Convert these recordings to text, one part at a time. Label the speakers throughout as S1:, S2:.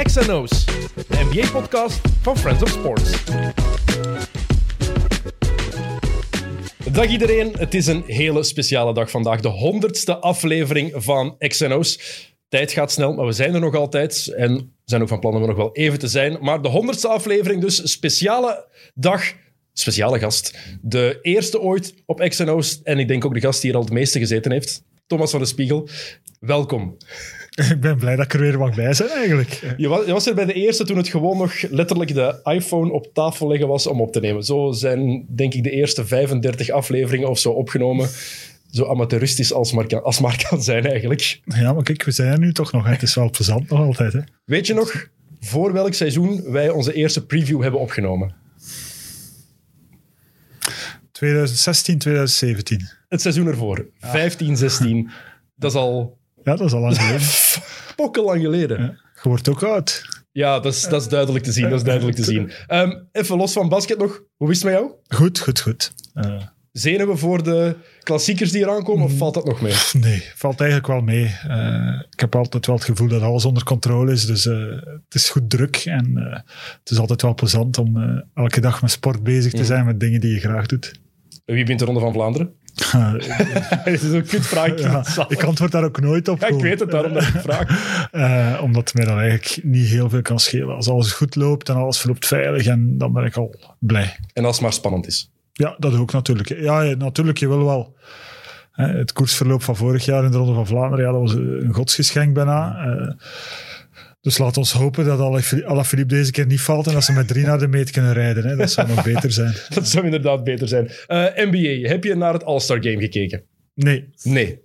S1: XNO's, de NBA-podcast van Friends of Sports. Dag iedereen, het is een hele speciale dag vandaag. De honderdste aflevering van XNO's. Tijd gaat snel, maar we zijn er nog altijd. En zijn ook van plan om er nog wel even te zijn. Maar de honderdste aflevering dus, speciale dag, speciale gast. De eerste ooit op XNO's en ik denk ook de gast die hier al het meeste gezeten heeft. Thomas van de Spiegel, welkom.
S2: Ik ben blij dat ik er weer mag bij zijn, eigenlijk.
S1: Je was, je was er bij de eerste toen het gewoon nog letterlijk de iPhone op tafel leggen was om op te nemen. Zo zijn, denk ik, de eerste 35 afleveringen of zo opgenomen. Zo amateuristisch als maar kan, als maar kan zijn, eigenlijk.
S2: Ja, maar kijk, we zijn er nu toch nog. hè. Het is wel plezant nog altijd. Hè.
S1: Weet je nog voor welk seizoen wij onze eerste preview hebben opgenomen?
S2: 2016, 2017.
S1: Het seizoen ervoor, 15, 16. Dat is al
S2: Ja, dat is al lang geleden.
S1: pokkenlang geleden.
S2: Ja. Je wordt ook oud.
S1: Ja, dat is, dat is duidelijk te zien. Dat is duidelijk te zien. Ehm, even los van basket nog. Hoe is het met jou?
S2: Goed, goed, goed. Eh,
S1: Zenuwen voor de klassiekers die eraan komen, of valt dat nog mee?
S2: nee, valt eigenlijk wel mee. Eh, ik heb altijd wel het gevoel dat alles onder controle is. Dus eh, het is goed druk. En het is altijd wel plezant om elke dag met sport bezig te zijn met dingen die je graag doet.
S1: Wie wint de Ronde van Vlaanderen? Dat is een kutvraag.
S2: Ja, ik antwoord daar ook nooit op.
S1: Ja, ik weet het, daarom dat ik vraag.
S2: Eh, omdat het mij dan eigenlijk niet heel veel kan schelen. Als alles goed loopt en alles verloopt veilig, en dan ben ik al blij.
S1: En als het maar spannend is.
S2: Ja, dat ook natuurlijk. Ja, ja, natuurlijk, je wil wel. Hè, Het koersverloop van vorig jaar in de Ronde van Vlaanderen, ja, dat was een godsgeschenk bijna. Eh, dus laat ons hopen dat Alaphilippe Alaphilippe deze keer niet valt en dat ze met drie naar de meet kunnen rijden. Hè. Dat zou nog beter zijn.
S1: Dat zou inderdaad beter zijn. Eh, NBA, heb je naar het All-Star Game gekeken?
S2: Nee,
S1: Nee.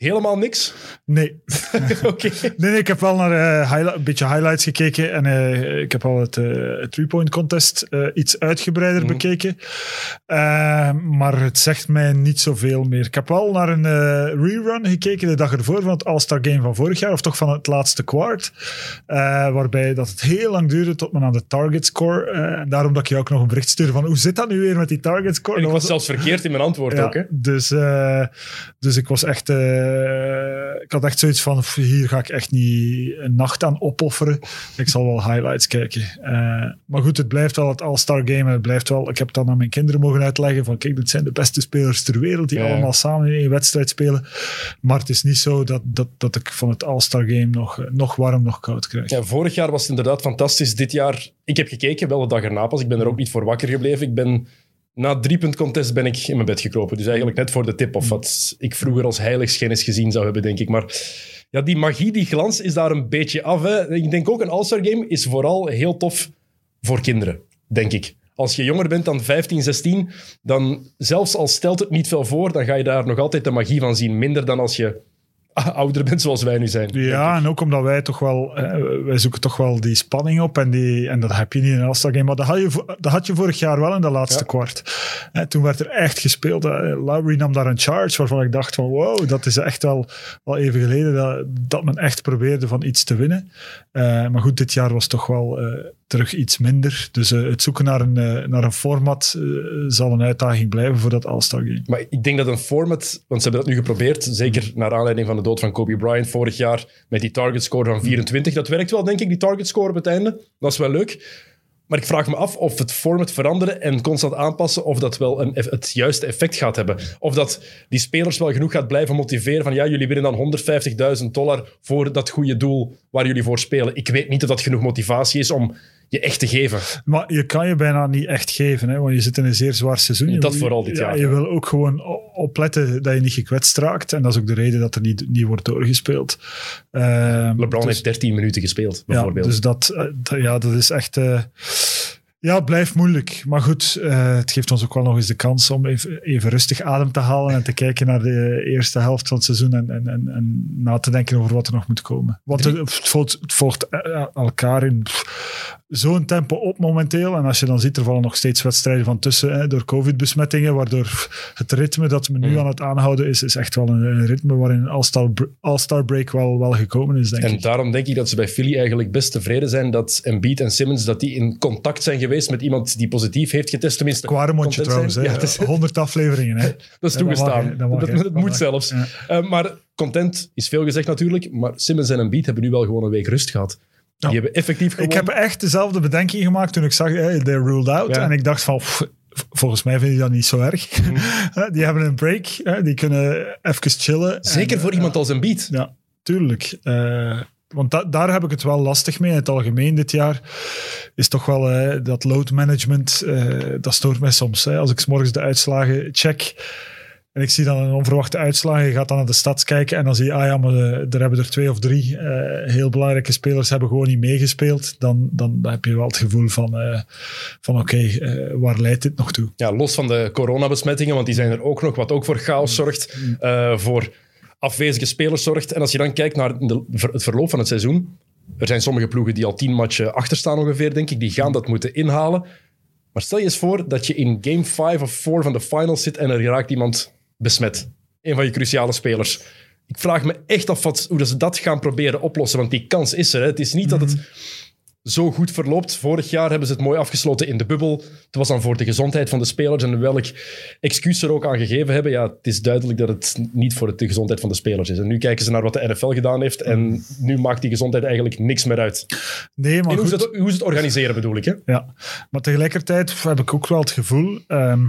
S1: Helemaal niks?
S2: nee.
S1: Oké.
S2: Nee, nee, ik heb wel naar eh, een beetje highlights gekeken en eh, ik heb al het eh, three-point contest iets uitgebreider
S1: Mhm.
S2: bekeken. Maar het zegt mij niet zoveel meer. Ik heb wel naar een rerun gekeken de dag ervoor van het All-Star Game van vorig jaar, of toch van het laatste kwart, waarbij dat het heel lang duurde tot men aan de target score. en daarom dat ik je ook nog een bericht stuurde van hoe zit dat nu weer met die target score?
S1: En ik was zelfs verkeerd in mijn antwoord
S2: ja,
S1: ook. Hè?
S2: Dus, dus ik was echt. Eh, ik had echt zoiets van: "Pff, hier ga ik echt niet een nacht aan opofferen. Ik zal wel highlights kijken. Eh, maar goed, het blijft wel het All-Star Game. En het blijft wel. Ik heb dan aan mijn kinderen mogen uitleggen: van kijk, dit zijn de beste spelers ter wereld die
S1: Ja.
S2: allemaal samen in één wedstrijd spelen. Maar het is niet zo dat, dat, dat ik van het All-Star Game nog, eh, nog warm, nog koud krijg.
S1: Ja, vorig jaar was het inderdaad fantastisch. Dit jaar, ik heb gekeken, wel de dag erna pas. Ik ben er ook niet voor wakker gebleven. Ik ben, na driepunt contest ben ik in mijn bed gekropen. Dus eigenlijk net voor de tip of wat ik vroeger als heiligschennis gezien zou hebben, denk ik. Maar ja, die magie, die glans is daar een beetje af. Hè. Ik denk ook een All-Star Game is vooral heel tof voor kinderen, denk ik. Als je jonger bent dan 15, 16, dan zelfs al stelt het niet veel voor, dan ga je daar nog altijd de magie van zien. Minder dan als je ouder bent zoals wij nu zijn.
S2: Ja, en ook omdat wij toch wel, eh, wij zoeken toch wel die spanning op en, die, en dat heb je niet in een All-Star Game. Maar dat had, je, dat had je vorig jaar wel in de laatste
S1: Ja.
S2: kwart. Eh, toen werd er echt gespeeld. Eh, Lowry nam daar een charge waarvan ik dacht van wow, dat is echt wel, wel even geleden dat, dat men echt probeerde van iets te winnen. Eh, maar goed, dit jaar was toch wel eh, terug iets minder. Dus het zoeken naar een, naar een format zal een uitdaging blijven voor dat All-Star Game.
S1: Maar ik denk dat een format, want ze hebben dat nu geprobeerd, zeker naar aanleiding van de van Kobe Bryant vorig jaar, met die target score van 24. Dat werkt wel, denk ik, die target score op het einde. Dat is wel leuk. Maar ik vraag me af of het format veranderen en constant aanpassen, of dat wel een, het juiste effect gaat hebben. Of dat die spelers wel genoeg gaat blijven motiveren van ja, jullie winnen dan 150.000 dollar voor dat goede doel waar jullie voor spelen. Ik weet niet of dat genoeg motivatie is om je echt te geven.
S2: Maar je kan je bijna niet echt geven, hè, want je zit in een zeer zwaar seizoen. Je
S1: Dat
S2: wil-
S1: vooral dit
S2: ja,
S1: jaar,
S2: Je
S1: ja.
S2: wil ook gewoon opletten dat je niet gekwetst raakt. En dat is ook de reden dat er niet, niet wordt doorgespeeld. Ehm,
S1: LeBron
S2: dus,
S1: heeft 13 minuten gespeeld,
S2: ja,
S1: bijvoorbeeld.
S2: dus dat, eh, ja, dat is echt... eh, ja, het blijft moeilijk. Maar goed, eh, het geeft ons ook wel nog eens de kans om even, even rustig adem te halen en te kijken naar de eerste helft van het seizoen en, en, en, en na te denken over wat er nog moet komen. Want het, volgt, het volgt elkaar in pff, zo'n tempo op momenteel. En als je dan ziet, er vallen nog steeds wedstrijden van tussen hè, door covid-besmettingen, waardoor het ritme dat we nu
S1: Mm.
S2: aan het aanhouden is, is echt wel een, een ritme waarin een All-Star All-Star break wel, wel gekomen is, denk
S1: En
S2: ik.
S1: daarom denk ik dat ze bij Philly eigenlijk best tevreden zijn dat Embiid en Simmons dat die in contact zijn geweest met iemand die positief heeft getest. Tenminste,
S2: Quaremondje trouwens, hè.
S1: Ja, is-
S2: 100 afleveringen. Hè.
S1: dat is
S2: dat
S1: toegestaan.
S2: mag, dat mag,
S1: dat,
S2: hè.
S1: dat
S2: Dat
S1: moet zelfs.
S2: Ja.
S1: Eh, maar content is veel gezegd natuurlijk. Maar Simmons en Embiid hebben nu wel gewoon een week rust gehad. Die hebben effectief gewonnen.
S2: Ik heb echt dezelfde bedenking gemaakt toen ik zag, hey, they're ruled out. En ik dacht van, pff, volgens mij vind ik dat niet zo erg. die hebben een break, hè, die kunnen even chillen.
S1: Zeker
S2: En,
S1: voor
S2: eh,
S1: iemand als een beat.
S2: Ja, tuurlijk. Eh, want da- daar heb ik het wel lastig mee in het algemeen dit jaar. Is toch wel eh, dat load management, eh, dat stoort mij soms. Hè. Als ik 's morgens de uitslagen check en ik zie dan een onverwachte uitslag, je gaat dan naar de stads kijken en dan zie je, ah ja, maar eh, er hebben er twee of drie eh, heel belangrijke spelers hebben gewoon niet meegespeeld. Dan, dan heb je wel het gevoel van, eh, van oké, waar leidt dit nog toe?
S1: Ja, los van de coronabesmettingen, want die zijn er ook nog, wat ook voor chaos zorgt, eh, voor afwezige spelers zorgt. En als je dan kijkt naar de, het verloop van het seizoen, er zijn sommige ploegen die al tien matchen achter staan ongeveer, denk ik, die gaan dat moeten inhalen. Maar stel je eens voor dat je in game 5 of 4 van de finals zit en er raakt iemand besmet. Een van je cruciale spelers. Ik vraag me echt af wat, hoe dat ze dat gaan proberen oplossen, want die kans is er. Hè. Het is niet dat het zo goed verloopt. Vorig jaar hebben ze het mooi afgesloten in de bubbel. Het was dan voor de gezondheid van de spelers en welk excuus er ook aan gegeven hebben. Ja, het is duidelijk dat het niet voor de gezondheid van de spelers is. En nu kijken ze naar wat de NFL gedaan heeft en nu maakt die gezondheid eigenlijk niks meer uit.
S2: Nee, maar
S1: En hoe ze, het, hoe ze het organiseren bedoel ik. Hè?
S2: Ja, maar tegelijkertijd heb ik ook wel het gevoel ehm,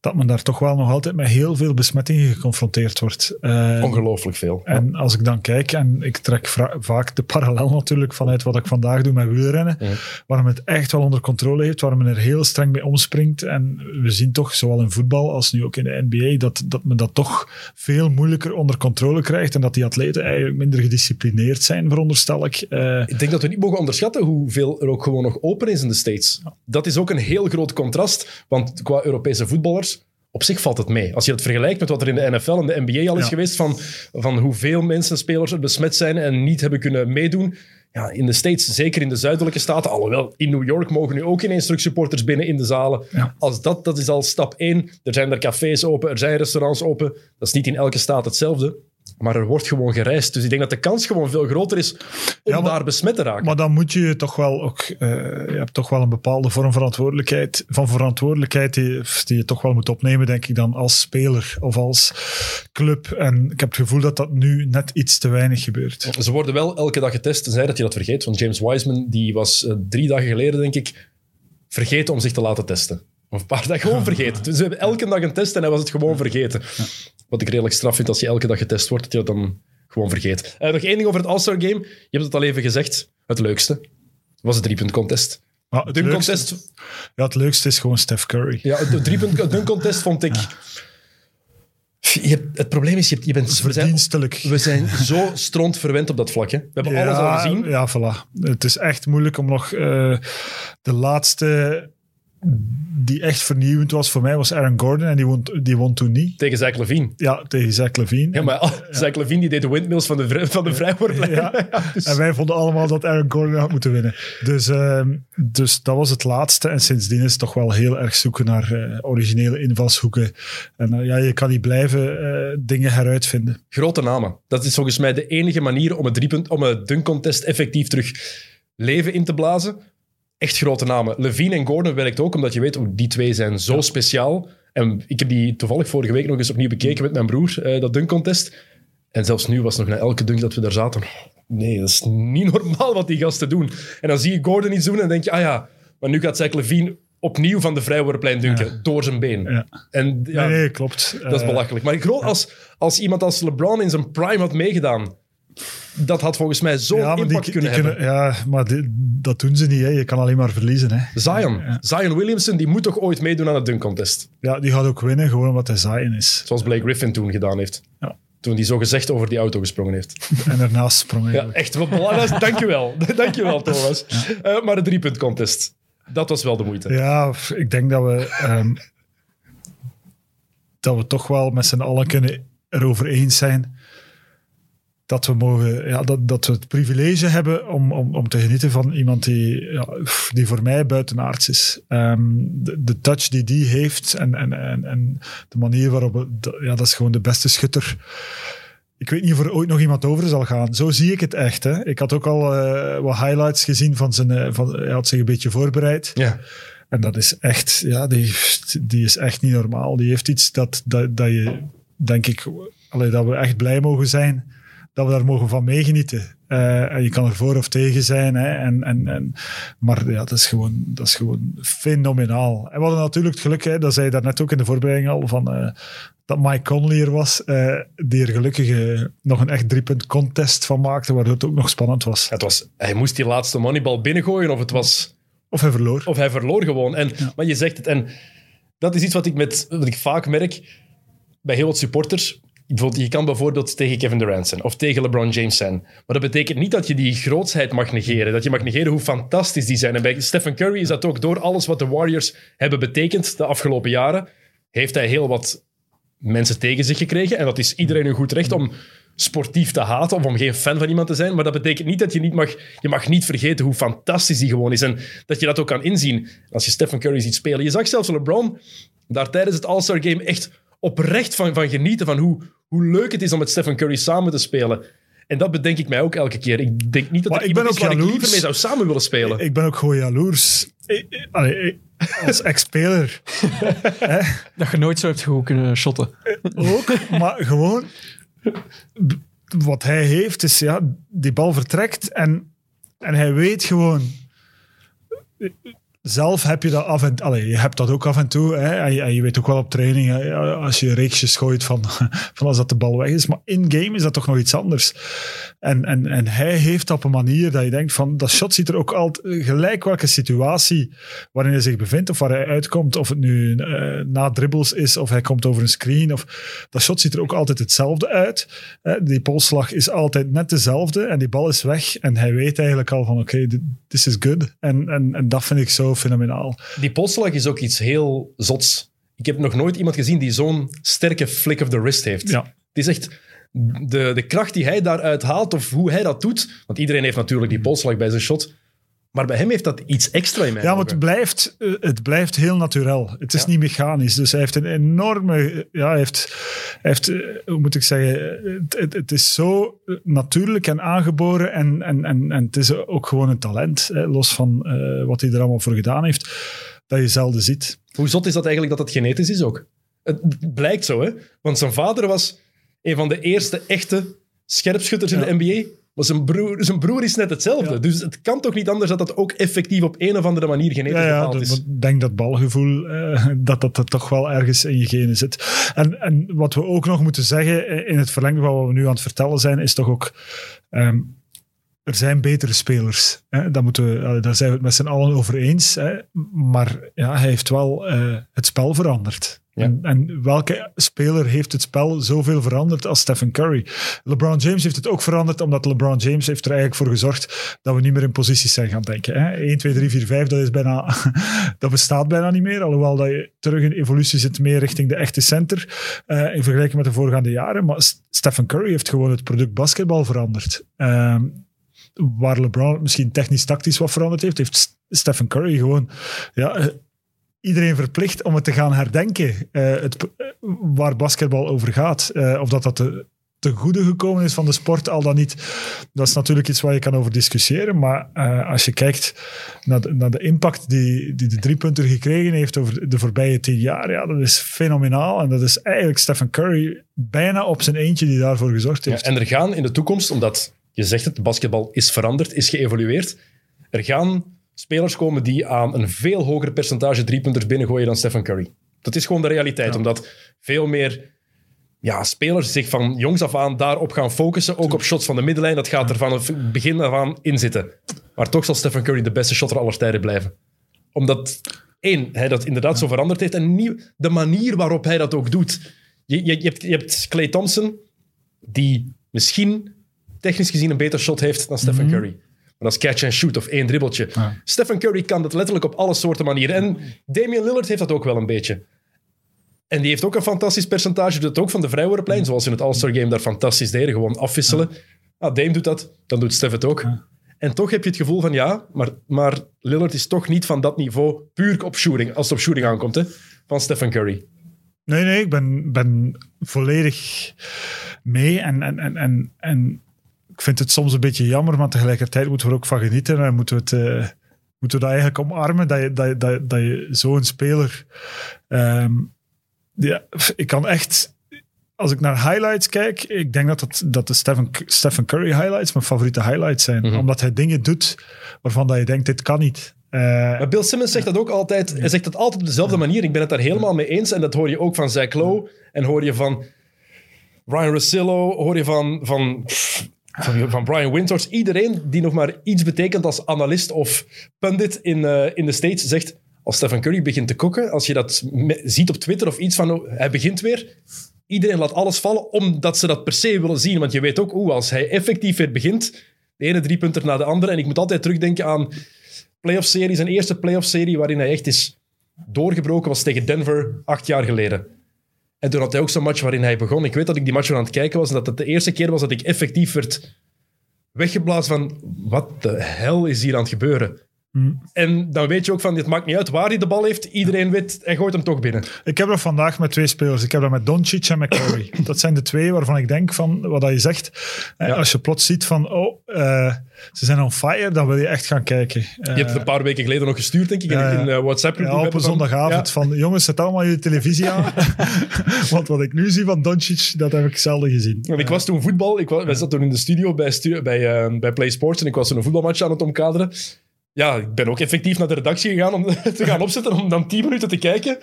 S2: dat men daar toch wel nog altijd met heel veel besmettingen geconfronteerd wordt. Eh,
S1: Ongelooflijk veel.
S2: en als ik dan kijk, en ik trek vaak de parallel natuurlijk vanuit wat ik vandaag doe met wielrennen,
S1: Ja.
S2: waar men het echt wel onder controle heeft, waar men er heel streng mee omspringt. En we zien toch, zowel in voetbal als nu ook in de NBA, dat, dat men dat toch veel moeilijker onder controle krijgt en dat die atleten eigenlijk minder gedisciplineerd zijn, veronderstel ik. Eh,
S1: Ik denk dat we niet mogen onderschatten hoeveel er ook gewoon nog open is in de States. Dat is ook een heel groot contrast, want qua Europese voetballers, op zich valt het mee. Als je het vergelijkt met wat er in de NFL en de NBA al is
S2: Ja.
S1: geweest, van, van hoeveel mensen, spelers er besmet zijn en niet hebben kunnen meedoen. Ja, in de States, zeker in de zuidelijke staten, alhoewel in New York mogen nu ook ineens terug supporters binnen in de zalen.
S2: Ja.
S1: Als dat, dat is al stap één. Er zijn er cafés open, er zijn restaurants open. Dat is niet in elke staat hetzelfde. Maar er wordt gewoon gereisd. Dus ik denk dat de kans gewoon veel groter is om
S2: Ja, maar-
S1: daar besmet te raken.
S2: Maar dan moet je toch wel ook, eh, je hebt toch wel een bepaalde vorm verantwoordelijkheid, van verantwoordelijkheid die, die je toch wel moet opnemen, denk ik dan als speler of als club. En ik heb het gevoel dat dat nu net iets te weinig gebeurt.
S1: Ze worden wel elke dag getest, tenzij dat je dat vergeet. Want James Wiseman, die was eh, drie dagen geleden, denk ik, vergeten om zich te laten testen. Of een paar dagen gewoon vergeten. Dus ze hebben elke dag een test en hij was het gewoon vergeten. Wat ik redelijk straf vind als je elke dag getest wordt, dat je dat dan gewoon vergeet. Eh, nog één ding over het All-Star Game. Je hebt het al even gezegd. Het leukste was het driepunt contest.
S2: Maar het,
S1: Dunk
S2: leukste,
S1: contest,
S2: ja, het leukste is gewoon Steph Curry.
S1: ja, het driepunt dunk contest vond ik... Je hebt- het probleem is, je, hebt- je bent... we zijn-. We zijn zo stront verwend op dat vlak. Hè. We hebben alles al gezien.
S2: Ja, voilà. Het is echt moeilijk om nog eh, de laatste die echt vernieuwend was voor mij was Aaron Gordon en die won, die won toen niet.
S1: Tegen Zach Levine.
S2: Ja, tegen Zach Levine.
S1: Ja, maar oh, Zach Levine die deed de windmills van de, van de.
S2: Ja.
S1: dus-
S2: En wij vonden allemaal dat Aaron Gordon had moeten winnen. Dus, ehm, dus dat was het laatste. En sindsdien is het toch wel heel erg zoeken naar eh, originele invalshoeken. En eh, ja, je kan niet blijven eh, dingen heruitvinden.
S1: Grote namen. Dat is volgens mij de enige manier om het, driepunt, om het dunk contest effectief terug leven in te blazen. Echt grote namen. Levine en Gordon werkt ook, omdat je weet, oh, die twee zijn zo speciaal. En ik heb die toevallig vorige week nog eens opnieuw bekeken met mijn broer, eh, dat dunk contest. En zelfs nu was nog na elke dunk dat we daar zaten. Nee, dat is niet normaal wat die gasten doen. En dan zie je Gordon iets doen en dan denk je, ah ja, maar nu gaat Zach Levine opnieuw van de vrijworplijn dunken, door zijn been.
S2: Ja.
S1: En ja,
S2: Nee, nee, klopt.
S1: dat is
S2: Eh,
S1: belachelijk. Maar groot, als, als iemand als LeBron in zijn prime had meegedaan, dat had volgens mij zo'n
S2: ja, die-
S1: impact
S2: die
S1: kunnen
S2: kunnen-
S1: hebben.
S2: Ja, maar die- dat doen ze niet. Hè. Je kan alleen maar verliezen. Hè.
S1: Zion. Zion Williamson, die moet toch ooit meedoen aan het dunk contest.
S2: Ja, die gaat ook winnen, gewoon omdat hij Zion is.
S1: Zoals Blake Griffin toen gedaan heeft.
S2: Ja.
S1: Toen hij zo gezegd over die auto gesprongen heeft.
S2: En daarnaast sprong hij.
S1: Ja, echt wat belangrijk. Dankjewel. Dankjewel, Thomas. Eh, maar de driepunt contest, dat was wel de moeite.
S2: Ja, ik denk dat we, ehm, dat we toch wel met z'n allen kunnen erover eens zijn dat we, mogen, ja, dat, dat we het privilege hebben om, om, om te genieten van iemand die, ja, die voor mij buitenaards is. Ehm, de, de touch die die heeft en, en, en, en de manier waarop... ja, dat is gewoon de beste schutter. Ik weet niet of er ooit nog iemand over zal gaan. Zo zie ik het echt. Hè. Ik had ook al eh, wat highlights gezien van zijn... eh, van, hij had zich een beetje voorbereid.
S1: Ja.
S2: En dat is echt, ja, die, die is echt niet normaal. Die heeft iets dat, dat, dat je, denk ik, allee, dat we echt blij mogen zijn dat we daar mogen van meegenieten. Uh, en je kan er voor of tegen zijn. Hè, en, en, en, maar ja, dat is, gewoon, dat is gewoon fenomenaal. En we hadden natuurlijk het geluk, hè, dat zei je daarnet ook in de voorbereiding al, van, uh, dat Mike Conley er was, uh, die er gelukkig nog een echt driepunt contest van maakte, waardoor het ook nog spannend was.
S1: Het was hij moest die laatste moneybal binnengooien of het was...
S2: Of hij verloor.
S1: Of hij verloor gewoon. En, ja. Maar je zegt het, en dat is iets wat ik, met, wat ik vaak merk bij heel wat supporters je kan bijvoorbeeld tegen Kevin Durant zijn of tegen LeBron James zijn. Maar dat betekent niet dat je die grootsheid mag negeren. Dat je mag negeren hoe fantastisch die zijn. En bij Stephen Curry is dat ook door alles wat de Warriors hebben betekend de afgelopen jaren. Heeft hij heel wat mensen tegen zich gekregen. En dat is iedereen een goed recht om sportief te haten of om geen fan van iemand te zijn. Maar dat betekent niet dat je niet mag... Je mag niet vergeten hoe fantastisch die gewoon is. En dat je dat ook kan inzien als je Stephen Curry ziet spelen. Je zag zelfs LeBron daar tijdens het All-Star Game echt oprecht van, van genieten. Van hoe, hoe leuk het is om met Stephen Curry samen te spelen. En dat bedenk ik mij ook elke keer. Ik denk niet dat
S2: maar
S1: ik
S2: ben ook jaloers.
S1: ik liever mee zou samen willen spelen.
S2: Ik ben ook gewoon jaloers. Allee, als ex-speler.
S3: dat je nooit zo hebt goed kunnen shotten.
S2: Ook, maar gewoon... Wat hij heeft is, ja, die bal vertrekt en, en hij weet gewoon zelf heb je dat af en toe. Je hebt dat ook af en toe. Hè, en, je, weet ook wel op training, als je reeksjes gooit van, van als dat de bal weg is. Maar in-game is dat toch nog iets anders. En, en, en hij heeft dat op een manier dat je denkt van, dat shot ziet er ook altijd, gelijk welke situatie waarin hij zich bevindt of waar hij uitkomt. Of het nu uh, na dribbles is of hij komt over een screen. Of, dat shot ziet er ook altijd hetzelfde uit. die polsslag is altijd net dezelfde en die bal is weg. En hij weet eigenlijk al van, oké, okay, this is good. En, en, en dat vind ik zo fenomenaal.
S1: Die polsslag is ook iets heel zots. Ik heb nog nooit iemand gezien die zo'n sterke flick of the wrist heeft.
S2: Ja.
S1: Het is echt de, de kracht die hij daaruit haalt of hoe hij dat doet. Want iedereen heeft natuurlijk die polsslag bij zijn shot. Maar bij hem heeft dat iets extra in mij.
S2: Ja, maar het blijft, eh, het blijft heel natuurlijk. Het is niet mechanisch. Dus hij heeft een enorme. Ja, hij heeft, heeft eh, hoe moet ik zeggen. Het, het, is zo natuurlijk en aangeboren. En, en, en, en het is ook gewoon een talent. Hè, los van uh, wat hij er allemaal voor gedaan heeft. Dat je zelden ziet.
S1: Hoe zot is dat eigenlijk dat het genetisch is ook? Het blijkt zo, hè? Want zijn vader was een van de eerste echte scherpschutters in de NBA. Maar zijn broer, zijn broer is net hetzelfde. Dus het kan toch niet anders dat dat ook effectief op een of andere manier genetisch
S2: ja,
S1: is.
S2: Ik denk dat balgevoel, uh, dat, dat dat toch wel ergens in je genen zit. En, en wat we ook nog moeten zeggen, eh, in het verlengde van wat we nu aan het vertellen zijn, is toch ook... Um, er zijn betere spelers. Hè? Daar, moeten we, daar zijn we het met z'n allen over eens. Hè? Maar ja, hij heeft wel uh, het spel veranderd. En, en, welke speler heeft het spel zoveel veranderd als Stephen Curry? LeBron James heeft het ook veranderd, omdat LeBron James heeft er eigenlijk voor gezorgd dat we niet meer in posities zijn gaan denken. Hè? 1, 2, 3, 4, 5, dat, is bijna, dat bestaat bijna niet meer. Alhoewel dat je terug in evolutie zit meer richting de echte center uh, in vergelijking met de voorgaande jaren. Maar Stephen Curry heeft gewoon het product basketbal veranderd. Uh, waar LeBron misschien technisch-tactisch wat veranderd heeft, heeft Stephen Curry gewoon ja, iedereen verplicht om het te gaan herdenken. Uh, het, waar basketbal over gaat. Uh, of dat dat te, te goede gekomen is van de sport, al dan niet. Dat is natuurlijk iets waar je kan over discussiëren. Maar uh, als je kijkt naar de, naar de impact die, die de driepunter gekregen heeft over de voorbije tien jaar, ja, dat is fenomenaal. En dat is eigenlijk Stephen Curry bijna op zijn eentje die daarvoor gezorgd heeft.
S1: Ja, en er gaan in de toekomst, omdat je zegt het, basketbal is veranderd, is geëvolueerd. Er gaan spelers komen die aan een veel hoger percentage driepunters binnengooien dan Stephen Curry. Dat is gewoon de realiteit, omdat veel meer ja, spelers zich van jongs af aan daarop gaan focussen. Ook op shots van de middenlijn. Dat gaat er van het begin af aan in zitten. Maar toch zal Stephen Curry de beste shotter aller tijden blijven. Omdat, één, hij dat inderdaad zo veranderd heeft. En nieuw, de manier waarop hij dat ook doet. Je, je, je, hebt, je hebt Clay Thompson, die misschien technisch gezien een beter shot heeft dan Stephen Curry. Dat is catch and shoot of één dribbeltje. Stephen Curry kan dat letterlijk op alle soorten manieren. En Damian Lillard heeft dat ook wel een beetje. En die heeft ook een fantastisch percentage. Doet het ook van de vrijworplijn, zoals in het All-Star Game daar fantastisch deden. Gewoon afwisselen. Ah, Dame doet dat, dan doet Steph het ook. En toch heb je het gevoel van ja, maar, maar Lillard is toch niet van dat niveau puur op shooting, als het op shooting aankomt, hè, van Stephen Curry.
S2: Nee, nee, ik ben, ben volledig mee. En, en, en, en, en ik vind het soms een beetje jammer, maar tegelijkertijd moeten we er ook van genieten. En moeten we, het, uh, moeten we dat eigenlijk omarmen, dat je, dat, dat, dat je zo'n speler... Um, ja, ik kan echt als ik naar highlights kijk, ik denk dat, het, dat de Stephen, Stephen Curry highlights mijn favoriete highlights zijn.
S1: Mhm.
S2: Omdat hij dingen doet waarvan dat je denkt, dit kan niet. Eh,
S1: Maar Bill Simmons zegt dat ook altijd. Hij zegt dat altijd op dezelfde manier. Ik ben het daar helemaal mee eens. En dat hoor je ook van Zach Lowe. En hoor je van Ryan Russillo. Hoor je van, van, pff, van, van Brian Winters. Iedereen die nog maar iets betekent als analist of pundit in, eh, in de States zegt... Als Stephen Curry begint te koken, als je dat ziet op Twitter of iets van... oh, Hij begint weer. Iedereen laat alles vallen omdat ze dat per se willen zien. Want je weet ook, oeh, als hij effectief weer begint... De ene driepunter na de andere. En ik moet altijd terugdenken aan playoff-serie. Zijn eerste playoff-serie waarin hij echt is doorgebroken was tegen Denver acht jaar geleden. En toen had hij ook zo'n match waarin hij begon. Ik weet dat ik die match aan het kijken was en dat het de eerste keer was dat ik effectief werd weggeblazen van wat de hel is hier aan het gebeuren. En dan weet je ook van, het maakt niet uit waar hij de bal heeft. Iedereen weet, hij gooit hem toch binnen.
S2: Ik heb dat vandaag met twee spelers. Ik heb dat met Doncic en met Curry. dat zijn de twee waarvan ik denk van wat dat je zegt. eh,
S1: Ja.
S2: Als je plots ziet van, oh, eh, ze zijn on fire, dan wil je echt gaan kijken.
S1: Je hebt het een paar weken geleden nog gestuurd, denk ik, in, eh, WhatsApp.
S2: Ja, op een zondagavond van, jongens, zet allemaal je televisie aan. Want wat ik nu zie van Doncic, dat heb ik zelden gezien.
S1: Want ik was toen voetbal. Ik was, wij zaten toen in de studio bij, bij, eh, bij Play Sports en ik was toen een voetbalmatch aan het omkaderen. Ja, ik ben ook effectief naar de redactie gegaan om te gaan opzetten, om dan 10 minuten te kijken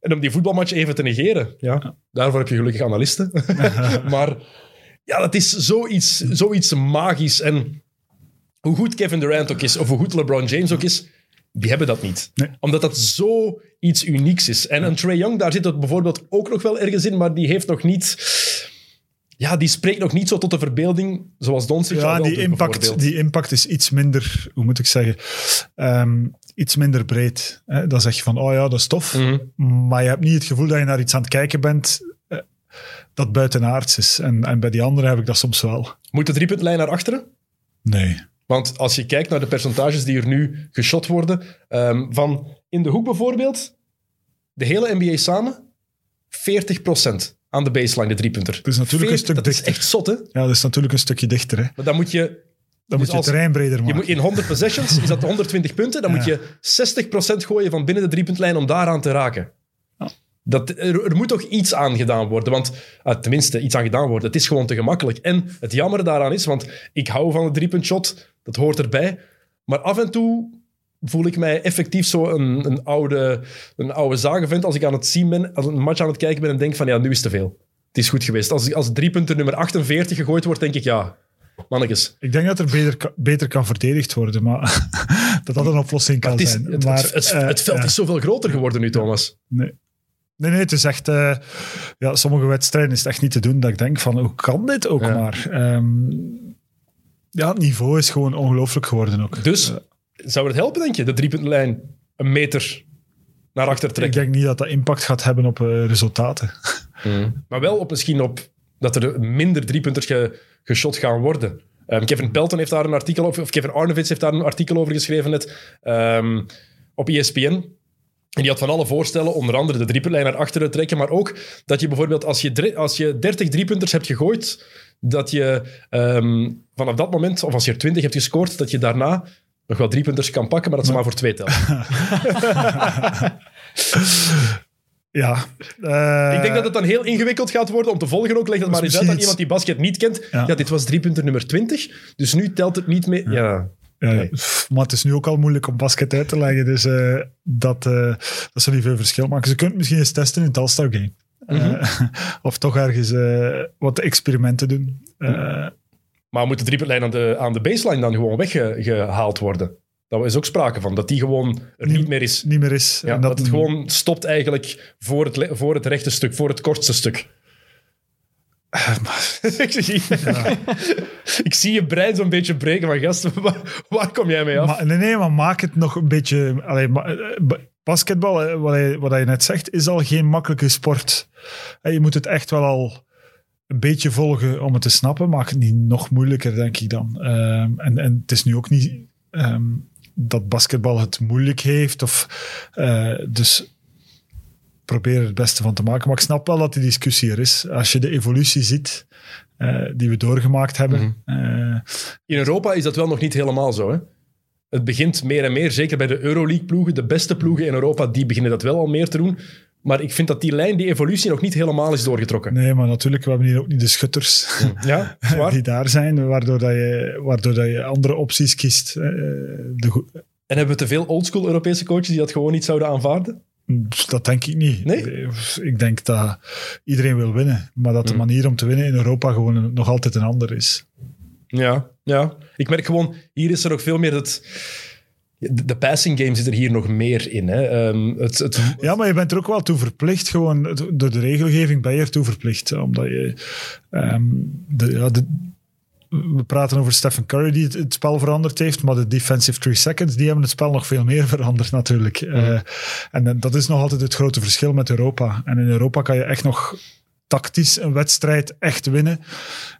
S1: en om die voetbalmatch even te negeren. Ja, daarvoor heb je gelukkig analisten. maar ja, dat is zoiets, zoiets magisch. En hoe goed Kevin Durant ook is, of hoe goed LeBron James ook is, die hebben dat niet.
S2: Nee.
S1: Omdat dat zo iets unieks is. En een Trey Young, daar zit het bijvoorbeeld ook nog wel ergens in, maar die heeft nog niet... Ja, die spreekt nog niet zo tot de verbeelding zoals Doncic al
S2: Ja, die impact, die impact is iets minder, hoe moet ik zeggen, ehm, iets minder breed. Hè? Dan zeg je van, oh ja, dat is tof.
S1: Mhm.
S2: Maar je hebt niet het gevoel dat je naar iets aan het kijken bent eh, dat buitenaards is. En, en bij die anderen heb ik dat soms wel.
S1: Moet de driepuntlijn naar achteren?
S2: Nee.
S1: Want als je kijkt naar de percentages die er nu geschot worden, ehm, van in de hoek bijvoorbeeld, de hele NBA samen, 40% aan de baseline, de driepunter.
S2: Het is natuurlijk een
S1: 40,
S2: stuk
S1: Dat is echt zot, hè?
S2: Ja, dat is natuurlijk een stukje dichter. Hè?
S1: Maar dan moet je...
S2: Dan
S1: Dus
S2: moet je
S1: als-
S2: het terrein breder maken.
S1: Je moet in 100 possessions, is dat 120 punten, dan moet je 60% gooien van binnen de driepuntlijn om daaraan te raken.
S2: Ja.
S1: Dat, er, er moet toch iets aan gedaan worden, want ah, tenminste iets aan gedaan worden. Het is gewoon te gemakkelijk. En het jammer daaraan is, want ik hou van de driepuntshot, dat hoort erbij. Maar af en toe voel ik mij effectief zo een, een oude, een oude zagenvent als ik aan het zien ben, als een match aan het kijken ben en denk van ja, nu is het te veel. Het is goed geweest. Als, als driepunter nummer 48 gegooid wordt, denk ik ja, mannetjes.
S2: Ik denk dat er beter, beter kan verdedigd worden, maar dat dat een oplossing kan
S1: Het, is,
S2: zijn.
S1: het,
S2: maar,
S1: het, het,
S2: eh,
S1: het veld
S2: ja.
S1: is zoveel groter geworden nu, Thomas.
S2: Nee. Nee, nee, het is echt... eh, ja, sommige wedstrijden is het echt niet te doen dat ik denk van, hoe kan dit ook
S1: Ja.
S2: maar? Ehm, ja, het niveau is gewoon ongelooflijk geworden ook.
S1: Dus zou het helpen, denk je, de driepuntlijn een meter naar achter
S2: ik
S1: trekken?
S2: denk niet dat dat impact gaat hebben op eh, resultaten.
S1: Maar wel op misschien op dat er minder driepunters ge, geschot gaan worden. Ehm, Kevin Pelton heeft daar een artikel over, of Kevin Arnovitz heeft daar een artikel over geschreven net, ehm, op ESPN. En die had van alle voorstellen, onder andere de driepuntlijn naar achteren trekken, maar ook dat je bijvoorbeeld als je, drie- als je 30 driepunters hebt gegooid, dat je ehm, vanaf dat moment, of als je er 20 hebt gescoord, dat je daarna nog wel driepunters kan pakken, maar dat ze maar voor twee tellen.
S2: Ja. eh,
S1: Ik denk dat het dan heel ingewikkeld gaat worden om te volgen ook. Leg dat maar eens uit aan
S2: misschien
S1: iemand die basket niet kent. Ja.
S2: Ja.
S1: dit was driepunter nummer 20, dus nu telt het niet mee. Ja.
S2: Ja,
S1: Nee.
S2: maar het is nu ook al moeilijk om basket uit te leggen, dus eh, dat, eh, dat zal niet veel verschil maken. Ze kunnen het misschien eens testen in het All-Star Game. Of toch ergens wat experimenten doen. Eh,
S1: Maar moet de driepuntlijn aan de, aan de baseline dan gewoon weggehaald worden? Daar is ook sprake van, dat die gewoon er niet,
S2: Niet-
S1: meer is.
S2: niet meer is.
S1: Ja,
S2: En
S1: dat, het gewoon stopt eigenlijk voor het, voor het rechte stuk, voor het kortste stuk. ik, zie, ik zie je brein zo'n beetje breken van gasten. Waar, waar kom jij mee af?
S2: Maar, nee, nee, maar maak het nog een beetje... Allee, eh, ba- basketbal, eh, wat je, wat je net zegt, is al geen makkelijke sport. Eh, Je moet het echt wel al een beetje volgen om het te snappen. Maak het niet nog moeilijker, denk ik dan. Ehm, en, en het is nu ook niet ehm, dat basketbal het moeilijk heeft. Of, eh, dus probeer er het beste van te maken. Maar ik snap wel dat die discussie er is. Als je de evolutie ziet eh, die we doorgemaakt hebben... eh,
S1: In Europa is dat wel nog niet helemaal zo. Hè? Het begint meer en meer, zeker bij de Euroleague-ploegen. De beste ploegen in Europa, die beginnen dat wel al meer te doen. Maar ik vind dat die lijn, die evolutie, nog niet helemaal is doorgetrokken.
S2: Nee, maar natuurlijk, we hebben hier ook niet de schutters
S1: Ja, is waar.
S2: die daar zijn, waardoor, dat je, waardoor dat je andere opties kiest. Eh, de,
S1: En hebben we te veel oldschool Europese coaches die dat gewoon niet zouden aanvaarden?
S2: dat denk ik niet.
S1: Nee?
S2: Ik denk dat iedereen wil winnen, maar dat de
S1: Mm.
S2: manier om te winnen in Europa gewoon nog altijd een ander is.
S1: Ja, ja. Ik merk gewoon, hier is er nog veel meer het... De, passing game zit er hier nog meer in. Hè. Ehm, het, het,
S2: Ja, maar je bent er ook wel toe verplicht, gewoon door de regelgeving ben je er toe verplicht. Omdat je, ehm, de, ja, de, we praten over Stephen Curry die het, het spel veranderd heeft, maar de defensive three seconds, die hebben het spel nog veel meer veranderd natuurlijk. Eh, en eh, dat is nog altijd het grote verschil met Europa. En in Europa kan je echt nog tactisch een wedstrijd echt winnen.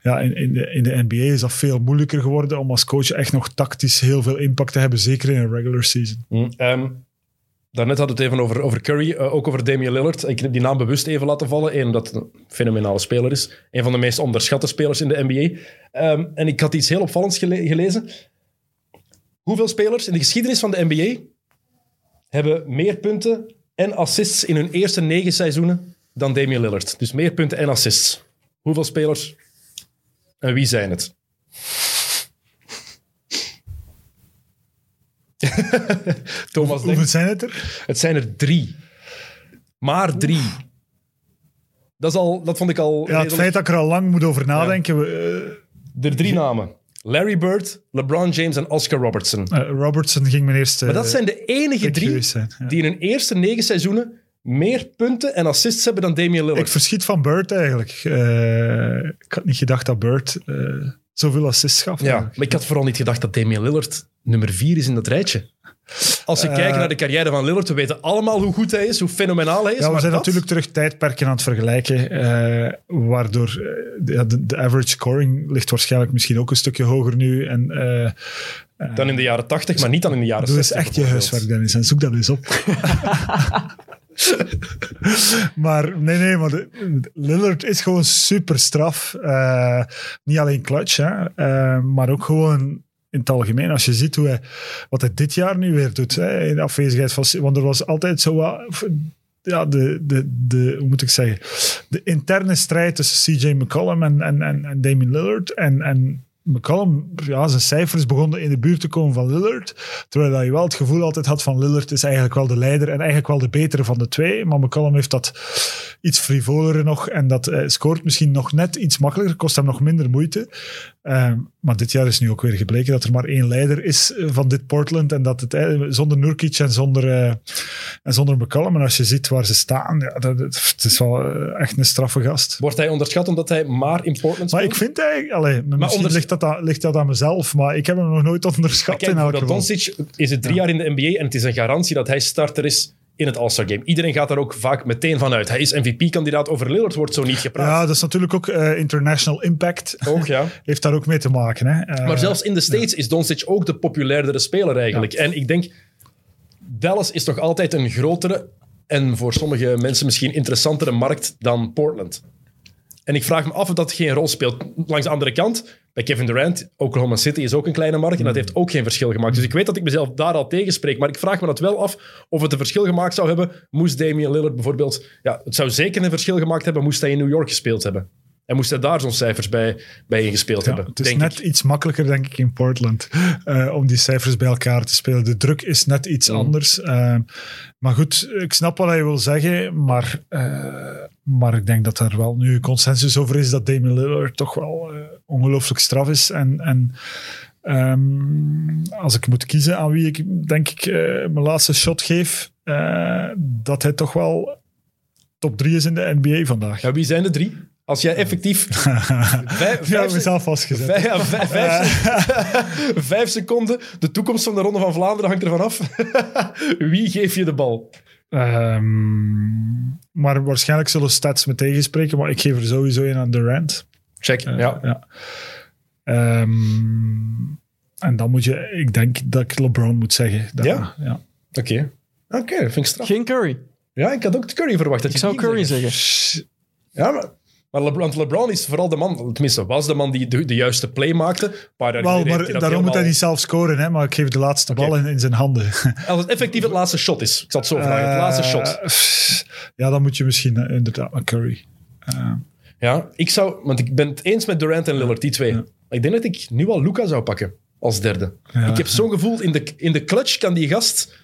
S2: Ja, in, in, de, in de NBA is dat veel moeilijker geworden om als coach echt nog tactisch heel veel impact te hebben, zeker in een regular season.
S1: Mm, ehm, daarnet hadden we het even over, over Curry, eh, ook over Damian Lillard. Ik heb die naam bewust even laten vallen. Eén, omdat een fenomenale speler is. Een van de meest onderschatte spelers in de NBA. Ehm, en ik had iets heel opvallends gele- gelezen. Hoeveel spelers in de geschiedenis van de NBA hebben meer punten en assists in hun eerste negen seizoenen dan Damian Lillard? Dus meer punten en assists. Hoeveel spelers en wie zijn het? Thomas denkt,
S2: Hoeveel zijn het er?
S1: het zijn er drie. Maar drie. Dat, is al, dat vond ik al...
S2: Ja, het feit dat ik er al lang moet over nadenken. we,
S1: Er drie namen. Larry Bird, LeBron James en Oscar Robertson.
S2: eh, eh, Robertson ging mijn eerste.
S1: Maar dat zijn de enige drie
S2: geweest zijn, ja.
S1: die in hun eerste negen seizoenen meer punten en assists hebben dan Damian
S2: Ik
S1: Lillard.
S2: verschiet van Bird eigenlijk. Eh, ik had niet gedacht dat Bird eh, zoveel assists gaf.
S1: Ja,
S2: eigenlijk.
S1: maar ik had vooral niet gedacht dat Damian Lillard nummer vier is in dat rijtje. Als we
S2: Eh,
S1: kijken naar de carrière van Lillard, we weten allemaal hoe goed hij is, hoe fenomenaal hij is.
S2: Ja, we
S1: maar
S2: zijn
S1: dat-
S2: natuurlijk terug tijdperken aan het vergelijken, eh, waardoor eh, de, average scoring ligt waarschijnlijk misschien ook een stukje hoger nu. En, eh,
S1: Dan in de jaren 80, maar niet dan in de jaren
S2: doe eens
S1: 60.
S2: echt je huiswerk, Dennis, en zoek dat eens op. maar nee, nee, maar Lillard is gewoon super straf. Eh, niet alleen clutch, hè, eh, maar ook gewoon in het algemeen. Als je ziet hoe hij, wat hij dit jaar nu weer doet, hè, in afwezigheid van... Want er was altijd zo wat... Ja, de, de, de, hoe moet ik zeggen? De interne strijd tussen CJ McCollum en, en, en, en Damian Lillard. En, en McCollum, ja, zijn cijfers begonnen in de buurt te komen van Lillard. Terwijl je wel het gevoel altijd had van Lillard is eigenlijk wel de leider en eigenlijk wel de betere van de twee. Maar McCollum heeft dat iets frivolere nog en dat eh, scoort misschien nog net iets makkelijker, kost hem nog minder moeite. Eh, maar dit jaar is nu ook weer gebleken dat er maar één leider is eh, van dit Portland en dat het eh, zonder Nurkic en zonder, eh, en zonder McCollum. En als je ziet waar ze staan, ja, dat, het is wel echt een straffe gast.
S1: Wordt hij onderschat omdat hij maar in Portland
S2: Maar
S1: speelt?
S2: ik vind eigenlijk, allee, misschien
S1: onder-
S2: ligt, dat aan, ligt dat aan mezelf, maar ik heb hem nog nooit onderschat
S1: Kijk,
S2: in elk geval.
S1: Doncic is het drie jaar in de NBA en het is een garantie dat hij starter is in het All-Star Game. Iedereen gaat daar ook vaak meteen van uit. Hij is MVP-kandidaat. Over Lillard wordt zo niet gepraat.
S2: Ja, dat is natuurlijk ook eh, international impact.
S1: Ook, ja.
S2: Heeft daar ook mee te maken. Hè? Eh,
S1: Maar zelfs in de States is Doncic ook de populairdere speler eigenlijk. En ik denk, Dallas is toch altijd een grotere en voor sommige mensen misschien interessantere markt dan Portland. En ik vraag me af of dat geen rol speelt. Langs de andere kant, bij Kevin Durant, Oklahoma City is ook een kleine markt en dat heeft ook geen verschil gemaakt. Dus ik weet dat ik mezelf daar al tegenspreek, maar ik vraag me dat wel af of het een verschil gemaakt zou hebben. Moest Damian Lillard bijvoorbeeld... Ja, het zou zeker een verschil gemaakt hebben moest hij in New York gespeeld hebben. En moest hij daar zo'n cijfers bij, bij ingespeeld
S2: Ja,
S1: hebben,
S2: het is net
S1: ik.
S2: iets makkelijker, denk ik, in Portland eh, om die cijfers bij elkaar te spelen. De druk is net iets
S1: Mm.
S2: anders. Eh, maar goed, ik snap wat hij wil zeggen, maar, eh, maar ik denk dat er wel nu consensus over is dat Damian Lillard toch wel ongelooflijk straf is. En, en ehm, als ik moet kiezen aan wie ik, denk ik, mijn laatste shot geef, dat hij toch wel top 3 is in de NBA vandaag.
S1: Ja, wie zijn de drie? Als jij effectief vijf,
S2: Ja,
S1: vijf,
S2: mezelf vastgezet.
S1: vijf, ja, vijf, vijf, vijf seconden, de toekomst van de Ronde van Vlaanderen hangt ervan af. Wie geef je de bal?
S2: Ehm, maar waarschijnlijk zullen stats me tegenspreken, maar ik geef er sowieso een aan Durant.
S1: Check.
S2: Eh,
S1: ja.
S2: ja. Ehm, en dan moet je, ik denk dat ik LeBron moet zeggen. Dat-
S1: Ja?
S2: ja.
S1: Oké. Oké, dat vind ik straf.
S3: Geen Curry.
S1: Ja, ik had ook Curry verwacht. Dat
S3: Ik
S1: je
S3: zou Curry
S1: zegt.
S3: zeggen.
S1: Ja, maar Maar LeBron, want LeBron is vooral de man, tenminste was de man die de, de juiste play maakte. Een paar jaar
S2: Wel,
S1: geleden
S2: maar daarom moet hij niet zelf scoren, hè, maar ik geef de laatste bal in, in zijn handen.
S1: Als het effectief het laatste shot is. Ik zal het zo vragen. Het laatste shot.
S2: Eh, ja, dan moet je misschien eh, inderdaad Curry. Eh,
S1: Ja, ik zou... Want ik ben het eens met Durant en Lillard, die twee. Ik denk dat ik nu al Luca zou pakken. Als derde.
S2: Ja.
S1: Ik heb zo'n gevoel, in de, in de clutch kan die gast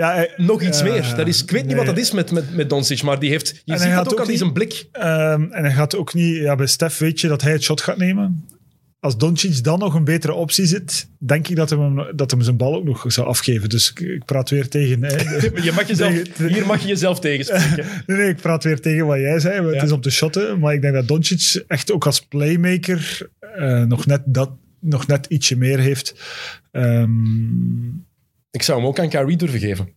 S2: ja, hij-
S1: nog iets
S2: eh,
S1: meer. Dat is, ik weet niet wat dat is met, met, met Doncic, maar die heeft... Je
S2: hij
S1: ziet dat ook
S2: ook
S1: aan die zijn blik.
S2: Ehm, en hij gaat ook niet... Ja, bij Stef weet je dat hij het shot gaat nemen. Als Doncic dan nog een betere optie zit, denk ik dat hem, dat hem zijn bal ook nog zou afgeven. Dus ik, ik praat weer tegen... hè,
S1: Je mag jezelf, hier mag je jezelf tegenspreken.
S2: Nee, nee, ik praat weer tegen wat jij zei. Het
S1: Ja.
S2: is om te shotten. Maar ik denk dat Doncic echt ook als playmaker eh, nog, net dat, nog net ietsje meer heeft. Ehm,
S1: Ik zou hem ook aan Kyrie durven geven.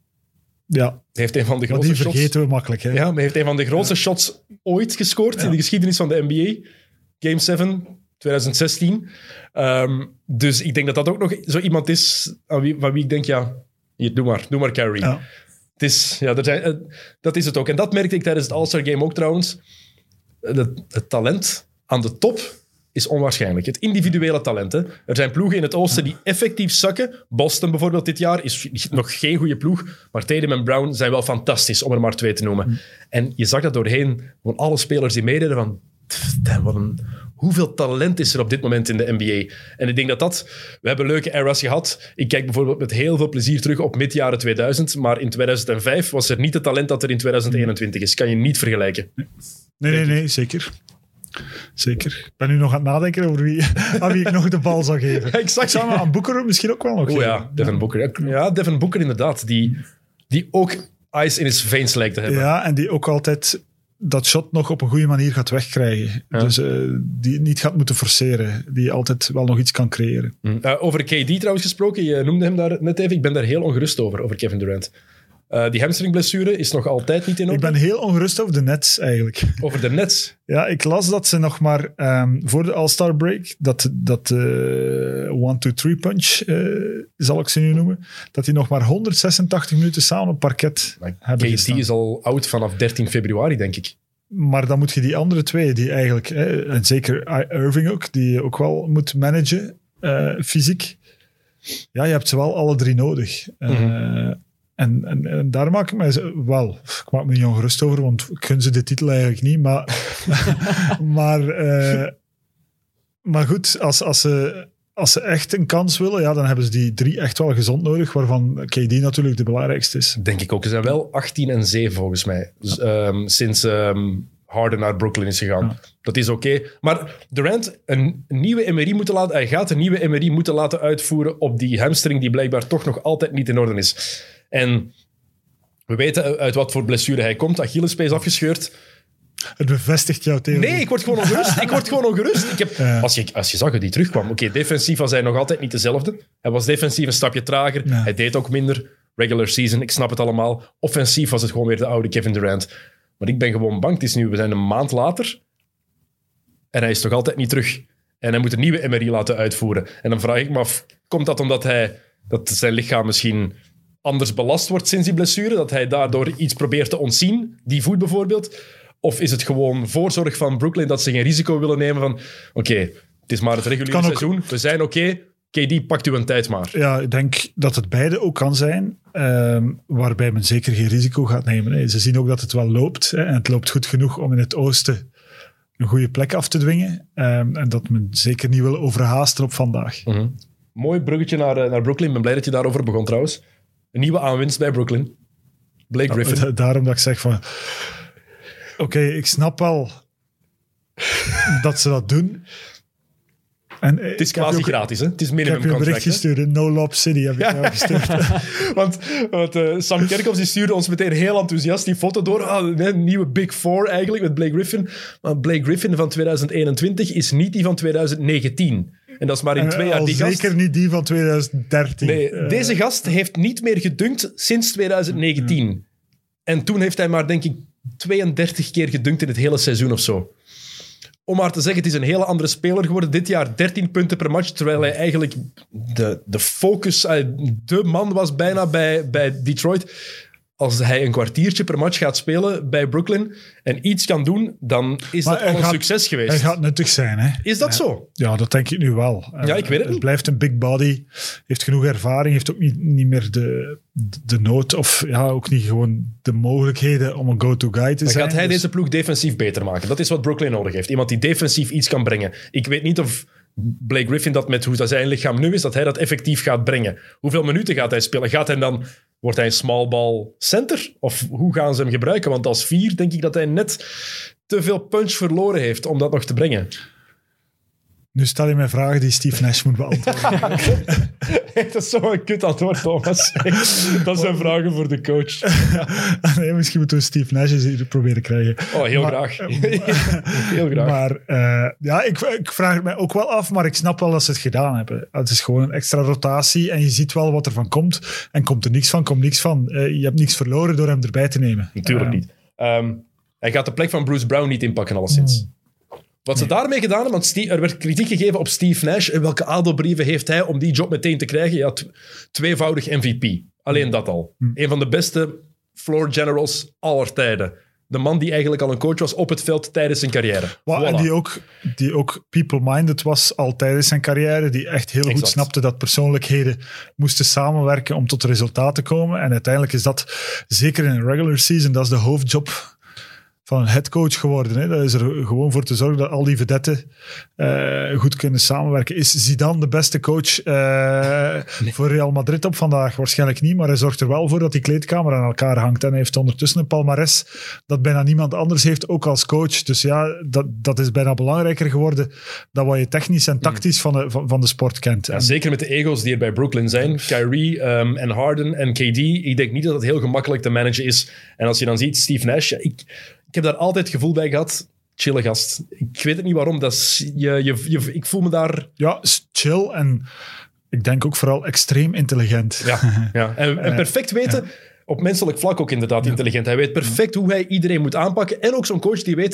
S2: ja,
S1: Hij heeft een van de grootste
S2: die
S1: shots...
S2: vergeten we makkelijk. Hè?
S1: Ja, maar hij heeft een van de grootste shots ooit gescoord in de geschiedenis van de NBA. Game 7, 2016. Ehm, dus ik denk dat dat ook nog zo iemand is aan wie, van wie ik denk, ja, hier, doe maar, doe maar Kyrie.
S2: Ja.
S1: Het is, ja, zijn, eh, dat is het ook. En dat merkte ik tijdens het All-Star Game ook trouwens. Eh, Het, het talent aan de top is onwaarschijnlijk. Het individuele talent. Er zijn ploegen in het oosten die effectief zakken. Boston bijvoorbeeld dit jaar is nog geen goede ploeg. Maar Tatum en Brown zijn wel fantastisch, om er maar twee te noemen. En je zag dat doorheen. Gewoon alle spelers die meededen van... wat een, hoeveel talent is er op dit moment in de NBA? En ik denk dat dat... We hebben leuke eras gehad. Ik kijk bijvoorbeeld met heel veel plezier terug op mid-jaren 2000. Maar in 2005 was er niet het talent dat er in 2021 is. Kan je niet vergelijken.
S2: Nee, nee, nee, zeker. Zeker. Ik ben nu nog aan het nadenken over wie, aan wie ik nog de bal zou geven.
S1: Exact.
S2: Hem aan Boeker misschien ook wel nog
S1: Oh ja, Devin Booker. Ja, Devin Booker inderdaad. Die, die ook ice in his veins lijkt te hebben.
S2: Ja, en die ook altijd dat shot nog op een goede manier gaat wegkrijgen.
S1: Ja.
S2: Dus eh, die niet gaat moeten forceren. Die altijd wel nog iets kan creëren.
S1: Uh, over KD trouwens gesproken, je noemde hem daar net even. Ik ben daar heel ongerust over, over Kevin Durant. Uh, die hamstringblessure is nog altijd niet in orde.
S2: Ik ben heel ongerust over de Nets eigenlijk.
S1: Over de Nets?
S2: Ja, ik las dat ze nog maar um, voor de All-Star break, dat, dat uh, one, two, three punch, uh, zal ik ze nu noemen, dat die nog maar 186 minuten samen op parket
S1: maar
S2: hebben
S1: KD
S2: gestaan.
S1: is al oud vanaf 13 februari, denk ik.
S2: Maar dan moet je die andere twee, die eigenlijk, hè, en zeker Irving ook, die je ook wel moet managen, fysiek. Ja, je hebt ze wel alle drie nodig. Mm -hmm. En, en, en, daar maak ik me wel, ik maak me niet ongerust over, want ik gun ze de titel eigenlijk niet. Maar, maar, uh, maar goed, als, als, ze, als ze echt een kans willen, ja, dan hebben ze die drie echt wel gezond nodig, waarvan KD natuurlijk de belangrijkste is.
S1: Denk ik ook. Ze zijn wel 18 en 7 volgens mij, dus, um, sinds um, Harden naar Brooklyn is gegaan. Ja. Dat is oké. Okay. Maar Durant, een nieuwe MRI moeten laten, hij gaat een nieuwe MRI moeten laten uitvoeren op die hamstring die blijkbaar toch nog altijd niet in orde is. En we weten uit wat voor blessure hij komt. Achillespees afgescheurd.
S2: Het bevestigt jouw theorie.
S1: Nee, ik word gewoon ongerust. ik word gewoon ongerust. Ik heb, ja. als, je, als je zag dat hij terugkwam. Oké, okay, defensief was hij nog altijd niet dezelfde. Hij was defensief een stapje trager. Ja. Hij deed ook minder. Regular season, ik snap het allemaal. Offensief was het gewoon weer de oude Kevin Durant. Maar ik ben gewoon bang. Het is nu, we zijn een maand later. En hij is toch altijd niet terug. En hij moet een nieuwe MRI laten uitvoeren. En dan vraag ik me af, komt dat omdat hij, dat zijn lichaam misschien anders belast wordt sinds die blessure? Dat hij daardoor iets probeert te ontzien? Die voet bijvoorbeeld? Of is het gewoon voorzorg van Brooklyn dat ze geen risico willen nemen van oké, okay, het is maar het reguliere het seizoen, ook... we zijn oké, okay, KD, pakt u een tijd maar.
S2: Ja, ik denk dat het beide ook kan zijn, um, waarbij men zeker geen risico gaat nemen. Hè. Ze zien ook dat het wel loopt hè, en het loopt goed genoeg om in het oosten een goede plek af te dwingen. Um, en dat men zeker niet wil overhaasten op vandaag.
S1: Mm -hmm. Mooi bruggetje naar, naar Brooklyn. Ik ben blij dat je daarover begon trouwens. Een nieuwe aanwinst bij Brooklyn. Blake Griffin.
S2: Daarom dat ik zeg van... Oké, okay, ik snap wel dat ze dat doen.
S1: En het is quasi ook, gratis, hè? Het is minimum
S2: Ik heb je een bericht gestuurd. No Lob City heb ik ja. jou gestuurd.
S1: want want uh, Sam Kerkhoffs die stuurde ons meteen heel enthousiast die foto door. Ah, nee, nieuwe Big Four eigenlijk met Blake Griffin. Maar Blake Griffin van 2021 is niet die van 2019. En dat is maar in
S2: en
S1: twee jaar die
S2: zeker
S1: gast.
S2: niet die van 2013.
S1: Nee, uh, deze gast heeft niet meer gedunkt sinds 2019. Uh, en toen heeft hij maar, denk ik, 32 keer gedunkt in het hele seizoen of zo om maar te zeggen, het is een hele andere speler geworden. Dit jaar 13 punten per match, terwijl hij eigenlijk de, de focus, de man was bijna bij, bij Detroit. Als hij een kwartiertje per match gaat spelen bij Brooklyn en iets kan doen, dan is
S2: Maar
S1: dat al een
S2: gaat-
S1: succes geweest.
S2: Hij gaat nuttig zijn, hè?
S1: Is dat zo?
S2: Ja, dat denk ik nu wel.
S1: Ja, ik weet het niet.
S2: blijft een big body, heeft genoeg ervaring, heeft ook niet, niet meer de, de nood of ja, ook niet gewoon de mogelijkheden om een go-to guy te
S1: Dan
S2: zijn.
S1: gaat hij
S2: Dus-
S1: deze ploeg defensief beter maken. Dat is wat Brooklyn nodig heeft. Iemand die defensief iets kan brengen. Ik weet niet of Blake Griffin dat met hoe dat zijn lichaam nu is, dat hij dat effectief gaat brengen. Hoeveel minuten gaat hij spelen? Gaat hij dan, wordt hij een small ball center? Of hoe gaan ze hem gebruiken? Want als vier denk ik dat hij net te veel punch verloren heeft om dat nog te brengen.
S2: Nu stel je mij vragen die Steve Nash moet beantwoorden.
S1: dat is zo'n kut antwoord, Thomas. dat zijn vragen voor de coach.
S2: nee, misschien moeten we Steve Nash eens hier proberen krijgen.
S1: Oh, heel
S2: Maar-
S1: graag. heel graag.
S2: Maar eh, ja, ik, ik vraag het mij ook wel af, maar ik snap wel dat ze het gedaan hebben. Het is gewoon een extra rotatie en je ziet wel wat er van komt. En komt er niks van, komt niks van. Eh, je hebt niks verloren door hem erbij te nemen.
S1: Natuurlijk
S2: Eh,
S1: niet. Ehm, hij gaat de plek van Bruce Brown niet inpakken, alleszins.
S2: Hmm.
S1: Wat ze daarmee gedaan hebben, want Steve- er werd kritiek gegeven op Steve Nash. En welke adelbrieven heeft hij om die job meteen te krijgen? Ja, tweevoudig MVP. Alleen dat al.
S2: Hmm.
S1: Een van de beste floor generals aller tijden. De man die eigenlijk al een coach was op het veld tijdens zijn carrière.
S2: En die ook, die ook people-minded was al tijdens zijn carrière. Die echt heel goed snapte dat persoonlijkheden moesten samenwerken om tot resultaat te komen. En uiteindelijk is dat, zeker in een regular season, dat is de hoofdjob van een headcoach geworden. Hè. Dat is er gewoon voor te zorgen dat al die vedetten eh, goed kunnen samenwerken. Is Zidane de beste coach eh, voor Real Madrid op vandaag? Waarschijnlijk niet, maar hij zorgt er wel voor dat die kleedkamer aan elkaar hangt. En hij heeft ondertussen een palmares dat bijna niemand anders heeft, ook als coach. Dus ja, dat, dat is bijna belangrijker geworden dan wat je technisch en tactisch van, de, van, van de sport kent.
S1: Ja,
S2: En-
S1: zeker met de ego's die er bij Brooklyn zijn. Kyrie ehm, en Harden en KD. Ik denk niet dat het heel gemakkelijk te managen is. En als je dan ziet, Steve Nash. ja, ik, ik heb daar altijd het gevoel bij gehad. Chille gast. Ik weet het niet waarom. Dat is, je, je, je, ik voel me daar...
S2: ja, chill en ik denk ook vooral extreem intelligent.
S1: Ja, ja. En, en perfect weten... Op menselijk vlak ook inderdaad intelligent. Hij weet perfect hoe hij iedereen moet aanpakken. En ook zo'n coach die weet...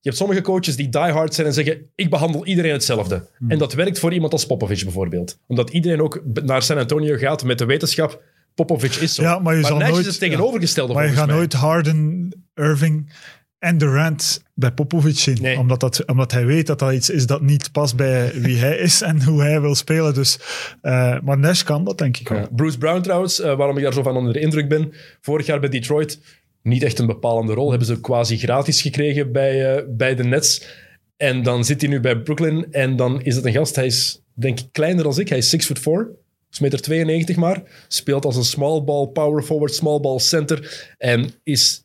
S1: Je hebt sommige coaches die diehard zijn en zeggen ik behandel iedereen hetzelfde. En dat werkt voor iemand als Popovic bijvoorbeeld. Omdat iedereen ook naar San Antonio gaat met de wetenschap Popovic is zo.
S2: Ja, maar je zal
S1: Nash
S2: nooit-
S1: is het tegenovergestelde
S2: Maar je gaat
S1: mij.
S2: nooit Harden, Irving en Durant bij Popovic zien.
S1: Nee.
S2: Omdat, dat, omdat hij weet dat dat iets is dat niet past bij wie hij is en hoe hij wil spelen. Dus, eh, maar Nash kan dat, denk ik wel.
S1: Ja. Bruce Brown trouwens, eh, waarom ik daar zo van onder de indruk ben. Vorig jaar bij Detroit, niet echt een bepalende rol. Hebben ze quasi gratis gekregen bij, eh, bij de Nets. En dan zit hij nu bij Brooklyn en dan is het een gast. Hij is denk ik kleiner dan ik. Hij is 6 foot 4. Is meter 92 maar. Speelt als een small ball power forward, small ball center. En is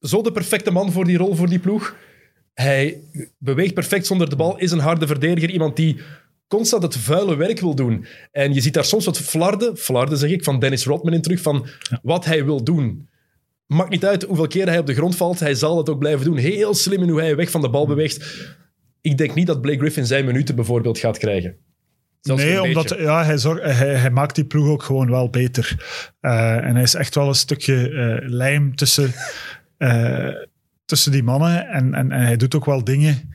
S1: zo de perfecte man voor die rol, voor die ploeg. Hij beweegt perfect zonder de bal, is een harde verdediger. Iemand die constant het vuile werk wil doen. En je ziet daar soms wat flarden, flarden zeg ik, van Dennis Rodman in terug, van wat hij wil doen. Maakt niet uit hoeveel keer hij op de grond valt, hij zal dat ook blijven doen. Heel slim in hoe hij weg van de bal beweegt. Ik denk niet dat Blake Griffin zijn minuten bijvoorbeeld gaat krijgen. Zelfs
S2: nee, omdat
S1: beetje.
S2: ja, hij, zorg, hij, hij maakt die ploeg ook gewoon wel beter. Eh, en hij is echt wel een stukje eh, lijm tussen, eh, tussen die mannen. En, en, en hij doet ook wel dingen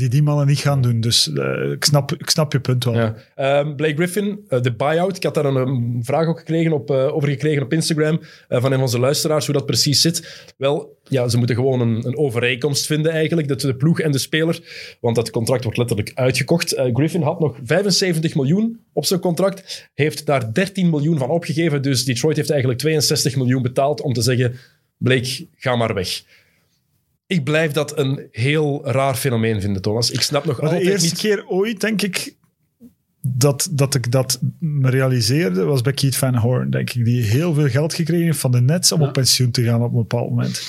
S2: die die mannen niet gaan doen. Dus eh, ik, snap, ik snap je punt wel.
S1: Ja. Ehm, Blake Griffin, eh, de buyout. Ik had daar een, vraag ook gekregen op, eh, over gekregen op Instagram van een van onze luisteraars, hoe dat precies zit. Wel, ja, ze moeten gewoon een, een overeenkomst vinden eigenlijk, de, de ploeg en de speler, want dat contract wordt letterlijk uitgekocht. Griffin had nog 75 miljoen op zijn contract, heeft daar 13 miljoen van opgegeven, dus Detroit heeft eigenlijk 62 miljoen betaald om te zeggen, Blake, ga maar weg. Ik blijf dat een heel raar fenomeen vinden, Thomas. Ik snap nog
S2: Maar de
S1: altijd
S2: eerste
S1: niet...
S2: keer ooit, denk ik, dat, dat ik dat me realiseerde, was bij Keith Van Horn, denk ik, die heel veel geld gekregen heeft van de Nets om op pensioen te gaan op een bepaald moment.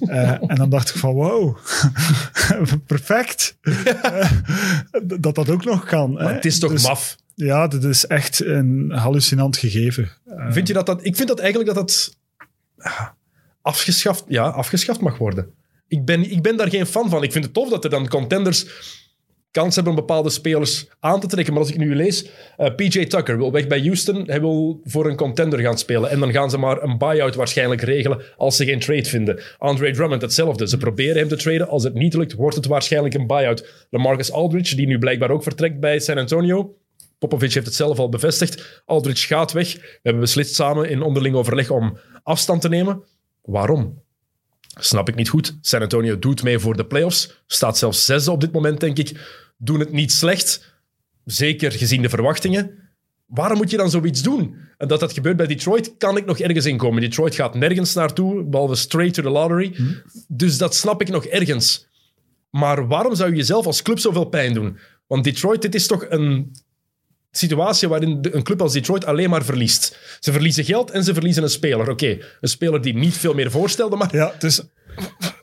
S2: Eh, en dan dacht ik van, wow, perfect. Eh, dat dat ook nog kan.
S1: Maar
S2: hè.
S1: het is toch
S2: Dus,
S1: maf?
S2: Ja, dat is echt een hallucinant gegeven. Eh,
S1: Vind je dat dat... Ik vind dat eigenlijk dat dat ah, afgeschaft, ja, afgeschaft mag worden. Ik ben, ik ben daar geen fan van. Ik vind het tof dat er dan contenders kans hebben om bepaalde spelers aan te trekken. Maar als ik nu lees, eh, PJ Tucker wil weg bij Houston. Hij wil voor een contender gaan spelen. En dan gaan ze maar een buyout waarschijnlijk regelen als ze geen trade vinden. Andre Drummond hetzelfde. Ze proberen hem te traden. Als het niet lukt, wordt het waarschijnlijk een buyout. LaMarcus Aldridge, die nu blijkbaar ook vertrekt bij San Antonio. Popovic heeft het zelf al bevestigd. Aldridge gaat weg. We hebben beslist samen in onderling overleg om afstand te nemen. Waarom? Snap ik niet goed. San Antonio doet mee voor de playoffs. Staat zelfs zesde op dit moment, denk ik. Doen het niet slecht. Zeker gezien de verwachtingen. Waarom moet je dan zoiets doen? En dat dat gebeurt bij Detroit, kan ik nog ergens inkomen. Detroit gaat nergens naartoe, behalve straight to the lottery. Dus dat snap ik nog ergens. Maar waarom zou je jezelf als club zoveel pijn doen? Want Detroit, dit is toch een situatie waarin de- een club als Detroit alleen maar verliest. Ze verliezen geld en ze verliezen een speler. Oké, een speler die niet veel meer voorstelde, maar
S2: Ja, het is,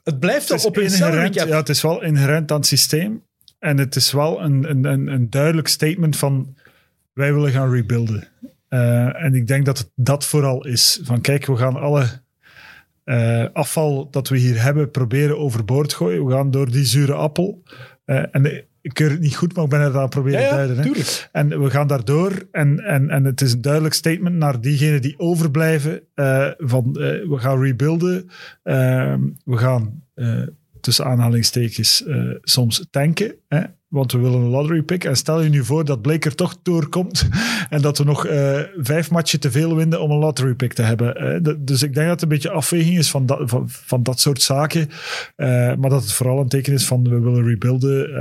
S1: het blijft
S2: het is,
S1: op een
S2: inherent, ja, het is wel inherent aan het systeem. En het is wel een, een, een, een duidelijk statement van wij willen gaan rebuilden. Eh, en ik denk dat het dat vooral is. Van kijk, we gaan alle eh, afval dat we hier hebben proberen overboord gooien. We gaan door die zure appel. Eh, en ik keur het niet goed, maar ik ben het aan het proberen
S1: Ja,
S2: te duiden. hè. En we gaan daardoor. En, en, en het is een duidelijk statement naar diegenen die overblijven. eh, van eh, we gaan rebuilden. eh, we gaan eh, tussen aanhalingstekens soms tanken. Hè, want we willen een lottery pick. En stel je nu voor dat Blake er toch doorkomt. en dat we nog eh, vijf matchen te veel winnen om een lottery pick te hebben. Dat- dus ik denk dat het een beetje afweging is van dat, van, van dat soort zaken. Eh, maar dat het vooral een teken is van we willen rebuilden. Eh,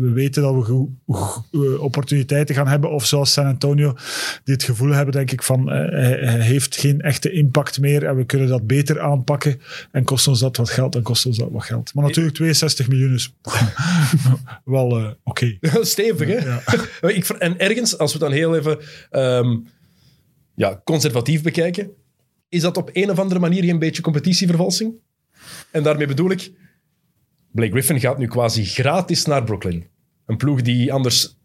S2: we weten dat we eh, opportuniteiten gaan hebben. Of zoals San Antonio, die het gevoel hebben, denk ik, van eh, hij, heeft geen echte impact meer. En we kunnen dat beter aanpakken. En kost ons dat wat geld, en kost ons dat wat geld. Maar natuurlijk 62 miljoen is wel eh, oké.
S1: Stevig, hè?
S2: Ja.
S1: Ik, en ergens, als we dan heel even ehm, ja, conservatief bekijken, is dat op een of andere manier geen beetje competitievervalsing? En daarmee bedoel ik, Blake Griffin gaat nu quasi gratis naar Brooklyn. Een ploeg die anders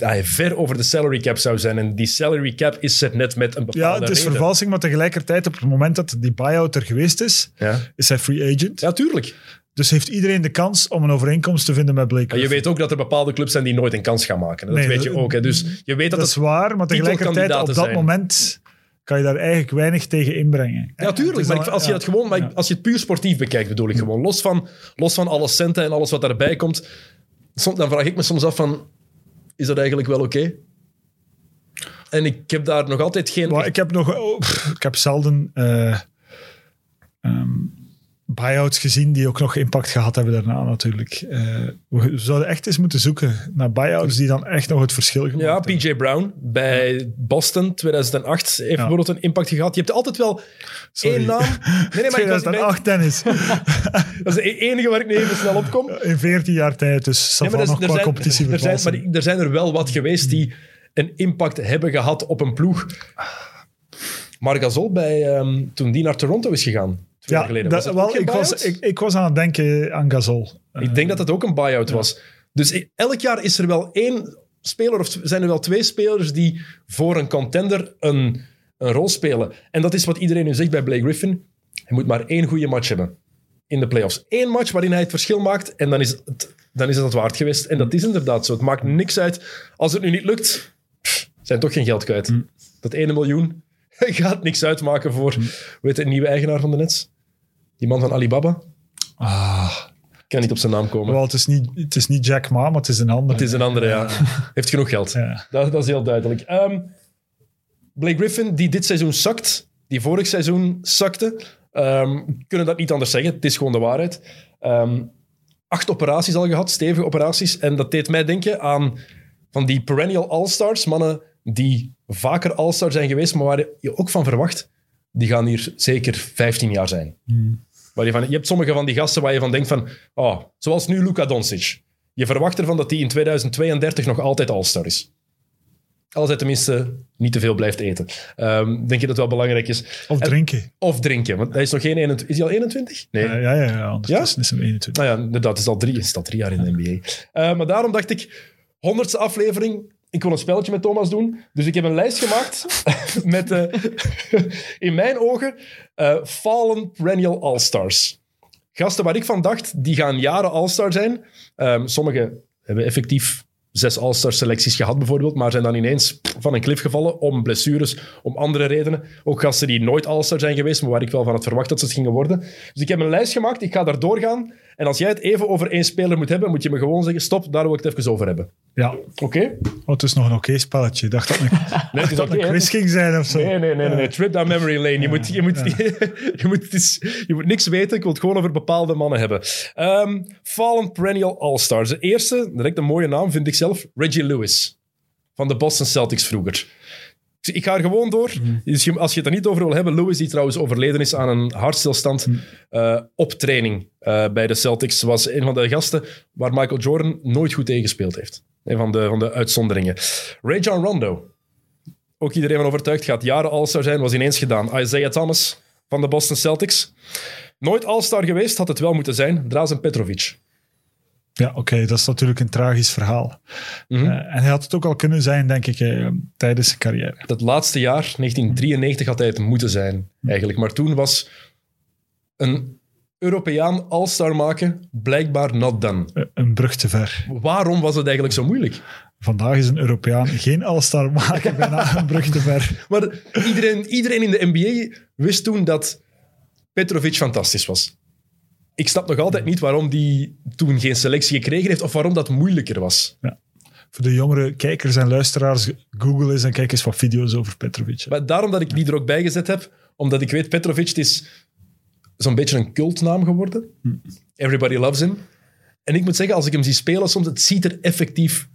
S1: ah, ver over de salary cap zou zijn. En die salary cap is er net met een bepaalde
S2: Ja, het is
S1: reden.
S2: vervalsing, maar tegelijkertijd op het moment dat die buyout er geweest is,
S1: Ja.
S2: is hij free agent.
S1: ja, tuurlijk.
S2: Dus heeft iedereen de kans om een overeenkomst te vinden met Blake
S1: je weet ook dat er bepaalde clubs zijn die nooit een kans gaan maken. Dat
S2: Nee,
S1: weet je ook. Hè. Dus je weet dat,
S2: Dat is waar, maar tegelijkertijd op dat
S1: zijn.
S2: moment kan je daar eigenlijk weinig tegen inbrengen.
S1: Ja, tuurlijk. Maar ik- als je dat gewoon, maar ik- als je het puur sportief bekijkt, bedoel ik gewoon. Los van, los van alle centen en alles wat daarbij komt. Soms, dan vraag ik me soms af van, is dat eigenlijk wel oké? En ik heb daar nog altijd geen...
S2: Maar ik heb nog, oh, pff, ik heb zelden eh ehm, buyouts gezien die ook nog impact gehad hebben daarna natuurlijk. Eh, we zouden echt eens moeten zoeken naar buyouts die dan echt nog het verschil gemaakt
S1: ja,
S2: hebben.
S1: PJ Brown bij Boston 2008 heeft
S2: Ja.
S1: bijvoorbeeld een impact gehad. Je hebt altijd wel
S2: Sorry.
S1: één naam. Nee, nee, maar ik was,
S2: 2008 tennis.
S1: dat is de enige waar ik nu even snel op kom.
S2: In 14 jaar tijd, dus
S1: Ja,
S2: ja,
S1: maar er,
S2: nog
S1: er zijn,
S2: competitie
S1: er, zijn, maar er zijn er wel wat geweest die een impact hebben gehad op een ploeg. Marc Gasol, bij, ehm, toen die naar Toronto is gegaan, twee jaar
S2: Ja,
S1: geleden.
S2: dat,
S1: was dat
S2: wel, ik, was, ik, ik was aan het denken aan Gasol.
S1: Ik denk dat het ook een buyout was. Dus elk jaar is er wel één speler, of zijn er wel twee spelers die voor een contender een, een rol spelen. En dat is wat iedereen nu zegt bij Blake Griffin. Hij moet maar één goede match hebben in de playoffs. Eén match waarin hij het verschil maakt en dan is het, dan is het het waard geweest. En dat is inderdaad zo. Het maakt niks uit. Als het nu niet lukt, pff, zijn toch geen geld kwijt. Dat ene miljoen gaat niks uitmaken voor, weet je, een nieuwe eigenaar van de Nets. Die man van Alibaba.
S2: Ah,
S1: Ik kan niet op zijn naam komen.
S2: wel, het, is niet, het is niet Jack Ma, maar het is een andere.
S1: Het is een andere, ja. Heeft genoeg geld.
S2: Ja.
S1: Dat, dat is heel duidelijk. Ehm, Blake Griffin, die dit seizoen zakt, die vorig seizoen zakte, ehm, kunnen dat niet anders zeggen. Het is gewoon de waarheid. Ehm, acht operaties al gehad, stevige operaties. En dat deed mij denken aan van die perennial all-stars, mannen die vaker all-star zijn geweest, maar waar je ook van verwacht, die gaan hier zeker 15 jaar zijn. Waar je, van, je hebt sommige van die gasten waar je van denkt van, oh, zoals nu Luka Doncic. Je verwacht ervan dat hij in 2032 nog altijd all-star is. Als hij tenminste niet te veel blijft eten. Ehm, denk je dat wel belangrijk is.
S2: Of
S1: En-
S2: drinken.
S1: Of drinken, want hij is nog geen 21. Is hij al 21? Nee.
S2: Ja, ja, ja, ja ondertussen is hem 21.
S1: Nou ja, inderdaad, het is al drie, is al drie jaar in de NBA. Eh, maar daarom dacht ik, honderdste aflevering, ik wil een spelletje met Thomas doen. Dus ik heb een lijst gemaakt met, eh, in mijn ogen, eh, Fallen Perennial All-Stars. Gasten waar ik van dacht, die gaan jaren All-Star zijn. Ehm sommigen hebben effectief zes All-Star selecties gehad bijvoorbeeld, maar zijn dan ineens van een klif gevallen om blessures, om andere redenen. Ook gasten die nooit All-Star zijn geweest, maar waar ik wel van had verwacht dat ze gingen worden. Dus ik heb een lijst gemaakt, ik ga daar doorgaan. En als jij het even over één speler moet hebben, moet je me gewoon zeggen, stop, daar wil ik het even over hebben.
S2: Ja,
S1: Oké?
S2: oh, het is nog een oké spelletje. Ik dacht dat een,
S1: Nee, het
S2: dat een quiz ging zijn of zo.
S1: Nee, nee, nee, nee, nee. Trip down memory lane. Je, moet, je, moet, je, moet, het is- je moet niks weten. Ik wil het gewoon over bepaalde mannen hebben. Ehm, Fallen Perennial All-Stars. De eerste, direct een mooie naam, vind ik zelf. Reggie Lewis. Van de Boston Celtics vroeger. Ik- ga er gewoon door. Dus je- als je het er niet over wil hebben, Lewis, die trouwens overleden is aan een hartstilstand eh, op training eh, bij de Celtics, was een van de gasten waar Michael Jordan nooit goed tegen gespeeld heeft. Een van de, van de uitzonderingen. Ray John Rondo ook iedereen van overtuigd, gaat jaren All-Star zijn, was ineens gedaan. Isaiah Thomas van de Boston Celtics. Nooit All-Star geweest, had het wel moeten zijn. Drazen Petrovic.
S2: Ja, oké, dat is natuurlijk een tragisch verhaal.
S1: Mhm.
S2: Eh, en hij had het ook al kunnen zijn, denk ik, eh, tijdens zijn carrière.
S1: Dat laatste jaar, 1993, had hij het moeten zijn, eigenlijk. Maar toen was een Europeaan All-Star maken blijkbaar not done.
S2: Eh, een brug te ver.
S1: Waarom was het eigenlijk zo moeilijk?
S2: Vandaag is een Europeaan geen All-Star maken, bijna een brug te ver.
S1: Maar iedereen, iedereen in de NBA wist toen dat Petrovic fantastisch was. Ik snap nog altijd niet waarom die toen geen selectie gekregen heeft of waarom dat moeilijker was.
S2: Voor de jongere kijkers en luisteraars, google eens en kijk eens wat video's over Petrovic.
S1: Maar daarom dat ik die er ook bij gezet heb, omdat ik weet, Petrovic is zo'n beetje een cultnaam geworden. Everybody loves him. En ik moet zeggen, als ik hem zie spelen soms, het ziet er effectief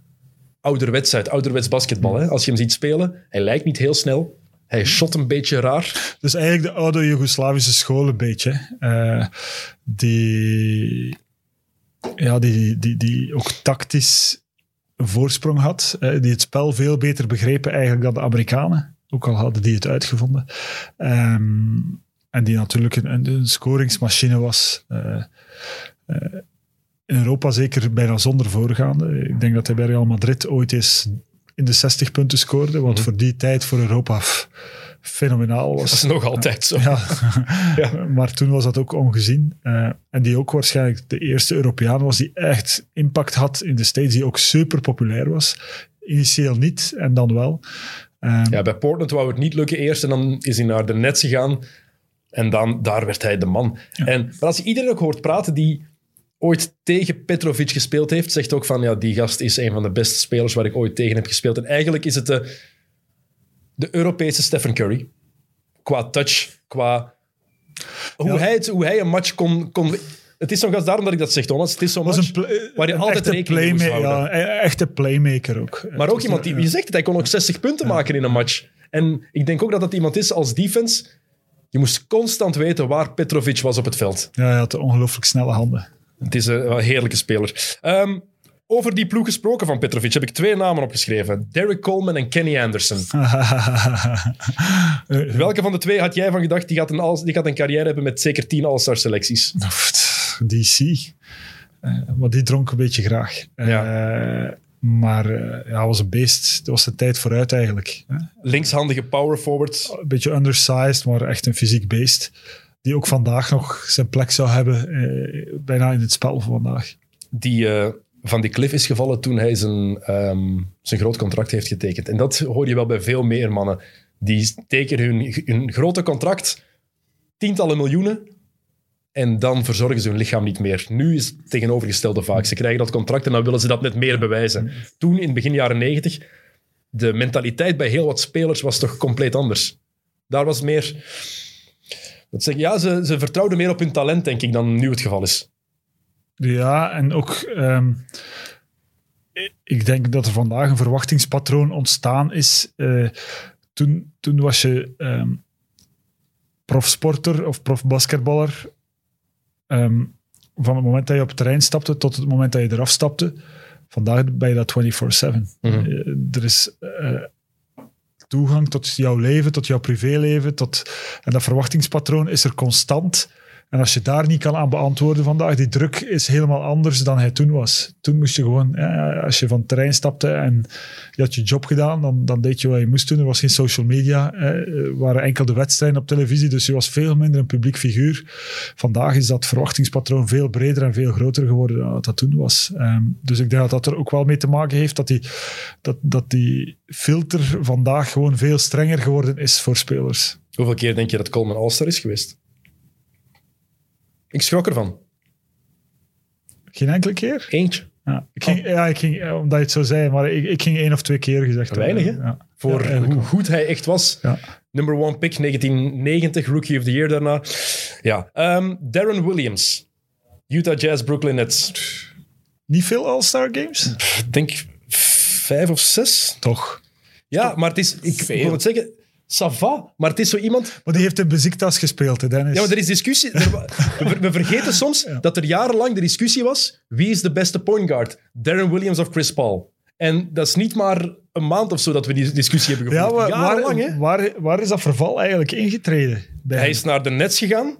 S1: ouderwets uit. Ouderwets basketbal. Hè? Als je hem ziet spelen, hij lijkt niet heel snel. Hij shot een beetje raar.
S2: Dus eigenlijk de oude Joegoslavische school een beetje. eh, die, ja, die, die, die ook tactisch een voorsprong had. die het spel veel beter begrepen eigenlijk dan de Amerikanen. Ook al hadden die het uitgevonden. Ehm, en die natuurlijk een, een, scoringsmachine was. eh, eh, in Europa zeker bijna zonder voorgaande. Ik denk dat hij bij Real Madrid ooit eens in de 60 punten scoorde. Wat voor die tijd voor Europa fenomenaal was.
S1: Dat is nog altijd zo.
S2: Ja. maar toen was dat ook ongezien. Eh, en die ook waarschijnlijk de eerste Europeaan was die echt impact had in de States, die ook super populair was. Initieel niet, en dan wel. Eh,
S1: Ja, bij Portland wou het niet lukken eerst en dan is hij naar de Nets gegaan. En dan, daar werd hij de man. En, maar als je iedereen ook hoort praten die ooit tegen Petrovic gespeeld heeft, zegt ook van, ja, die gast is een van de beste spelers waar ik ooit tegen heb gespeeld. En eigenlijk is het de, de Europese Stephen Curry. Qua touch, qua... Hoe,
S2: Ja.
S1: hij, het, hoe hij een match kon... kon het is zo'n gast, daarom dat ik dat zeg, Thomas. Het is zo'n match
S2: een,
S1: waar je
S2: een
S1: altijd
S2: echte
S1: rekening mee houden.
S2: Ja, e- echte playmaker ook.
S1: Maar ook iemand die, je zegt het, hij kon ook 60 punten maken in een match. En ik denk ook dat dat iemand is als defense. Je moest constant weten waar Petrovic was op het veld.
S2: Ja, hij had ongelooflijk snelle handen.
S1: Het is een, een heerlijke speler. Ehm, over die ploeg gesproken van Petrovic heb ik twee namen opgeschreven. Derek Coleman en Kenny Anderson.
S2: Eh,
S1: Welke van de twee had jij van gedacht, die gaat een, die gaat een carrière hebben met zeker 10 All-Star selecties?
S2: DC. Eh, maar die dronk een beetje graag. Eh, Maar eh, ja, hij was een beest. Het was de tijd vooruit eigenlijk. hè.
S1: Linkshandige power forward.
S2: Een beetje undersized, maar echt een fysiek beest. Die ook vandaag nog zijn plek zou hebben, eh, bijna in het spel van vandaag.
S1: die eh, van die cliff is gevallen toen hij zijn, ehm, zijn groot contract heeft getekend. En dat hoor je wel bij veel meer mannen. Die tekenen hun, hun grote contract, tientallen miljoenen, en dan verzorgen ze hun lichaam niet meer. Nu is het tegenovergestelde vaak. Ze krijgen dat contract en dan willen ze dat net meer bewijzen. Toen, in begin jaren negentig, de mentaliteit bij heel wat spelers was toch compleet anders. Daar was meer... Dat zeg, ja, ze, ze vertrouwden meer op hun talent, denk ik, dan nu het geval is.
S2: Ja, en ook... ehm, ik denk dat er vandaag een verwachtingspatroon ontstaan is. Eh, toen, toen was je ehm, profsporter of profbasketballer. Ehm, van het moment dat je op het terrein stapte tot het moment dat je eraf stapte. Vandaag ben je dat 24-7.
S1: Mhm.
S2: Eh, er is eh, toegang tot jouw leven, tot jouw privéleven. Tot, en dat verwachtingspatroon is er constant. En als je daar niet kan aan beantwoorden vandaag, die druk is helemaal anders dan hij toen was. Toen moest je gewoon, als je van het terrein stapte en je had je job gedaan, dan, dan deed je wat je moest doen. Er was geen social media, er waren enkel de wedstrijden op televisie, dus je was veel minder een publiek figuur. Vandaag is dat verwachtingspatroon veel breder en veel groter geworden dan dat toen was. Ehm, dus ik denk dat dat er ook wel mee te maken heeft dat die, dat, dat die filter vandaag gewoon veel strenger geworden is voor spelers.
S1: Hoeveel keer denk je dat Coleman All-Star is geweest? Ik schrok ervan.
S2: Geen enkele keer?
S1: Eentje.
S2: Ja, ik ging, ja ik ging, eh, omdat je het zo zei, maar ik, ik ging één of twee keer gezegd.
S1: Weinig, hè?
S2: Ja.
S1: Voor
S2: Ja,
S1: hoe goed hij echt was.
S2: Ja.
S1: Number one pick, 1990, Rookie of the Year daarna. Ja. Ehm, Darren Williams. Utah Jazz, Brooklyn Nets.
S2: Niet veel All-Star Games?
S1: Ik denk vijf of zes.
S2: Toch.
S1: Ja, maar het is... Ik
S3: Veel.
S1: wil het zeggen... Ça va, maar het is zo iemand...
S2: Maar die heeft in Beziktas gespeeld, hè, Dennis.
S1: Ja, maar er is discussie. er we, vergeten soms dat er jarenlang de discussie was: wie is de beste point guard? Darren Williams of Chris Paul? En dat is niet maar een maand of zo dat we die discussie hebben
S2: ja,
S1: gevoerd.
S2: waar,
S1: jarenlang, hè?
S2: waar, waar, waar is dat verval eigenlijk ingetreden? Bij
S1: Hij is naar de Nets gegaan.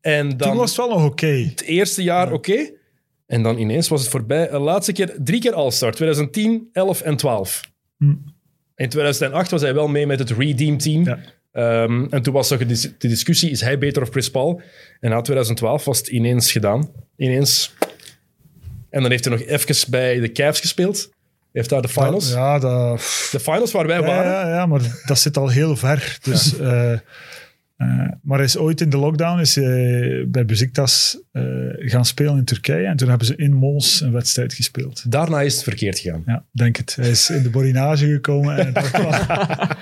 S1: En dan
S2: Toen was het wel nog oké.
S1: het eerste jaar oké. En dan ineens was het voorbij. De laatste keer, drie keer All-Star. 2010, 11 en 12.
S2: Hm.
S1: In 2008 was hij wel mee met het Redeem Team.
S2: Ja.
S1: Ehm, en toen was er de discussie, is hij beter of Chris Paul? En na 2012 was het ineens gedaan. Ineens. En dan heeft hij nog even bij de Cavs gespeeld. Heeft daar de finals.
S2: Ja, dat...
S1: De finals waar wij
S2: Ja,
S1: waren.
S2: ja, ja, maar dat zit al heel ver. Dus, eh, eh, maar hij is ooit in de lockdown is hij bij Beziktas eh, gaan spelen in Turkije. En toen hebben ze in Mons een wedstrijd gespeeld.
S1: Daarna is het verkeerd gegaan.
S2: Ja, denk het. Hij is in de borinage gekomen. En dat, was,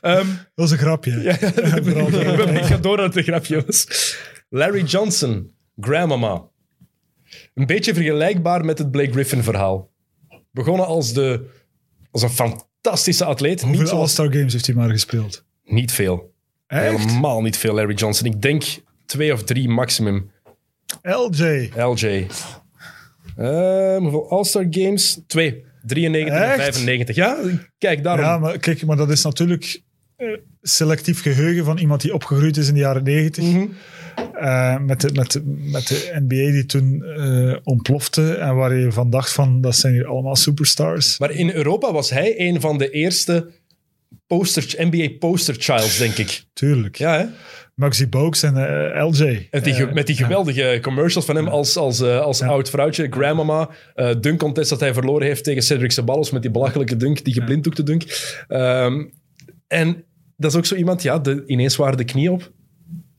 S1: Ehm,
S2: dat was een grapje.
S1: Ja, ik ga door naar de grapje was. Larry Johnson, Grandmama. Een beetje vergelijkbaar met het Blake Griffin verhaal. Begonnen als, de, als een fantastische atleet. Niet,
S2: Hoeveel All-Star Games heeft hij maar gespeeld?
S1: niet veel.
S2: Echt?
S1: Helemaal niet veel, Larry Johnson. Ik denk twee of drie maximum.
S2: LJ.
S1: LJ. Ehm, hoeveel All-Star Games? Twee. 93 en
S2: Echt?
S1: 95. Ja, kijk, daarom.
S2: Ja, maar kijk, maar dat is natuurlijk eh, selectief geheugen van iemand die opgegroeid is in de jaren negentig.
S1: Mhm.
S2: Eh, met, de, met, de, met de NBA die toen eh, ontplofte en waar je van dacht van, dat zijn hier allemaal superstars.
S1: Maar in Europa was hij een van de eerste poster, NBA poster childs, denk ik.
S2: Tuurlijk.
S1: Ja, hè?
S2: Maxi Bogues en eh, LJ.
S1: Met die,
S2: Eh,
S1: met die geweldige commercials van hem als, als, eh, als oud vrouwtje. Grandmama. dunk contest dat hij verloren heeft tegen Cedric Ceballos met die belachelijke dunk, die geblinddoekte dunk. Ehm, en dat is ook zo iemand, ja, de, ineens waren de knie op.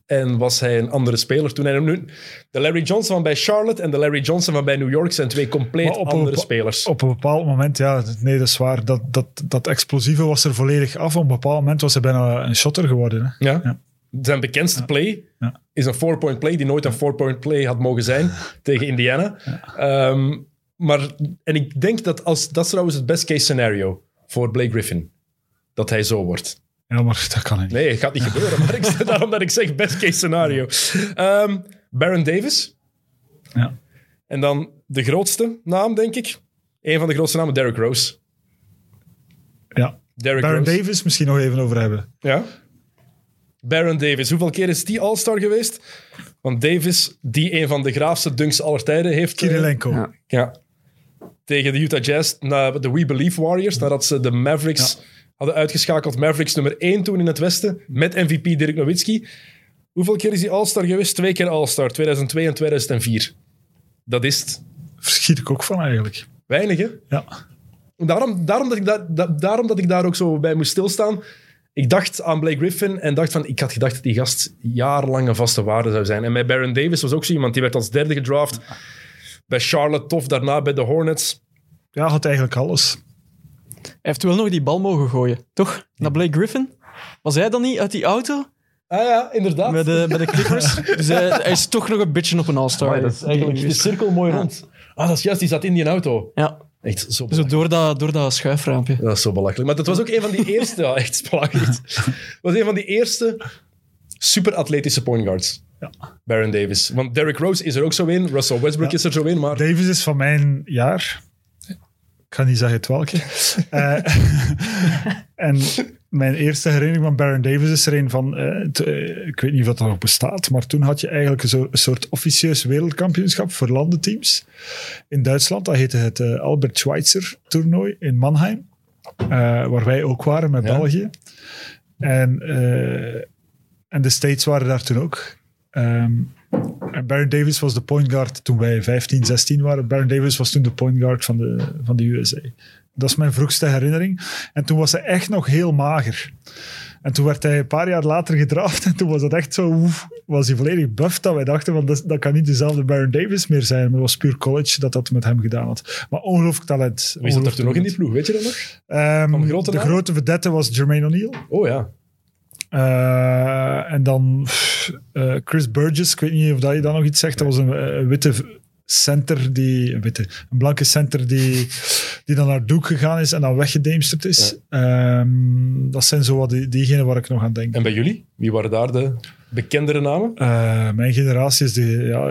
S1: En was hij een andere speler toen hij hem nu... De Larry Johnson van bij Charlotte en de Larry Johnson van bij New York zijn twee compleet andere spelers.
S2: Op een bepaald moment, ja, nee, dat is waar. Dat, dat, dat explosieve was er volledig af. Op een bepaald moment was hij bijna een shotter geworden. Hè.
S1: Ja.
S2: Ja.
S1: Zijn bekendste play
S2: Ja.
S1: is een four-point play die nooit een four-point play had mogen zijn tegen Indiana. Ehm, maar, en ik denk dat als, dat is trouwens het best case scenario voor Blake Griffin. Dat hij zo wordt.
S2: Ja, maar dat kan niet.
S1: Nee, het gaat niet gebeuren. Maar ik, daarom dat ik zeg best case scenario. Ehm, Baron Davis.
S2: Ja.
S1: En dan de grootste naam, denk ik. Een van de grootste namen, Derrick Rose.
S2: Ja.
S1: Derrick
S2: Baron
S1: Rose.
S2: Davis misschien nog even over hebben.
S1: Ja. Baron Davis. Hoeveel keer is die All-Star geweest? Want Davis, die een van de graafste dunks aller tijden heeft... eh,
S2: Kirilenko.
S3: Ja.
S1: ja. Tegen de Utah Jazz, de We Believe Warriors, nadat ze de Mavericks hadden uitgeschakeld. Mavericks nummer 1 toen in het Westen, met MVP Dirk Nowitzki. Hoeveel keer is hij All-Star geweest? Twee keer All-Star, 2002 en 2004. Dat is het.
S2: Verschiet ik ook van eigenlijk.
S1: Weinig, hè?
S2: Ja.
S1: Daarom, daarom, dat ik daar, da- daarom dat ik daar ook zo bij moest stilstaan. Ik dacht aan Blake Griffin en dacht van, ik had gedacht dat die gast jarenlang een vaste waarde zou zijn. En met Baron Davis was ook zo iemand, die werd als derde gedraft. Bij Charlotte tof, daarna bij de Hornets.
S2: Ja, had eigenlijk alles.
S3: Hij heeft wel nog die bal mogen gooien, toch? Naar Blake Griffin. Was hij dan niet uit die auto
S1: Ah ja, inderdaad.
S3: bij de, bij de Clippers? dus hij, hij is toch nog een beetje op een All-Star.
S1: Amai, dat is eigenlijk de cirkel mooi rond. Ah, dat is juist, die zat in die auto.
S3: Ja,
S1: Echt zo
S3: zo
S1: belachelijk.
S3: door dat, door dat schuifraampje.
S1: Dat is zo belachelijk. Maar dat was ook een van die eerste, ja, echt belachelijk. Het was een van die eerste superatletische point guards.
S2: Ja.
S1: Baron Davis. Want Derrick Rose is er ook zo in, Russell Westbrook
S2: Ja.
S1: is er zo in, maar...
S2: Davis is van mijn jaar. Ik ga niet zeggen het welke. Eh, en mijn eerste herinnering van Baron Davis is er een van... eh, t- eh, ik weet niet of dat nog bestaat, maar toen had je eigenlijk een, zo- een soort officieus wereldkampioenschap voor landenteams in Duitsland. Dat heette het Albert Schweitzer toernooi in Mannheim. waar wij ook waren met
S1: Ja.
S2: België. En, en de States waren daar toen ook. Ehm, en Baron Davis was de point guard toen wij 15, 16 waren. Baron Davis was toen de point guard van de, van de USA. Dat is mijn vroegste herinnering. En toen was hij echt nog heel mager. En toen werd hij een paar jaar later gedraft. En toen was dat echt zo... oef, was hij volledig buff dat wij dachten, van dat, dat kan niet dezelfde Baron Davis meer zijn. Maar het was puur college dat dat met hem gedaan had. Maar ongelooflijk talent.
S1: Wie zat er toen nog in die ploeg? Weet je dat nog?
S2: Ehm, de
S1: naam?
S2: grote vedette was Jermaine O'Neal.
S1: Oh ja.
S2: Eh, en dan pff, eh, Chris Burgess, ik weet niet of dat je dan nog iets zegt. Dat was een witte center, die, een, witte, een blanke center die, die dan naar Duke gegaan is en dan weggedamsterd is. Ehm, dat zijn zo wat die, diegenen waar ik nog aan denk.
S1: En bij jullie? Wie waren daar de bekendere namen?
S2: Eh, mijn generatie is de... Ja,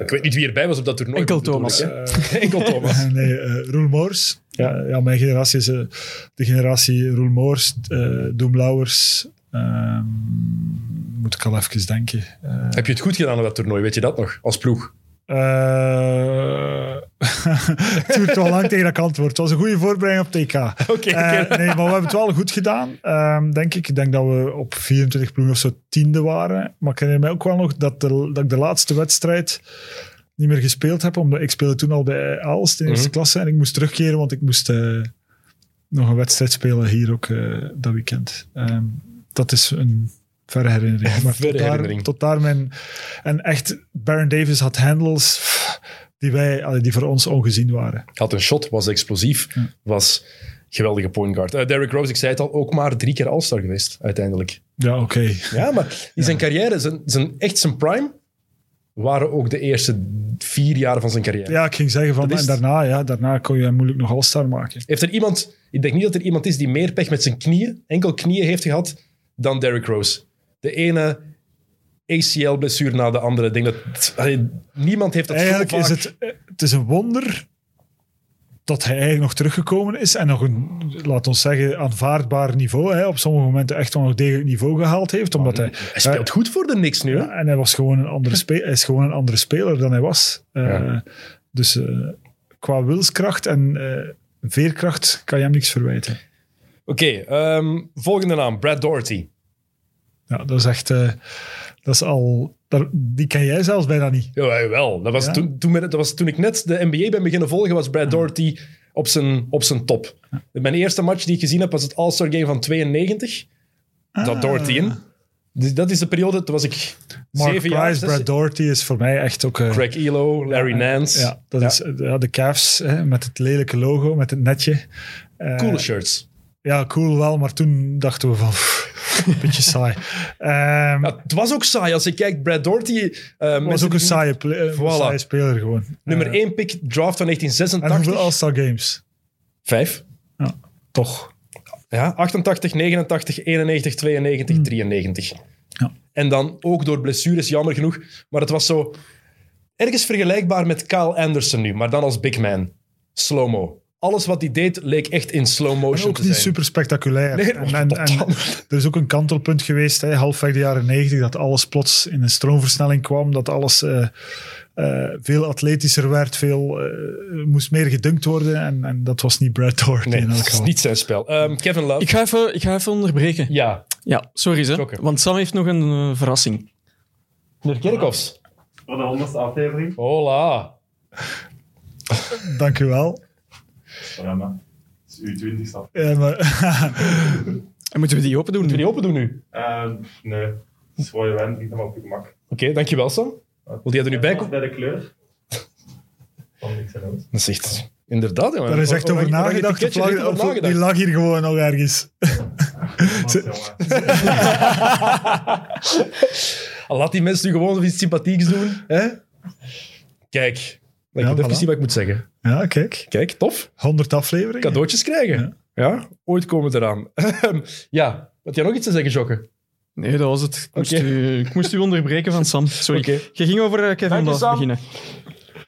S1: Ik weet niet wie erbij was op dat toernooi.
S3: Enkel Thomas.
S1: Enkel Thomas.
S2: nee, eh Roel Moors. Ja. ja, mijn generatie is de generatie Roel Moors, eh Ehm, moet ik al even denken. Eh,
S1: Heb je het goed gedaan op dat toernooi? Weet je dat nog? Als ploeg?
S2: Eh, het duurt wel lang tegen dat antwoord. Het was een goede voorbereiding op TK.
S1: Oké,
S2: Eh, nee, maar we hebben het wel goed gedaan, ehm, denk ik. Ik denk dat we op 24 ploegen of zo tiende waren. Maar ik herinner mij ook wel nog dat, de, dat ik de laatste wedstrijd niet meer gespeeld heb. Omdat ik speelde toen al bij Aalst in eerste
S1: Mhm.
S2: klasse. En ik moest terugkeren, want ik moest nog een wedstrijd spelen hier ook dat weekend. Ehm, dat is een verre herinnering. Maar
S1: Verre
S2: tot, daar,
S1: herinnering.
S2: tot daar mijn... En echt, Baron Davis had handles die, wij, die voor ons ongezien waren.
S1: Had een shot, was explosief, was geweldige point guard. Eh, Derrick Rose, ik zei het al, ook maar drie keer All-Star geweest, uiteindelijk.
S2: Ja, oké.
S1: Ja, maar in zijn carrière, zijn, zijn, echt zijn prime, waren ook de eerste vier jaar van zijn carrière.
S2: Ja, ik ging zeggen van, en daarna, ja, daarna kon je hem moeilijk nog All-Star maken.
S1: Heeft er iemand, ik denk niet dat er iemand is die meer pech met zijn knieën, enkel knieën heeft gehad, dan Derrick Rose. De ene ACL-blessure na de andere. Ik denk dat allee, niemand heeft dat
S2: Eigenlijk
S1: zo
S2: is
S1: vaak.
S2: het, eh, het is een wonder dat hij eigenlijk nog teruggekomen is en nog een, laat ons zeggen, aanvaardbaar niveau. Hè, op sommige momenten echt wel nog degelijk niveau gehaald heeft. Omdat hij,
S1: Hij speelt goed voor de niks nu. Hè?
S2: Ja, en hij, was gewoon een andere spe- hij is gewoon een andere speler dan hij was. Eh,
S1: Ja.
S2: Dus eh, qua wilskracht en eh, veerkracht kan je hem niks verwijten.
S1: Oké, ehm, volgende naam, Brad Doherty.
S2: Ja, dat is echt... eh, dat is al... daar- die ken jij zelfs bijna niet.
S1: Ja, wel. Dat was,
S2: Ja?
S1: toen, toen, dat was toen ik net de NBA ben beginnen volgen, was Brad Doherty op zijn, op zijn top. Mijn eerste match die ik gezien heb, was het All-Star Game van 92. Dat
S2: Ah.
S1: Doherty in. Dus dat is de periode, toen was ik
S2: Mark
S1: zeven jaar.
S2: Price,
S1: zes-
S2: Brad Doherty is voor mij echt ook... eh,
S1: Craig Elo, Larry Nance.
S2: Ja, dat is de Cavs hè, met het lelijke logo, met het netje. Eh,
S1: Coole shirts.
S2: Ja, cool wel, maar toen dachten we van... pff, een beetje saai. Ehm
S1: Ja, het was ook saai. Als je kijkt, Brad Doherty... eh
S2: was ook een saaie, een saaie speler gewoon.
S1: Nummer
S2: Eh,
S1: 1 pick, draft van
S2: En
S1: 1986.
S2: hoeveel All-Star Games?
S1: Vijf.
S2: Ja, toch.
S1: Ja, 88, 89, 91, 92, 93.
S2: Ja.
S1: En dan ook door blessures, jammer genoeg. Maar het was zo ergens vergelijkbaar met Kyle Anderson nu, maar dan als big man. Slow-mo. Alles wat hij deed leek echt in slow
S2: En
S1: motion
S2: ook
S1: te
S2: niet
S1: zijn.
S2: super spectaculair.
S1: Nee,
S2: en, en, en er is ook een kantelpunt geweest, hè, halfweg de jaren 90, dat alles plots in een stroomversnelling kwam, dat alles eh, eh, veel atletischer werd, veel, eh, moest meer gedunkt worden. En, en dat was niet Brad Doherty
S1: Nee, dat is niet zijn spel. Ehm, Kevin Love.
S3: Ik ga even, ik ga even onderbreken.
S1: Ja,
S3: Ja, sorry hè.
S1: Jokke.
S3: Want Sam heeft nog een verrassing.
S1: meneer Kerkhoffs.
S4: Voor de honderdste aflevering.
S1: Hola.
S2: Dank u wel.
S4: Ja, maar het is uw af.
S2: Ja, maar,
S3: En moeten we die open doen?
S1: Moeten we die open doen nu?
S4: Eh, nee, het is voor je wijn, niet helemaal op je gemak.
S1: Oké, dankjewel Sam. Wil jij er nu bij komen?
S4: bij de kleur. Van niks en.
S1: Dat is echt... Inderdaad, jongen.
S2: daar is echt over nagedacht. of-
S1: nagedacht.
S2: die lag hier gewoon nog ergens.
S1: Laat die mensen nu gewoon iets sympathieks doen. Hè? Kijk, ik
S2: Ja,
S1: moet even
S2: voilà.
S1: zien wat ik moet zeggen.
S2: Ja, kijk.
S1: Kijk, tof.
S2: 100 afleveringen.
S1: Cadeautjes krijgen. Ja, ooit komen we eraan. ja, had jij nog iets te zeggen, Jokke?
S3: Nee, dat was het. Ik moest, u, ik moest u onderbreken van Sam. Sorry. Je ging over eh, Kevin
S1: Dank
S3: Love beginnen.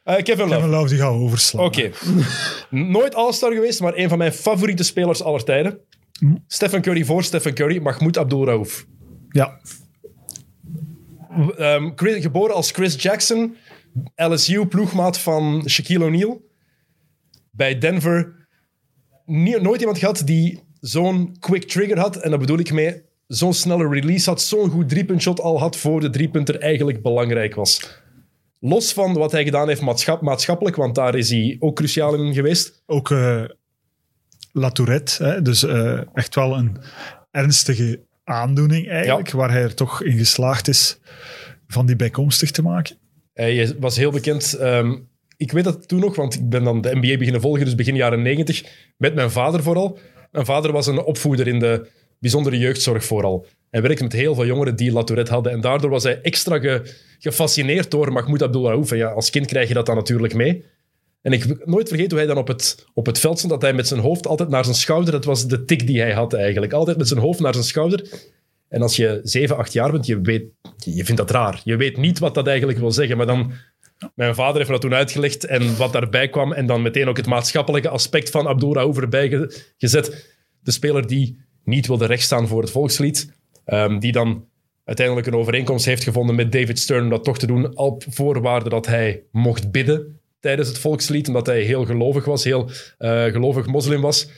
S1: Eh, Kevin Love.
S2: Kevin Love die gaan we overslaan.
S1: Oké. Nooit All-Star geweest, maar een van mijn favoriete spelers aller tijden.
S2: Hm.
S1: Stephen Curry voor Stephen Curry, Mahmoud Abdul-Raouf.
S2: Ja.
S1: Ehm, Chris- geboren als Chris Jackson, LSU, ploegmaat van Shaquille O'Neal. Bij Denver nie- nooit iemand gehad die zo'n quick trigger had. En dat bedoel ik mee, zo'n snelle release had, zo'n goed driepuntshot al had voor de driepunter eigenlijk belangrijk was. Los van wat hij gedaan heeft maatschap- maatschappelijk, want daar is hij ook cruciaal in geweest.
S2: Ook eh La Tourette. Hè? Dus eh, echt wel een ernstige aandoening eigenlijk, waar hij er toch in geslaagd is van die bijkomstig te maken.
S1: Hij was heel bekend. ehm, ik weet dat toen nog, want ik ben dan de NBA beginnen volgen, dus begin jaren negentig, met mijn vader vooral. Mijn vader was een opvoeder in de bijzondere jeugdzorg vooral. Hij werkte met heel veel jongeren die La Tourette hadden. En daardoor was hij extra ge- gefascineerd door Mahmoud Abdul Raouf. En ja, als kind krijg je dat dan natuurlijk mee. En ik nooit vergeten hoe hij dan op het, op het veld stond, dat hij met zijn hoofd altijd naar zijn schouder, dat was de tik die hij had eigenlijk, altijd met zijn hoofd naar zijn schouder. En als je 7, 8 jaar bent, je, weet, je vindt dat raar. Je weet niet wat dat eigenlijk wil zeggen, maar dan... Mijn vader heeft dat toen uitgelegd en wat daarbij kwam. En dan meteen ook het maatschappelijke aspect van Abdul ge- gezet. De speler die niet wilde rechtstaan voor het volkslied. ehm, die dan uiteindelijk een overeenkomst heeft gevonden met David Stern om dat toch te doen. Op voorwaarde dat hij mocht bidden tijdens het volkslied. Omdat hij heel gelovig was, heel eh, gelovig moslim was.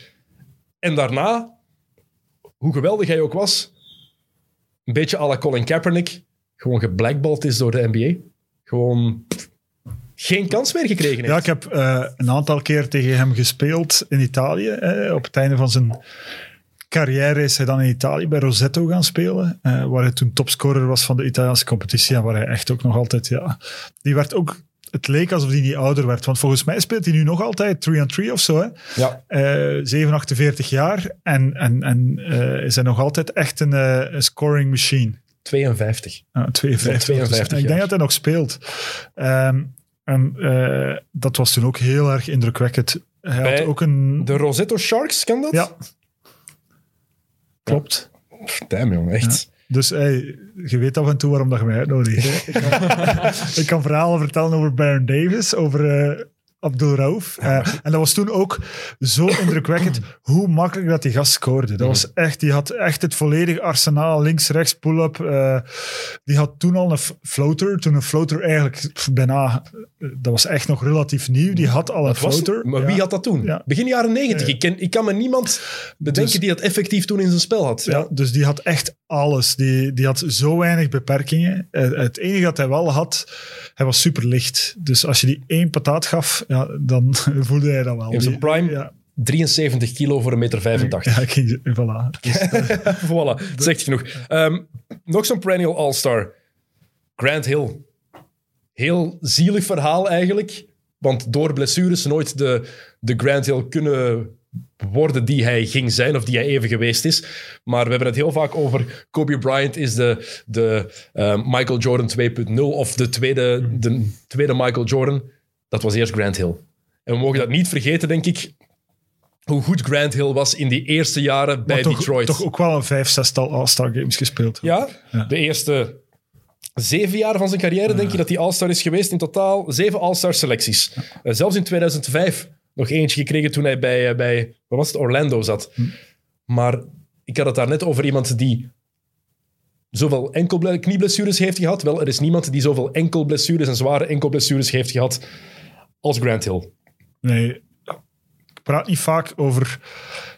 S1: En daarna, hoe geweldig hij ook was, een beetje à la Colin Kaepernick, gewoon geblackballed is door de NBA. Gewoon geen kans meer gekregen heeft.
S2: Ja, ik heb eh, een aantal keer tegen hem gespeeld in Italië. eh, op het einde van zijn carrière is hij dan in Italië bij Rosetto gaan spelen, eh, waar hij toen topscorer was van de Italiaanse competitie en waar hij echt ook nog altijd, ja, die werd ook, het leek alsof hij niet ouder werd, want volgens mij speelt hij nu nog altijd 3-on-3 of zo, hè.
S1: Ja.
S2: Eh 7, 48 jaar en, en, en eh, is hij nog altijd echt een, eh, scoring machine.
S1: 52.
S2: Ja, 52.
S1: 52
S2: ik denk dat hij nog speelt. Ehm, en eh, dat was toen ook heel erg indrukwekkend. Hij
S1: Bij
S2: had ook een...
S1: De Rosetto Sharks, kan dat?
S2: Ja. Klopt.
S1: Pff, Damn, jong, echt.
S2: Dus hey, je weet af en toe waarom dat je mij uitnodigt. Ik, kan, ik kan verhalen vertellen over Baron Davis, over eh Abdul Rauf. Eh, en dat was toen ook zo indrukwekkend hoe makkelijk dat die gast scoorde. Dat was echt, die had echt het volledige arsenaal, links, rechts, pull-up. eh, die had toen al een floater, toen een floater eigenlijk bijna, eh, dat was echt nog relatief nieuw. Die had al een
S1: Dat was,
S2: floater.
S1: maar
S2: Ja.
S1: wie had dat toen?
S2: Ja.
S1: Begin jaren 90.
S2: Ja.
S1: Ik, ken, ik kan me niemand bedenken
S2: Dus-
S1: die dat effectief toen in zijn spel had.
S2: Ja, dus die had echt alles. Die, die had zo weinig beperkingen. Het enige dat hij wel had, hij was super licht. Dus als je die één pataat gaf, ja, dan voelde hij dat wel.
S1: In zijn prime?
S2: Ja,
S1: 73 kilo voor een meter 85.
S2: ja ik voilà. Dus,
S1: voilà, dat zegt genoeg. Ehm, nog zo'n perennial all-star. Grant Hill. Heel zielig verhaal eigenlijk. Want door blessures nooit de, de Grant Hill kunnen worden die hij ging zijn of die hij even geweest is. Maar we hebben het heel vaak over Kobe Bryant is de, de eh, Michael Jordan 2.0 of de tweede, de tweede Michael Jordan. Dat was eerst Grant Hill. En we mogen dat niet vergeten, denk ik, hoe goed Grant Hill was in die eerste jaren bij
S2: toch,
S1: Detroit.
S2: toch ook wel een vijf, zestal All-Star Games gespeeld.
S1: Ja,
S2: Ja.
S1: de eerste zeven jaar van zijn carrière denk je dat hij All-Star is geweest. In totaal zeven All-Star selecties. Eh, zelfs in 2005 nog eentje gekregen toen hij bij, eh, bij wat was het, Orlando zat. Maar ik had het daar net over iemand die zoveel enkel knieblessures heeft gehad. Wel, er is niemand die zoveel enkelblessures en zware enkelblessures heeft gehad als Grant Hill.
S2: Nee, ik praat niet vaak over...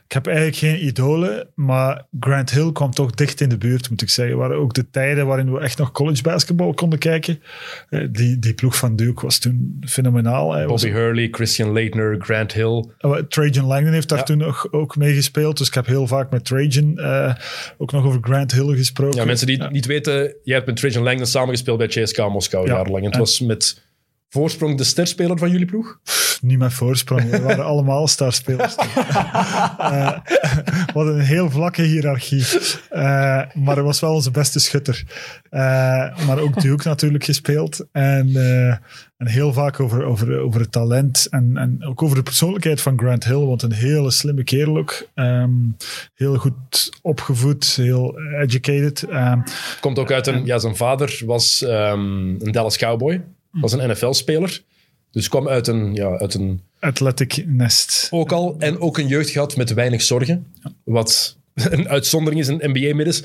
S2: Ik heb eigenlijk geen idolen, maar Grant Hill kwam toch dicht in de buurt, moet ik zeggen. Waren ook de tijden waarin we echt nog college basketbal konden kijken. Eh, Die, die ploeg van Duke was toen fenomenaal. Hij was
S1: Bobby Hurley, Christian Leitner, Grant Hill.
S2: Uh, Trajan Langdon heeft daar
S1: Ja.
S2: toen nog, ook mee gespeeld. Dus ik heb heel vaak met Trajan eh, ook nog over Grant Hill gesproken.
S1: Ja, mensen die niet weten, jij hebt met Trajan Langdon samengespeeld bij CSK Moskou
S2: Ja.
S1: jarenlang. En het
S2: En-
S1: was met voorsprong de sterspeler van jullie ploeg.
S2: Niet met voorsprong. We waren allemaal starspelers. Eh, hadden een heel vlakke hiërarchie. Eh, maar hij was wel onze beste schutter. Eh, maar ook Duke natuurlijk gespeeld. En, en heel vaak over, over, over het talent. En, en ook over de persoonlijkheid van Grant Hill. Want een hele slimme kerel ook. Ehm, heel goed opgevoed. Heel educated. Ehm,
S1: Komt ook uit een... Ja, zijn vader was ehm, een Dallas Cowboy. Was een NFL-speler. Dus kwam uit een, ja, uit een
S2: athletic nest.
S1: ook al. En ook een jeugd gehad met weinig zorgen. Wat een uitzondering is in NBA-middens.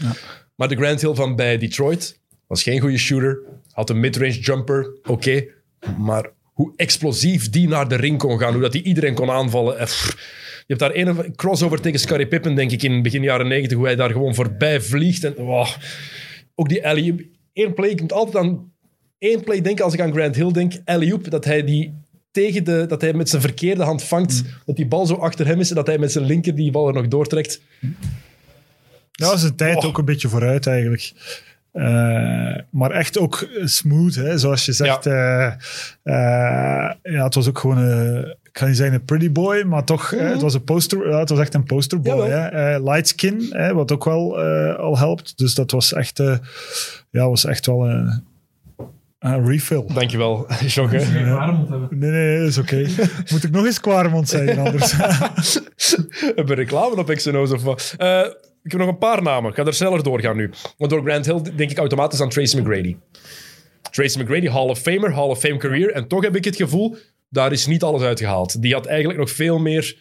S1: Maar de Grant Hill van bij Detroit was geen goede shooter. Had een midrange jumper, oké. Maar hoe explosief die naar de ring kon gaan. Hoe dat hij iedereen kon aanvallen. eh, pff. Je hebt daar een crossover tegen Scottie Pippen, denk ik, in begin jaren 90. Hoe hij daar gewoon voorbij vliegt. En, wow. Ook die alley Eén play, ik moet altijd aan één play denken als ik aan Grant Hill denk. alley dat hij die tegen de, dat hij met zijn verkeerde hand vangt, dat die bal zo achter hem is en dat hij met zijn linker die bal er nog doortrekt.
S2: Ja, zijn tijd
S1: Oh.
S2: ook een beetje vooruit eigenlijk. Eh, maar echt ook smooth, hè? zoals je zegt. eh, eh, ja, het was ook gewoon een, ik kan niet zeggen een pretty boy, maar toch, hè, het was een poster, ja, het was echt een posterboy.
S1: Jawel.
S2: Hè? Light skin, hè, wat ook wel al helpt. Dus dat was echt, ja, was echt wel een, een refill.
S1: Dankjewel, Jocke.
S4: Geen warm hebben.
S2: Nee, nee, dat is oké. Moet ik nog eens Quaremont zeggen anders?
S1: Hebben we reclame op XNO's of wat? Eh, ik heb nog een paar namen. Ik ga er sneller doorgaan nu. Want door Grant Hill denk ik automatisch aan Tracy McGrady. Tracy McGrady, Hall of Famer, Hall of Fame career. En toch heb ik het gevoel, daar is niet alles uitgehaald. Die had eigenlijk nog veel meer...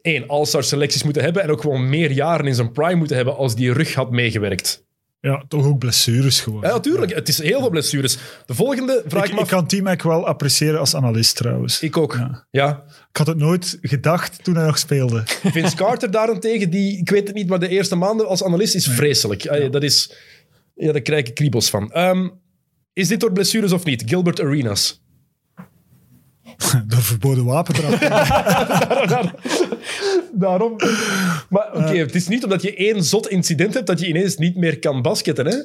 S1: één, All-Star selecties moeten hebben en ook gewoon meer jaren in zijn prime moeten hebben als die rug had meegewerkt.
S2: Ja, toch ook blessures gewoon.
S1: Ja, natuurlijk. Het is heel veel blessures. De volgende vraag
S2: ik,
S1: ik af.
S2: kan T-Mac wel appreciëren als analist trouwens.
S1: Ik ook.
S2: Ja.
S1: Ja.
S2: Ik had het nooit gedacht toen hij nog speelde.
S1: Vince Carter daarentegen, die, ik weet het niet, maar de eerste maanden als analist is vreselijk. Dat is, ja, daar krijg ik kriebels van. Ehm, is dit door blessures of niet? Gilbert Arenas.
S2: Door verboden wapentrap.
S1: Daarom. Maar oké, het is niet omdat je één zot incident hebt dat je ineens niet meer kan basketten. Hè?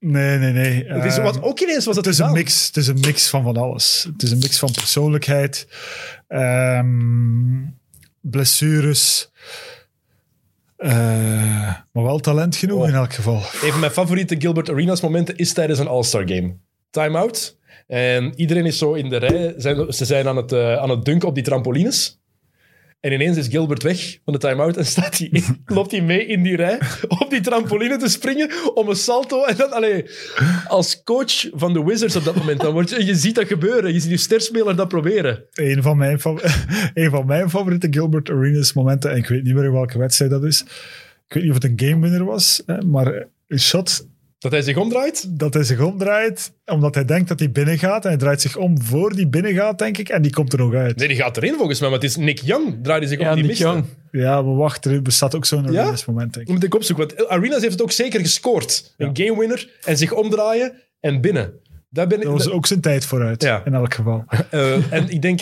S2: Nee, nee, nee.
S1: Het is,
S2: Ehm,
S1: wat ook ineens was het
S2: het, is een mix, het is een mix van van alles. Het is een mix van persoonlijkheid, ehm, blessures, eh, maar wel talent genoeg
S1: Oh.
S2: in elk geval.
S1: Een van mijn favoriete Gilbert Arenas momenten is tijdens een All-Star game. Time-out. En iedereen is zo in de rij. Zijn, ze zijn aan het, eh, aan het dunken op die trampolines. En ineens is Gilbert weg van de time-out en staat hij in- loopt hij mee in die rij op die trampoline te springen om een salto. En dan, allee, als coach van de Wizards op dat moment, dan word je, je ziet dat gebeuren. Je ziet die sterspeler dat proberen.
S2: Een van mijn, een van mijn favoriete Gilbert Arenas momenten, en ik weet niet meer in welke wedstrijd dat is. Ik weet niet of het een game winner was, maar een shot
S1: Dat hij zich omdraait.
S2: dat hij zich omdraait, omdat hij denkt dat hij binnen gaat. En hij draait zich om voor die binnen gaat, denk ik, en die komt er nog uit.
S1: Nee, die gaat erin volgens mij, maar het is Nick Young. Draaide zich
S3: Ja,
S1: om die
S3: Nick
S1: miste.
S3: Young.
S2: Ja, maar wacht, er bestaat ook zo'n
S1: Ja?
S2: Arenas moment, denk ik.
S1: Dat moet ik opzoeken, want Arenas heeft het ook zeker gescoord. Een game winner en zich omdraaien en binnen. Daar ben ik,
S2: Dat was ook zijn tijd vooruit,
S1: Ja.
S2: in elk geval.
S1: Eh, en ik denk,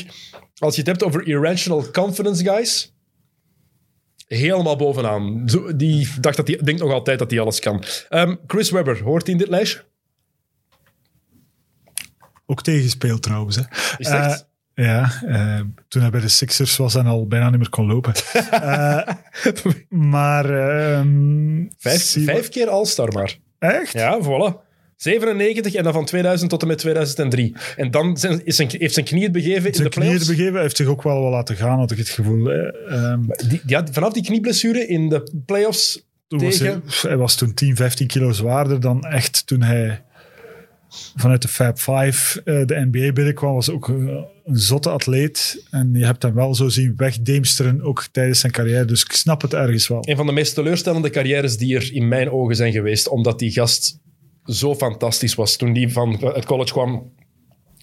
S1: als je het hebt over irrational confidence guys, helemaal bovenaan. Die dacht dat die, denkt nog altijd dat hij alles kan. Ehm, Chris Webber, hoort hij in dit lijstje?
S2: Ook tegengespeeld trouwens. Hè.
S1: Is?
S2: Eh, ja, eh, toen hij bij de Sixers was en al bijna niet meer kon lopen. Eh, maar... ehm,
S1: vijf, vijf keer All-Star maar.
S2: Echt?
S1: Ja, voilà. 97 en dan van 2000 tot en met 2003. En dan zijn, is zijn, heeft zijn knie het begeven in
S2: Zijn
S1: de playoffs.
S2: begeven, hij heeft zich ook wel wel laten gaan, had ik het gevoel. Eh, ehm,
S1: Die, die had- vanaf die knieblessure in de playoffs
S2: toen was hij,
S1: tegen...
S2: hij was toen 10, 15 kilo zwaarder dan echt toen hij vanuit de Fab Five eh, de NBA binnenkwam. Was ook eh, een zotte atleet. En je hebt hem wel zo zien wegdeemsteren, ook tijdens zijn carrière. Dus ik snap het ergens wel.
S1: Een van de meest teleurstellende carrières die er in mijn ogen zijn geweest, omdat die gast zo fantastisch was. Toen die van het college kwam,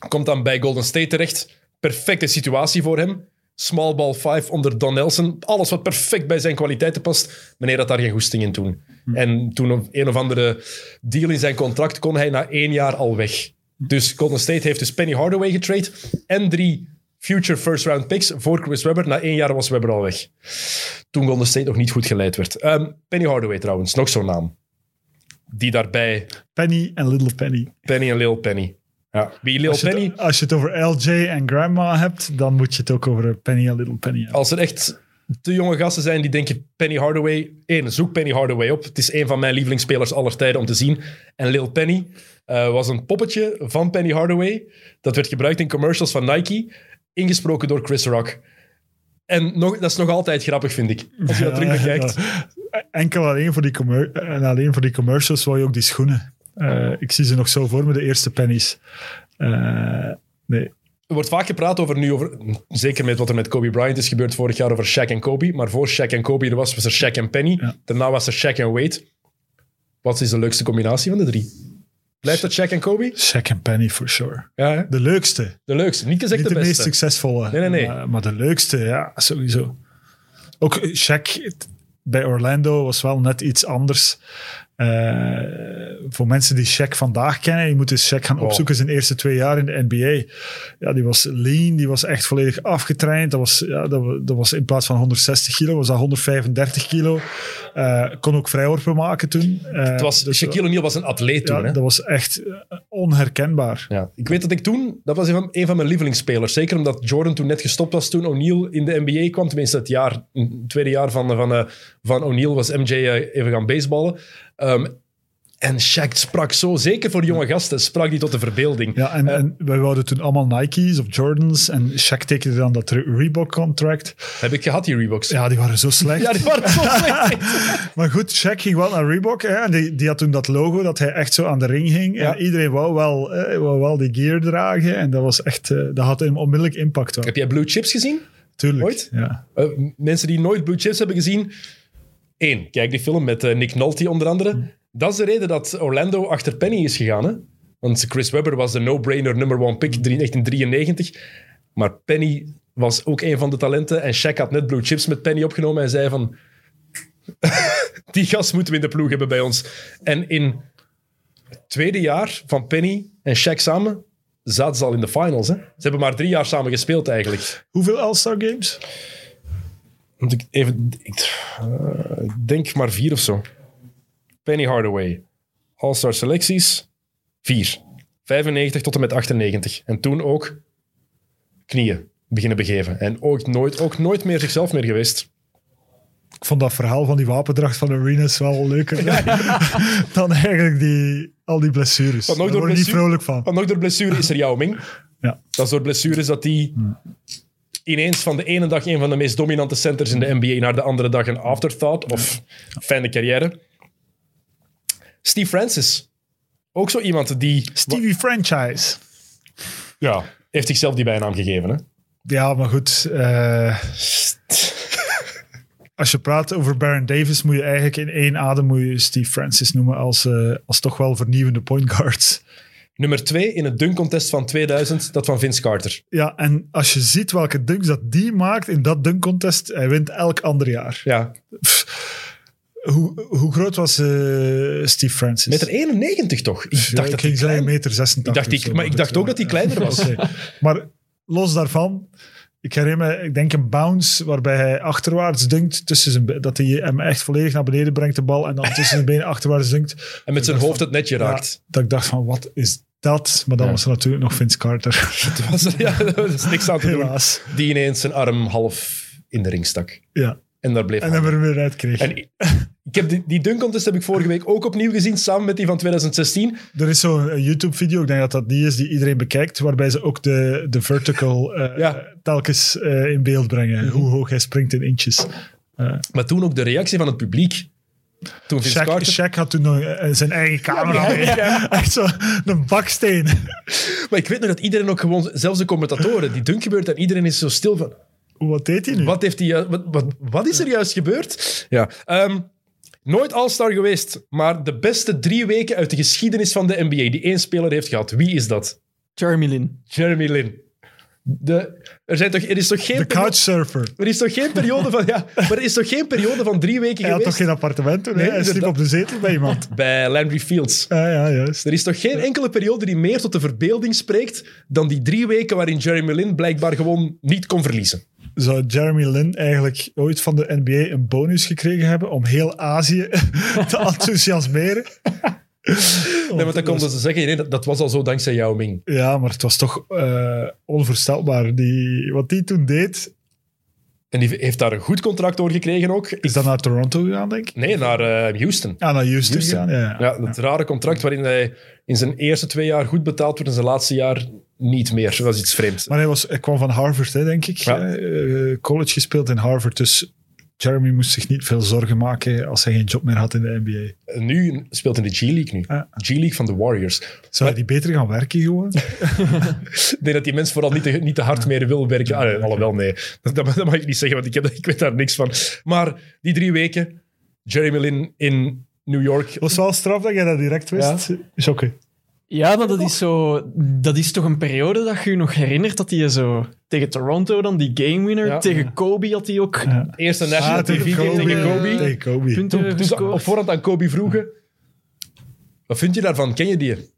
S1: komt dan bij Golden State terecht. Perfecte situatie voor hem. Small ball five onder Don Nelson. Alles wat perfect bij zijn kwaliteiten past. Meneer had daar geen goesting in toen. En toen een of andere deal in zijn contract kon hij na één jaar al weg. Dus Golden State heeft dus Penny Hardaway getrade en drie future first round picks voor Chris Webber. Na één jaar was Webber al weg. Toen Golden State nog niet goed geleid werd. Ehm, Penny Hardaway trouwens, nog zo'n naam. Die daarbij
S2: Penny en Little Penny.
S1: Penny en Lil Penny. Ja, wie Lil
S2: Als je,
S1: Penny...
S2: het, als je het over LJ en Grandma hebt, dan moet je het ook over Penny en Little Penny hebben.
S1: Als er echt te jonge gasten zijn die denken Penny Hardaway... Eén, zoek Penny Hardaway op. Het is een van mijn lievelingsspelers aller tijden om te zien. En Lil Penny eh, was een poppetje van Penny Hardaway. Dat werd gebruikt in commercials van Nike. Ingesproken door Chris Rock. En nog, dat is nog altijd grappig, vind ik. Als je dat terug bekijkt.
S2: Enkel alleen voor, die en alleen voor die commercials wou je ook die schoenen. Eh, ik zie ze nog zo voor me, de eerste pennies. Eh, nee.
S1: Er wordt vaak gepraat over nu, over, zeker met wat er met Kobe Bryant is gebeurd vorig jaar, over Shaq en Kobe. Maar voor Shaq en Kobe er was, was er Shaq en Penny.
S2: Ja.
S1: Daarna was er Shaq en Wade. Wat is de leukste combinatie van de drie? Blijft dat Shaq en Kobe?
S2: Shaq en Penny for sure.
S1: Ja, hè?
S2: De leukste.
S1: de leukste. Niet gezegd
S2: Niet
S1: de
S2: de meest succesvolle.
S1: Nee, nee, nee.
S2: Maar, maar de leukste, ja, sowieso. Ook Shaq het- bij Orlando was wel net iets anders. Eh, voor mensen die Shaq vandaag kennen, je moet eens Shaq gaan opzoeken zijn eerste twee jaar in de NBA. Ja, die was lean, die was echt volledig afgetraind. Dat was, ja, dat, dat was in plaats van 160 kilo, was dat 135 kilo. Eh, kon ook vrijworpen maken toen. Eh,
S1: Het was,
S2: dus,
S1: Shaquille O'Neal was een atleet toen.
S2: ja,
S1: hè?
S2: dat was echt eh, onherkenbaar.
S1: Ja. Ik weet dat ik toen, dat was een van, een van mijn lievelingsspelers. Zeker omdat Jordan toen net gestopt was toen O'Neal in de NBA kwam. Tenminste, het, jaar, het tweede jaar van, van, van O'Neal was MJ even gaan baseballen. Ehm, en Shaq sprak zo, zeker voor jonge gasten, sprak die tot de verbeelding.
S2: Ja, en, en wij wouden toen allemaal Nike's of Jordans. En Shaq tekende dan dat Re- Reebok-contract.
S1: Heb ik gehad, die Reeboks.
S2: Ja, die waren zo slecht.
S1: Ja, die waren zo slecht.
S2: Maar goed, Shaq ging wel naar Reebok. Hè, en die, die had toen dat logo dat hij echt zo aan de ring hing.
S1: Ja.
S2: En iedereen wou wel, eh, wou wel die gear dragen. En dat was echt, eh, dat had een onmiddellijk impact.
S1: Heb jij Blue Chips gezien?
S2: Tuurlijk.
S1: ooit?
S2: Ja.
S1: Eh, mensen die nooit Blue Chips hebben gezien. Eén, kijk die film met eh, Nick Nolte onder andere. Dat is de reden dat Orlando achter Penny is gegaan. Hè? Want Chris Webber was de no-brainer number one pick drie- 1993. Maar Penny was ook een van de talenten. En Shaq had net Blue Chips met Penny opgenomen en zei van... die gast moeten we in de ploeg hebben bij ons. En in het tweede jaar van Penny en Shaq samen zaten ze al in de finals. Hè? Ze hebben maar drie jaar samen gespeeld eigenlijk.
S2: Hoeveel All-Star Games?
S1: Moet ik even... Ik, eh, ik denk maar vier of zo. Penny Hardaway. All-Star selecties. Vier. 95 tot en met 98. En toen ook knieën beginnen begeven. En ook nooit, ook nooit meer zichzelf meer geweest.
S2: Ik vond dat verhaal van die wapendracht van Arenas wel leuker dan eigenlijk die, al die blessures.
S1: Want nog
S2: Daar
S1: door
S2: word ik niet vrolijk van.
S1: Want nog door blessure is er Yao Ming.
S2: Ja.
S1: Dat is door blessures dat hij ineens van de ene dag een van de meest dominante centers in de NBA naar de andere dag een afterthought of fijne carrière. Steve Francis. Ook zo iemand die...
S2: Stevie Franchise.
S1: Ja, heeft zichzelf die bijnaam gegeven. Hè?
S2: Ja, maar goed. eh, als je praat over Baron Davis, moet je eigenlijk in één adem moet je Steve Francis noemen als, eh, als toch wel vernieuwende point guards.
S1: Nummer twee in het dunk contest van 2000, dat van Vince Carter.
S2: Ja, en als je ziet welke dunks dat die maakt in dat dunk contest, hij wint elk ander jaar.
S1: Ja,
S2: Hoe, hoe groot was eh, Steve Francis?
S1: meter 91 toch? Ik
S2: Ja,
S1: dacht
S2: ik
S1: dat
S2: ging
S1: hij klein...
S2: meter 86.
S1: Ik dacht
S2: zo,
S1: maar ik dacht ook dat hij kleiner was.
S2: Maar los daarvan, ik herinner me, ik denk een bounce waarbij hij achterwaarts dunkt tussen zijn dat hij hem echt volledig naar beneden brengt de bal en dan tussen zijn benen achterwaarts dunkt.
S1: En met zijn hoofd het netje
S2: Ja,
S1: raakt.
S2: dat ik dacht van, wat is dat? Maar dan
S1: Ja.
S2: was er natuurlijk nog Vince Carter.
S1: Het was er, ja, er is niks aan te doen.
S2: Helaas.
S1: Die ineens zijn arm half in de ring stak.
S2: Ja.
S1: En daar bleef
S2: En er weer uit kreeg.
S1: En ik, ik heb die, die dunk contest heb ik vorige week ook opnieuw gezien, samen met die van 2016.
S2: Er is zo'n YouTube-video, ik denk dat dat die is die iedereen bekijkt, waarbij ze ook de, de vertical eh,
S1: Ja. Mhm.
S2: telkens eh, in beeld brengen. Hoe hoog hij springt in inches.
S1: Maar toen ook de reactie van het publiek. Toen
S2: Shaq,
S1: Carter...
S2: Shaq had toen nog eh, zijn eigen camera. Echt zo een baksteen.
S1: Maar ik weet nog dat iedereen ook gewoon, zelfs de commentatoren, die dunk gebeurt en iedereen is zo stil van...
S2: Wat deed hij nu?
S1: Wat, heeft hij, wat, wat, wat is er juist gebeurd? Ja. ehm, nooit All-Star geweest, maar de beste drie weken uit de geschiedenis van de NBA die één speler heeft gehad. Wie is dat?
S3: Jeremy Lin.
S1: Jeremy Lin. De, er, zijn toch, er, is toch geen
S2: De couchsurfer.
S1: er is toch geen periode van... Ja, maar er is toch geen periode van drie weken
S2: Hij had toch geen appartement toen? hè?
S1: Nee,
S2: hij sliep op de zetel bij iemand.
S1: bij Landry Fields.
S2: Ja, ja, juist.
S1: Er is toch geen enkele periode die meer tot de verbeelding spreekt dan die drie weken waarin Jeremy Lin blijkbaar gewoon niet kon verliezen.
S2: Zou Jeremy Lin eigenlijk ooit van de NBA een bonus gekregen hebben om heel Azië te enthousiasmeren?
S1: Nee, want dan konden ze zeggen, nee, dat, dat was al zo dankzij Yao Ming.
S2: Ja, maar het was toch eh, onvoorstelbaar. Die, wat die toen deed,
S1: En die heeft daar een goed contract door gekregen ook.
S2: is dat naar Toronto gegaan, denk ik?
S1: Nee, naar eh, Houston.
S2: Ja, naar Houston,
S1: Houston.
S2: gegaan. Ja, ja.
S1: Ja, dat rare contract waarin hij in zijn eerste twee jaar goed betaald wordt en zijn laatste jaar niet meer. Dat was iets vreemds.
S2: Maar hij, was, hij kwam van Harvard, hè, denk ik.
S1: Ja.
S2: Eh, college gespeeld in Harvard, dus Jeremy moest zich niet veel zorgen maken als hij geen job meer had in de NBA.
S1: En nu speelt in de G-League nu.
S2: Ja.
S1: G-League van de Warriors.
S2: Zou hij die beter gaan werken gewoon?
S1: Ik denk dat die mens vooral niet te, niet te hard meer wil werken. Ah, nee, alhoewel, nee. Dat, dat, dat mag ik niet zeggen, want ik, heb, ik weet daar niks van. Maar die drie weken, Jeremy Lin in New York.
S2: Het was wel straf dat jij dat direct wist. Shocken.
S3: Ja, maar dat is, zo, dat is toch een periode dat je je nog herinnert dat hij zo tegen Toronto dan die game winner,
S1: Ja.
S3: tegen Kobe had hij ook
S1: Eerste national
S2: Ah, tegen
S1: TV
S2: Kobe.
S1: tegen Kobe.
S2: Tegen Kobe.
S1: Toen, toen op voorhand aan Kobe vroegen, wat vind je daarvan? Ken je die?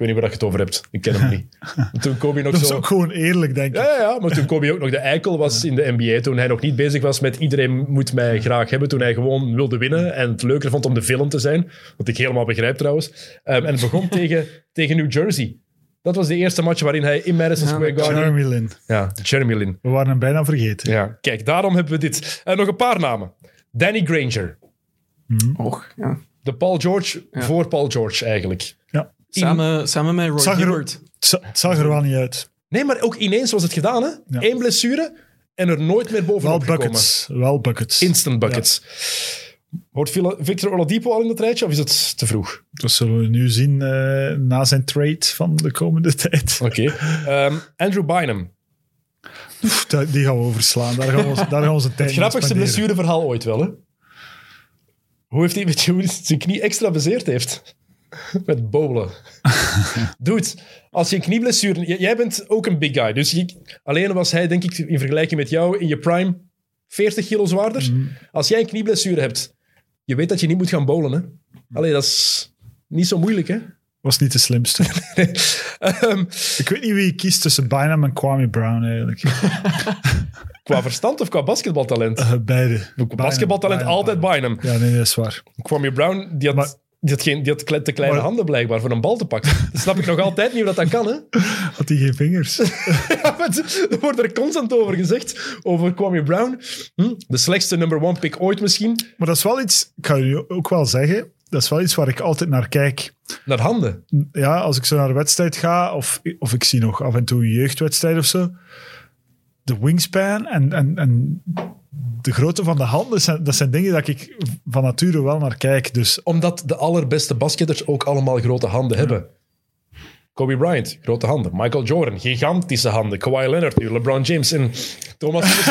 S1: Weet niet waar je het over hebt. Ik ken hem niet. Toen Kobe nog
S2: Dat is
S1: zo...
S2: ook gewoon eerlijk, denk ik.
S1: Ja, ja, maar toen Kobe ook nog de eikel was in de NBA, toen hij nog niet bezig was met iedereen moet mij graag hebben, toen hij gewoon wilde winnen en het leuker vond om de film te zijn, wat ik helemaal begrijp trouwens. Ehm, en het begon tegen, tegen New Jersey. Dat was de eerste match waarin hij in Madison
S3: Ja,
S1: Square Garden...
S2: Jeremy Lin.
S1: Ja, Jeremy Lin.
S2: We waren hem bijna vergeten.
S1: Ja, kijk, daarom hebben we dit. En nog een paar namen. Danny Granger.
S3: Och, ja.
S1: De Paul George
S3: Ja.
S1: voor Paul George eigenlijk.
S2: Ja.
S3: Samen, samen met Roy
S2: Zag er-
S3: Hibbert.
S2: Het za- het zag er wel niet uit.
S1: Nee, maar ook ineens was het gedaan, hè?
S2: Ja.
S1: Eén blessure en er nooit meer
S2: Wel
S1: bovenop gekomen.
S2: buckets. Wel buckets.
S1: Instant buckets. Hoort Victor Oladipo al in het rijtje of is het te vroeg?
S2: Dat zullen we nu zien eh, na zijn trade van de komende tijd.
S1: Oké. Ehm, Andrew Bynum.
S2: Oef, dat- die gaan we overslaan. Daar gaan we, daar gaan we onze tijd
S1: Het grappigste blessureverhaal ooit wel, hè? Hoe heeft hij, je hij zijn knie extra bezeerd heeft? Met bowlen. Dude, als je een knieblessure... Jij bent ook een big guy. Dus je- alleen was hij, denk ik, in vergelijking met jou in je prime 40 kilo zwaarder. Als jij een knieblessure hebt, je weet dat je niet moet gaan bowlen, hè? Allee, dat is niet zo moeilijk, hè?
S2: Was niet de slimste.
S1: Ehm,
S2: ik weet niet wie ik kies tussen Bynum en Kwame Brown eigenlijk.
S1: qua verstand of qua basketbaltalent?
S2: Eh, beide.
S1: Basketbaltalent altijd.
S2: Bynum. Ja, nee, dat is waar.
S1: Kwame Brown, die had,
S2: Maar-
S1: die had, geen, die had te kleine
S2: Maar-
S1: handen blijkbaar voor een bal te pakken. Dat snap ik nog altijd niet hoe dat, dat kan, hè?
S2: Had hij geen vingers?
S1: Ja, er wordt er constant over gezegd, over Kwame Brown. Hm? De slechtste number one pick ooit misschien.
S2: maar dat is wel iets, ik ga je ook wel zeggen, dat is wel iets waar ik altijd naar kijk.
S1: Naar handen.
S2: Ja, als ik zo naar een wedstrijd ga, of, of ik zie nog af en toe een jeugdwedstrijd of zo, de wingspan en, en, en de grootte van de handen, zijn, dat zijn dingen dat ik van nature wel naar kijk. Dus
S1: Omdat de allerbeste basketters ook allemaal grote handen hebben. Kobe Bryant, grote handen. Michael Jordan, gigantische handen. Kawhi Leonard, LeBron James en Thomas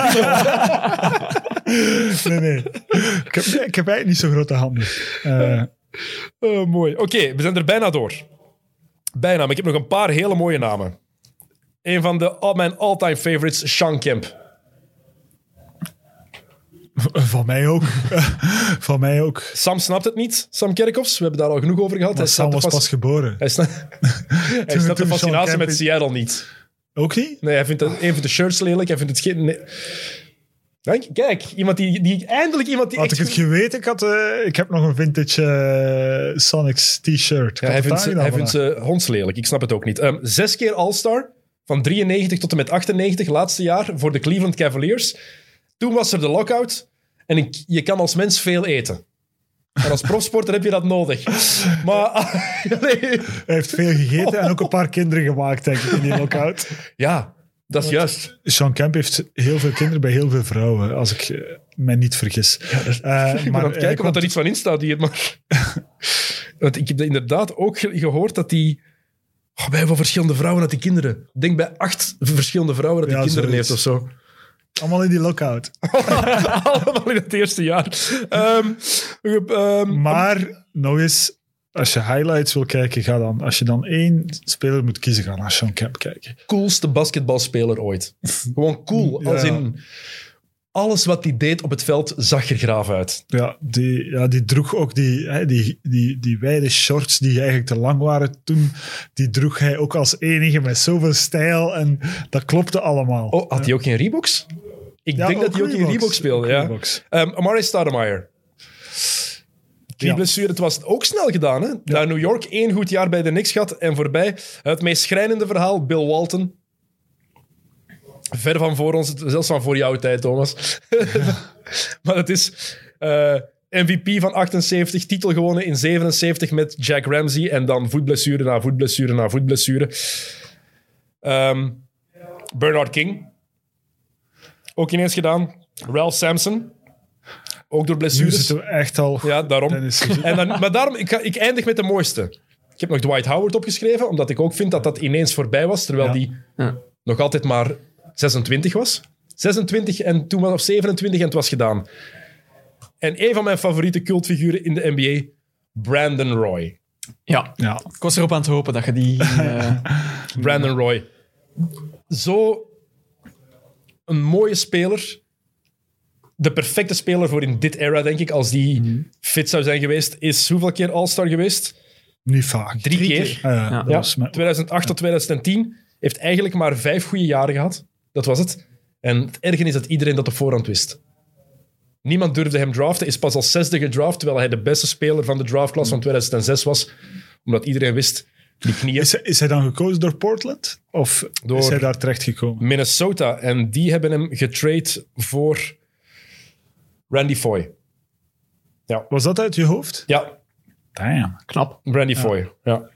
S2: nee, nee. Ik heb, ik heb eigenlijk niet zo grote handen. Eh,
S1: Oh, mooi. Oké, we zijn er bijna door. Bijna, maar ik heb nog een paar hele mooie namen. Een van de, al mijn all-time favorites, Sean Kemp.
S2: van mij ook. van mij ook.
S1: Sam snapt het niet, Sam Kerkhoffs. We hebben daar al genoeg over gehad.
S2: Maar
S1: Hij
S2: Sam was pas geboren.
S1: Hij, sna- hij snapt de
S2: toen
S1: fascinatie met Seattle niet.
S2: Ook niet?
S1: Nee, hij vindt het, een van de shirts lelijk. Hij vindt het geen... nee. Kijk, iemand die, die eindelijk iemand die
S2: Had ik het geweten, ik, had, eh, ik heb nog een vintage eh, Sonics t-shirt.
S1: Ja, hij vindt, ze, hij vindt ze hondslelijk. Ik snap het ook niet. Ehm, zes keer All-Star. Van 93 tot en met 98, laatste jaar, voor de Cleveland Cavaliers. Toen was er de lockout. En ik, je kan als mens veel eten. En als profsporter heb je dat nodig. Maar... nee.
S2: Hij heeft veel gegeten en ook een paar kinderen gemaakt, denk ik, in die lockout.
S1: Ja, dat is juist.
S2: Sean Kemp heeft heel veel kinderen bij heel veel vrouwen, als ik eh, mij niet vergis. Eh,
S1: Ik
S2: maar
S1: aan het kijken wat er iets van in staat hier. Maar... Want ik heb inderdaad ook ge- gehoord dat die... Oh, bij hoeveel verschillende vrouwen dat die kinderen... Ik denk bij acht verschillende vrouwen dat die
S2: Ja,
S1: kinderen
S2: zoiets.
S1: heeft of zo.
S2: allemaal in die lockout.
S1: Allemaal in het eerste jaar. Ehm, ehm,
S2: Maar nog eens, als je highlights wil kijken, ga dan. Als je dan één speler moet kiezen, ga naar Sean Kemp kijken.
S1: coolste basketbalspeler ooit. Gewoon cool.
S2: Ja.
S1: Als in... Alles wat hij deed op het veld zag er graaf uit.
S2: Ja, die, ja, die droeg ook die, hè, die, die, die wijde shorts die eigenlijk te lang waren toen. Die droeg hij ook als enige met zoveel stijl en dat klopte allemaal.
S1: Oh, had hij ook geen Reeboks? Ik
S2: Ja,
S1: denk dat hij ook in
S2: Reeboks.
S1: Reebok speelde, ja. Um, Amari Stoudemire. Knieblessure, het was ook snel gedaan. Hè? Naar New York, één goed jaar bij de Knicks gehad en voorbij. Het meest schrijnende verhaal, Bill Walton. Ver van voor ons, zelfs van voor jouw tijd, Thomas. maar het is eh, MVP van 78, titel gewonnen in 77 met Jack Ramsey en dan voetblessure na voetblessure na voetblessure. Ehm, Bernard King. Ook ineens gedaan. Ralph Sampson. Ook door
S2: Nu
S1: blessures.
S2: zitten we echt al...
S1: Ja, daarom. En dan, maar daarom, ik, ga, ik eindig met de mooiste. Ik heb nog Dwight Howard opgeschreven, omdat ik ook vind dat dat ineens voorbij was, terwijl
S2: Ja.
S1: die
S3: Ja.
S1: nog altijd maar 26 was. 26 en toen was of 27 en het was gedaan. En een van mijn favoriete cultfiguren in de NBA, Brandon Roy.
S3: Ja,
S2: Ja,
S3: ik was erop aan het hopen dat je die... eh,
S1: Brandon Roy. Zo een mooie speler. De perfecte speler voor in dit era, denk ik. Als die fit zou zijn geweest, is hoeveel keer All-Star geweest?
S2: Niet vaak.
S1: Drie keer.
S2: Ja,
S3: Ja.
S2: dat
S1: Ja,
S2: was met-
S1: 2008 tot 2010 heeft eigenlijk maar vijf goede jaren gehad. Dat was het. En het erge is dat iedereen dat op voorhand wist. Niemand durfde hem draften. Is pas als zesde gedraft, terwijl hij de beste speler van de draftklas van 2006 was. Omdat iedereen wist, die knieën...
S2: Is, hij- is hij dan gekozen door Portland? Of
S1: Door-
S2: is hij daar terecht gekomen?
S1: Minnesota. En die hebben hem getrade voor Randy Foy.
S2: Was dat uit je hoofd?
S1: Ja,
S2: Damn.
S3: Knap.
S1: Randy Foy. Ja.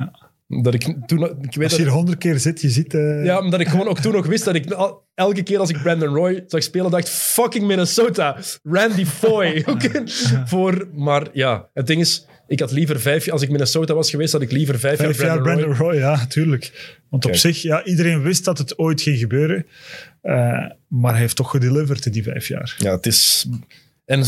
S1: Dat ik toen... Ik weet
S2: Als je hier honderd keer zit, je ziet... eh,
S1: ja, omdat ik gewoon ook toen nog wist dat ik al- elke keer als ik Brandon Roy zag spelen, dacht fucking Minnesota, Randy Foy. Oké. Voor, maar ja, het ding is, ik had liever vijf, als ik Minnesota was geweest, had ik liever vijf,
S2: Vijf
S1: jaar
S2: jaar
S1: Brandon,
S2: Brandon
S1: Roy.
S2: Roy, ja, natuurlijk. Want op zich, ja, iedereen wist dat het ooit ging gebeuren. Eh, maar hij heeft toch gedeliverd in die vijf jaar.
S1: Ja, het is... En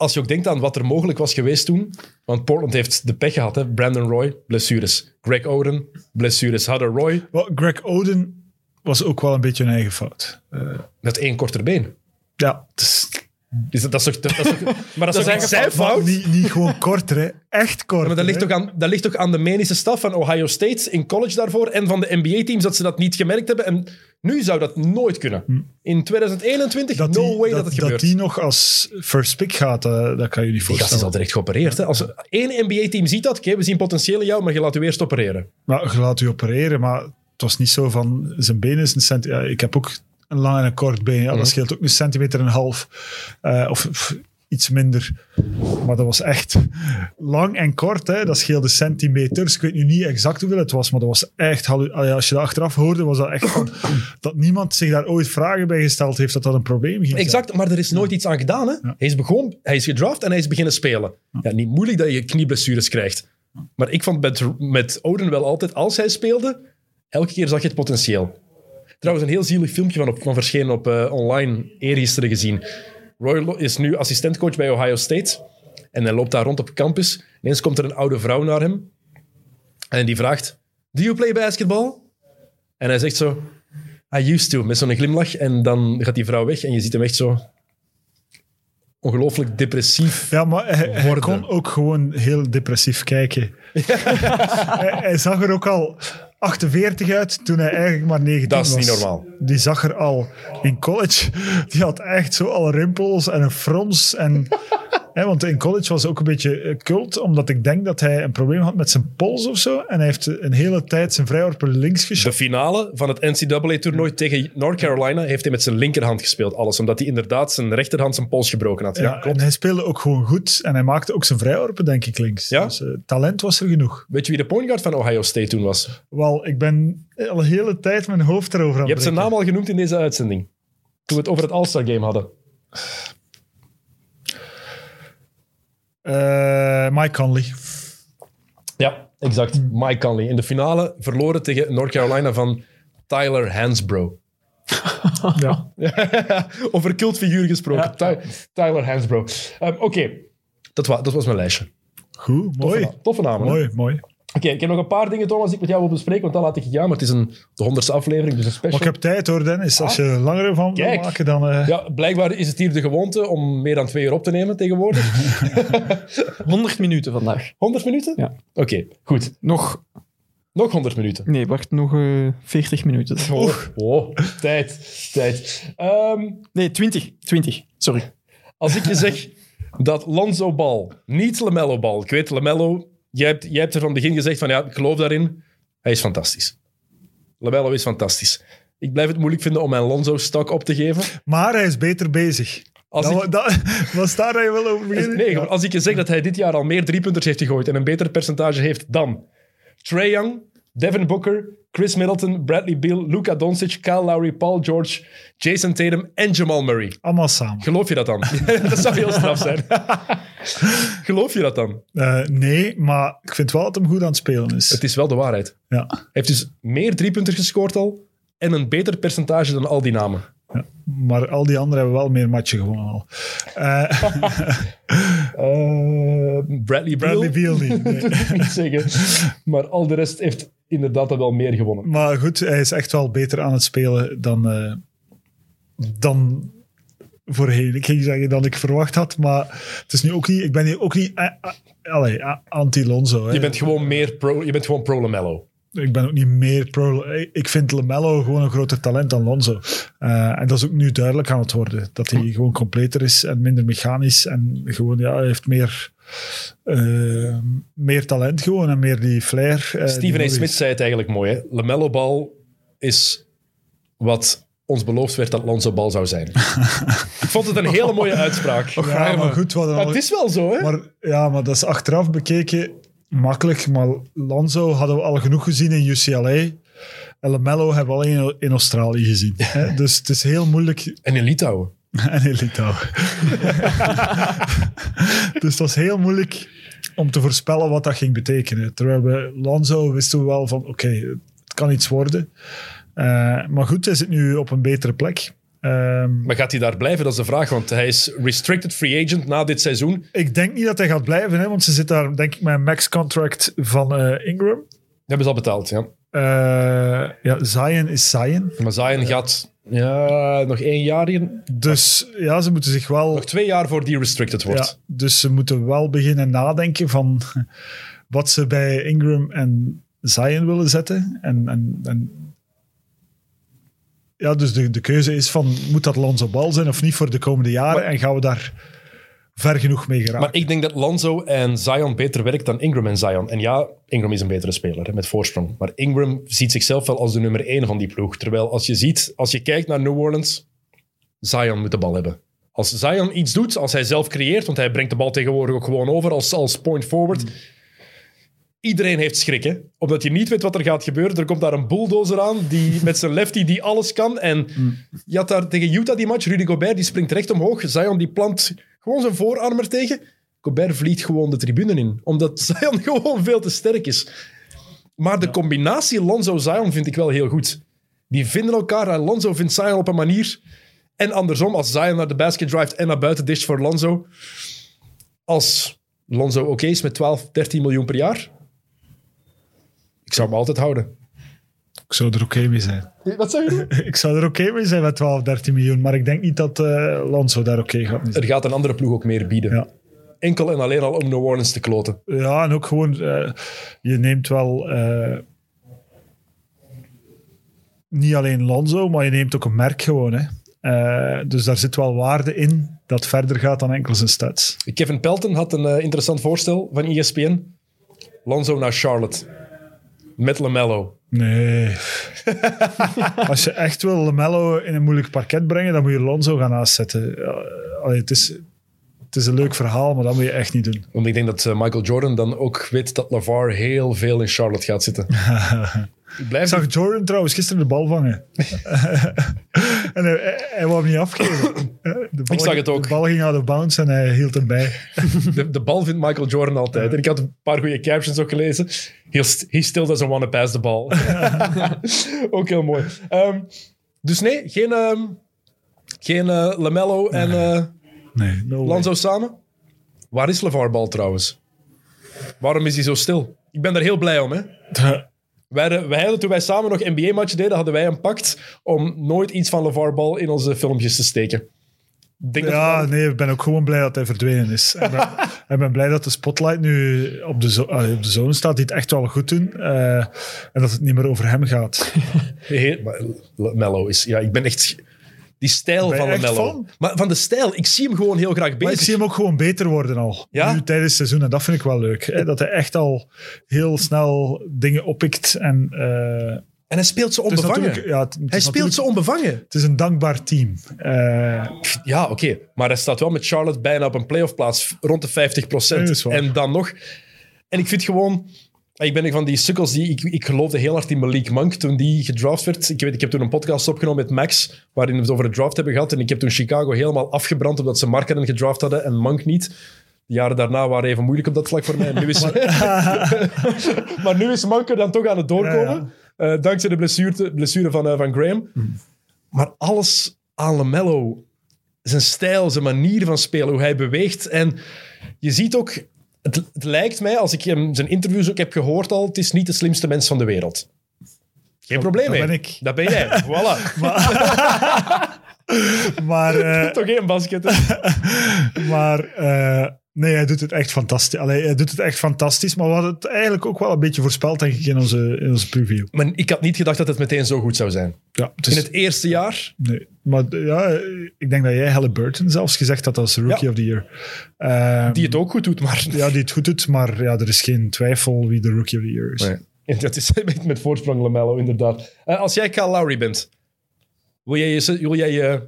S1: als je ook denkt aan wat er mogelijk was geweest toen, want Portland heeft de pech gehad, hè? Brandon Roy, blessures. Greg Oden, blessures. Hadden Roy
S2: Greg Oden was ook wel een beetje een eigen fout. Eh,
S1: met één korter been.
S2: ja, het is,
S1: Dus dat, dat is toch, dat is toch- maar dat is toch
S3: is
S1: niet zijn fout?
S2: Niet, niet gewoon korter, hè. Echt korter.
S1: Maar dat ligt,
S2: hè.
S1: toch aan, dat ligt toch aan de medische staf van Ohio State in college daarvoor en van de NBA-teams dat ze dat niet gemerkt hebben. En nu zou dat nooit kunnen. In 2021, no
S2: die-
S1: way dat, het
S2: dat
S1: gebeurt.
S2: die nog als first pick gaat, eh, dat kan je niet
S1: Die gast is al
S2: voorstellen.
S1: direct geopereerd. Hè? Als één NBA-team ziet dat, oké, we zien potentieel in jou, maar je laat u eerst opereren.
S2: Maar je laat u opereren, maar het was niet zo van zijn been is een centimeter. Ja, ik heb ook een lang en een kort been. Ja,
S1: Mhm.
S2: Dat scheelt ook een centimeter en een half. Eh, of, of iets minder. Maar dat was echt lang en kort. Hè. Dat scheelde centimeters. Ik weet nu niet exact hoeveel het was, maar dat was echt... ah Als je dat achteraf hoorde, was dat echt van... dat niemand zich daar ooit vragen bij gesteld heeft dat dat een probleem ging zijn.
S1: Exact, maar er is nooit iets aan gedaan. Hè? Hij, is begon, hij is gedraft en hij is beginnen spelen. Ja, niet moeilijk dat je knieblessures krijgt. Maar ik vond met, met Oden wel altijd, als hij speelde, elke keer zag je het potentieel. Trouwens, een heel zielig filmpje van, op, van verschenen op eh, online eergisteren gezien. Roy is nu assistentcoach bij Ohio State. En hij loopt daar rond op campus. Ineens komt er een oude vrouw naar hem. En die vraagt, do you play basketball? En hij zegt zo, I used to, met zo'n glimlach. En dan gaat die vrouw weg en je ziet hem echt zo ongelooflijk depressief.
S2: Ja, maar hij, kon ook gewoon heel depressief kijken. hij, hij zag er ook al 48 uit toen hij eigenlijk maar 19
S1: Dat is
S2: was.
S1: niet normaal.
S2: Die zag er al in college. Die had echt zo al rimpels en een frons. En, want in college was hij ook een beetje eh, cult, omdat ik denk dat hij een probleem had met zijn pols of zo. En hij heeft een hele tijd zijn vrijworpen links
S1: De
S2: geschoten.
S1: finale van het NCAA-toernooi tegen North Carolina heeft hij met zijn linkerhand gespeeld. Alles omdat hij inderdaad zijn rechterhand zijn pols gebroken had. Ja,
S2: Ja, en hij speelde ook gewoon goed. En hij maakte ook zijn vrijworpen, denk ik, links.
S1: Ja?
S2: Dus eh, talent was er genoeg.
S1: Weet je wie de point guard van Ohio State toen was?
S2: Wel, ik ben al een hele tijd mijn hoofd erover aan
S1: Je hebt zijn naam al genoemd in deze uitzending. Toen we het over het All-Star Game hadden.
S2: Eh, Mike Conley.
S1: Ja, exact. Mike Conley. In de finale verloren tegen North Carolina van Tyler Hansbrough.
S2: Ja.
S1: over cultfiguur gesproken.
S3: Ja.
S1: Ty- Tyler Hansbrough. Ehm, Oké, dat, wa- dat was mijn lijstje.
S2: Goed,
S1: Toffe,
S2: mooi.
S1: na- toffe namen. hè?
S2: Mooi,
S1: Oké, ik heb nog een paar dingen, Thomas, die ik met jou wil bespreken, want dan laat ik je gaan. Maar het is een, de honderdste aflevering, dus een special.
S2: Maar ik heb tijd hoor, Dennis. Als je er langer van wil maken, dan... eh,
S1: Ja, blijkbaar is het hier de gewoonte om meer dan twee uur op te nemen tegenwoordig.
S3: 100 minuten vandaag.
S1: 100 minuten?
S3: Ja.
S1: Oké, goed.
S3: Nog,
S1: Nog 100 minuten.
S3: nee, wacht, nog eh 40 minuten.
S1: Oh, oh, tijd, tijd. Ehm,
S3: Nee, 20. 20, sorry.
S1: als ik je zeg dat Lonzo Ball, niet LaMelo Ball, ik weet LaMelo, jij hebt, jij hebt er van het begin gezegd van ja, ik geloof daarin. Hij is fantastisch. LaMelo is fantastisch. Ik blijf het moeilijk vinden om mijn Lonzo-stok op te geven.
S2: Maar hij is beter bezig.
S1: Als
S2: Dat,
S1: ik,
S2: dat, was daar dat je wil over beginnen?
S1: nee, als ik je zeg dat hij dit jaar al meer driepunters heeft gegooid en een beter percentage heeft dan Trey Young, Devin Booker, Chris Middleton, Bradley Beal, Luka Doncic, Kyle Lowry, Paul George, Jason Tatum en Jamal Murray.
S2: Allemaal samen.
S1: Geloof je dat dan? dat zou heel straf zijn. Geloof je dat dan?
S2: Eh, nee, maar ik vind wel dat hem goed aan het spelen is.
S1: Het is wel de waarheid.
S2: Ja.
S1: Hij heeft dus meer driepunters gescoord al en een beter percentage dan al die namen.
S2: ja. Maar al die anderen hebben wel meer matchen gewonnen al. Eh,
S1: Eh, Bradley Beal?
S2: Bradley Beal niet. nee.
S1: dat wil ik niet zeggen. Maar al de rest heeft inderdaad wel meer gewonnen.
S2: Maar goed, hij is echt wel beter aan het spelen dan, dan voorheen. Ik ging zeggen dat ik verwacht had, maar het is nu ook niet... Ik ben hier ook niet eh, eh, eh, anti-Lonzo.
S1: Je bent gewoon meer pro, je bent gewoon pro Lamello.
S2: Ik ben ook niet meer pro... Ik vind LaMelo gewoon een groter talent dan Lonzo. En dat is ook nu duidelijk aan het worden. Dat hij gewoon completer is en minder mechanisch. En gewoon, ja, hij heeft meer, meer talent gewoon en meer die flair. die
S1: Steven A. Smith zei het eigenlijk mooi. Hè? Lamello bal is wat ons beloofd werd dat Lonzo bal zou zijn. Ik vond het een hele mooie uitspraak.
S2: Ja, maar goed,
S1: Maar
S2: al-
S1: het is wel zo, hè?
S2: Maar, ja, maar dat is achteraf bekeken makkelijk. Maar Lonzo hadden we al genoeg gezien in UCLA. En LaMelo hebben we alleen in Australië gezien. hè. Dus het is heel moeilijk
S1: En in Litouwen.
S2: En in Litouwen. dus dat is heel moeilijk om te voorspellen wat dat ging betekenen. Terwijl we Lonzo wisten we wel van, oké, het kan iets worden. Eh, maar goed, hij zit nu op een betere plek. Ehm,
S1: Maar gaat hij daar blijven? Dat is de vraag, want hij is restricted free agent na dit seizoen.
S2: ik denk niet dat hij gaat blijven, hè, want ze zit daar denk ik met een max-contract van eh, Ingram.
S1: Dat hebben ze al betaald, ja.
S2: Eh, ja, Zion is Zion.
S1: Maar Zion gaat ja, nog één jaar hier.
S2: Dus ja, ze moeten zich wel...
S1: Nog twee jaar voor die restricted wordt.
S2: Ja, dus ze moeten wel beginnen nadenken van wat ze bij Ingram en Zion willen zetten. En, en, en ja, dus de, de keuze is van, moet dat Lonzo Bal zijn of niet voor de komende jaren?
S1: Maar-
S2: en gaan we daar ver genoeg mee geraken?
S1: Maar ik denk dat Lonzo en Zion beter werkt dan Ingram en Zion. En ja, Ingram is een betere speler hè, met voorsprong. Maar Ingram ziet zichzelf wel als de nummer één van die ploeg. Terwijl als je ziet, als je kijkt naar New Orleans, Zion moet de bal hebben. Als Zion iets doet, als hij zelf creëert, want hij brengt de bal tegenwoordig ook gewoon over als, als point forward. Iedereen heeft schrik, hè? Omdat je niet weet wat er gaat gebeuren. Er komt daar een bulldozer aan die, met zijn lefty die alles kan. En je had daar tegen Utah die match. Rudy Gobert die springt recht omhoog. Zion die plant gewoon zijn voorarm er tegen. Gobert vliegt gewoon de tribune in. Omdat Zion gewoon veel te sterk is. Maar de combinatie Lonzo-Zion vind ik wel heel goed. Die vinden elkaar en Lonzo vindt Zion op een manier. En andersom, als Zion naar de basket drivet en naar buiten disht voor Lonzo. Als Lonzo oké is met 12, 13 miljoen per jaar. Ik zou hem altijd houden.
S2: Ik zou er oké mee zijn.
S1: Wat zeg je?
S2: ik zou er oké mee zijn met 12, 13 miljoen. Maar ik denk niet dat eh Lonzo daar oké gaat mee zijn.
S1: Er gaat een andere ploeg ook meer bieden.
S2: Ja.
S1: Enkel en alleen al om New Orleans te kloten.
S2: Ja, en ook gewoon, eh, je neemt wel eh, niet alleen Lonzo, maar je neemt ook een merk gewoon. Hè. Dus daar zit wel waarde in dat verder gaat dan enkel zijn stats.
S1: Kevin Pelton had een interessant voorstel van ESPN. Lonzo naar Charlotte. Met LaMelo.
S2: Nee. Als je echt wil LaMelo in een moeilijk parket brengen, dan moet je Lonzo gaan aanzetten. Allee, het, is, het is een leuk verhaal, maar dat moet je echt niet doen.
S1: Want ik denk dat eh, Michael Jordan dan ook weet dat LaVar heel veel in Charlotte gaat zitten. ik blijf
S2: Ik zag Jordan trouwens gisteren de bal vangen. en hij, hij, wou hem niet afgeven. De bal,
S1: Ik zag het ook.
S2: De bal ging out of bounds en hij hield hem bij.
S1: de, de bal vindt Michael Jordan altijd. En ik had een paar goede captions ook gelezen. He, st- he still doesn't want to pass the ball. ook heel mooi. Ehm, dus nee, geen, ehm, geen eh, Lamello en eh,
S2: Nee, no way.
S1: Lonzo samen. Waar is LeVar Ball trouwens? Waarom is hij zo stil? Ik ben daar heel blij om. Hè? Wij, hadden- wij hadden, toen wij samen nog NBA-matchen deden, hadden wij een pact om nooit iets van LeVar Ball in onze filmpjes te steken. Denk
S2: Ja, nee, ik ben ook gewoon blij dat hij verdwenen is. Ik ben, ik ben blij dat de spotlight nu op de, zo, op de zone staat, die het echt wel goed doen. eh, en dat het niet meer over hem gaat.
S1: Mello is... Ja, ik ben echt... Die stijl
S2: Ben
S1: van
S2: fan?
S1: Maar van de stijl, ik zie hem gewoon heel graag
S2: Maar
S1: bezig.
S2: ik zie hem ook gewoon beter worden al.
S1: Ja?
S2: Nu tijdens het seizoen. En dat vind ik wel leuk. Hè? Dat hij echt al heel snel dingen oppikt. En, eh,
S1: En hij speelt
S2: is
S1: onbevangen.
S2: ja,
S1: hij speelt zo
S2: natuurlijk-
S1: onbevangen.
S2: Het is een dankbaar team. Eh,
S1: Ja, oké. Maar hij staat wel met Charlotte bijna op een playoff plaats rond de 50
S2: Nee, dat is waar.
S1: en dan nog... En ik vind gewoon... Ik ben een van die sukkels die... Ik, ik geloofde heel hard in Malik Monk toen die gedraft werd. Ik, weet, ik heb toen een podcast opgenomen met Max, waarin we het over de draft hebben gehad. En ik heb toen Chicago helemaal afgebrand omdat ze Markkinen gedraft hadden en Monk niet. De jaren daarna waren even moeilijk op dat vlak voor mij. Nu is, maar nu is Monk er dan toch aan het doorkomen.
S2: Ja,
S1: eh, dankzij de blessure, blessure van, eh, van Graham. Maar alles aan LaMelo zijn stijl, zijn manier van spelen, hoe hij beweegt. En je ziet ook, het, het lijkt mij, als ik hem zijn interviews ook heb gehoord al, het is niet de slimste mens van de wereld. Geen probleem
S2: dat
S1: mee.
S2: ben ik.
S1: Dat ben jij. voilà.
S2: maar eh,
S1: Toch geen basket.
S2: maar eh, nee, hij doet het echt fantastisch. Allee, hij doet het echt fantastisch. Maar we hadden het eigenlijk ook wel een beetje voorspeld, denk ik, in onze, in onze preview.
S1: Maar ik had niet gedacht dat het meteen zo goed zou zijn.
S2: Ja, dus,
S1: In het eerste jaar,
S2: nee. Maar ja, ik denk dat jij Halliburton zelfs gezegd had als Rookie
S1: Ja.
S2: of the Year. Ehm,
S1: die het ook goed doet, maar...
S2: Ja, die het goed doet, maar ja, er is geen twijfel wie de Rookie of the Year is.
S1: Nee. En dat is met- met voorsprong Lamello, inderdaad. Eh, als jij Kyle Lowry bent, wil jij, je, wil jij je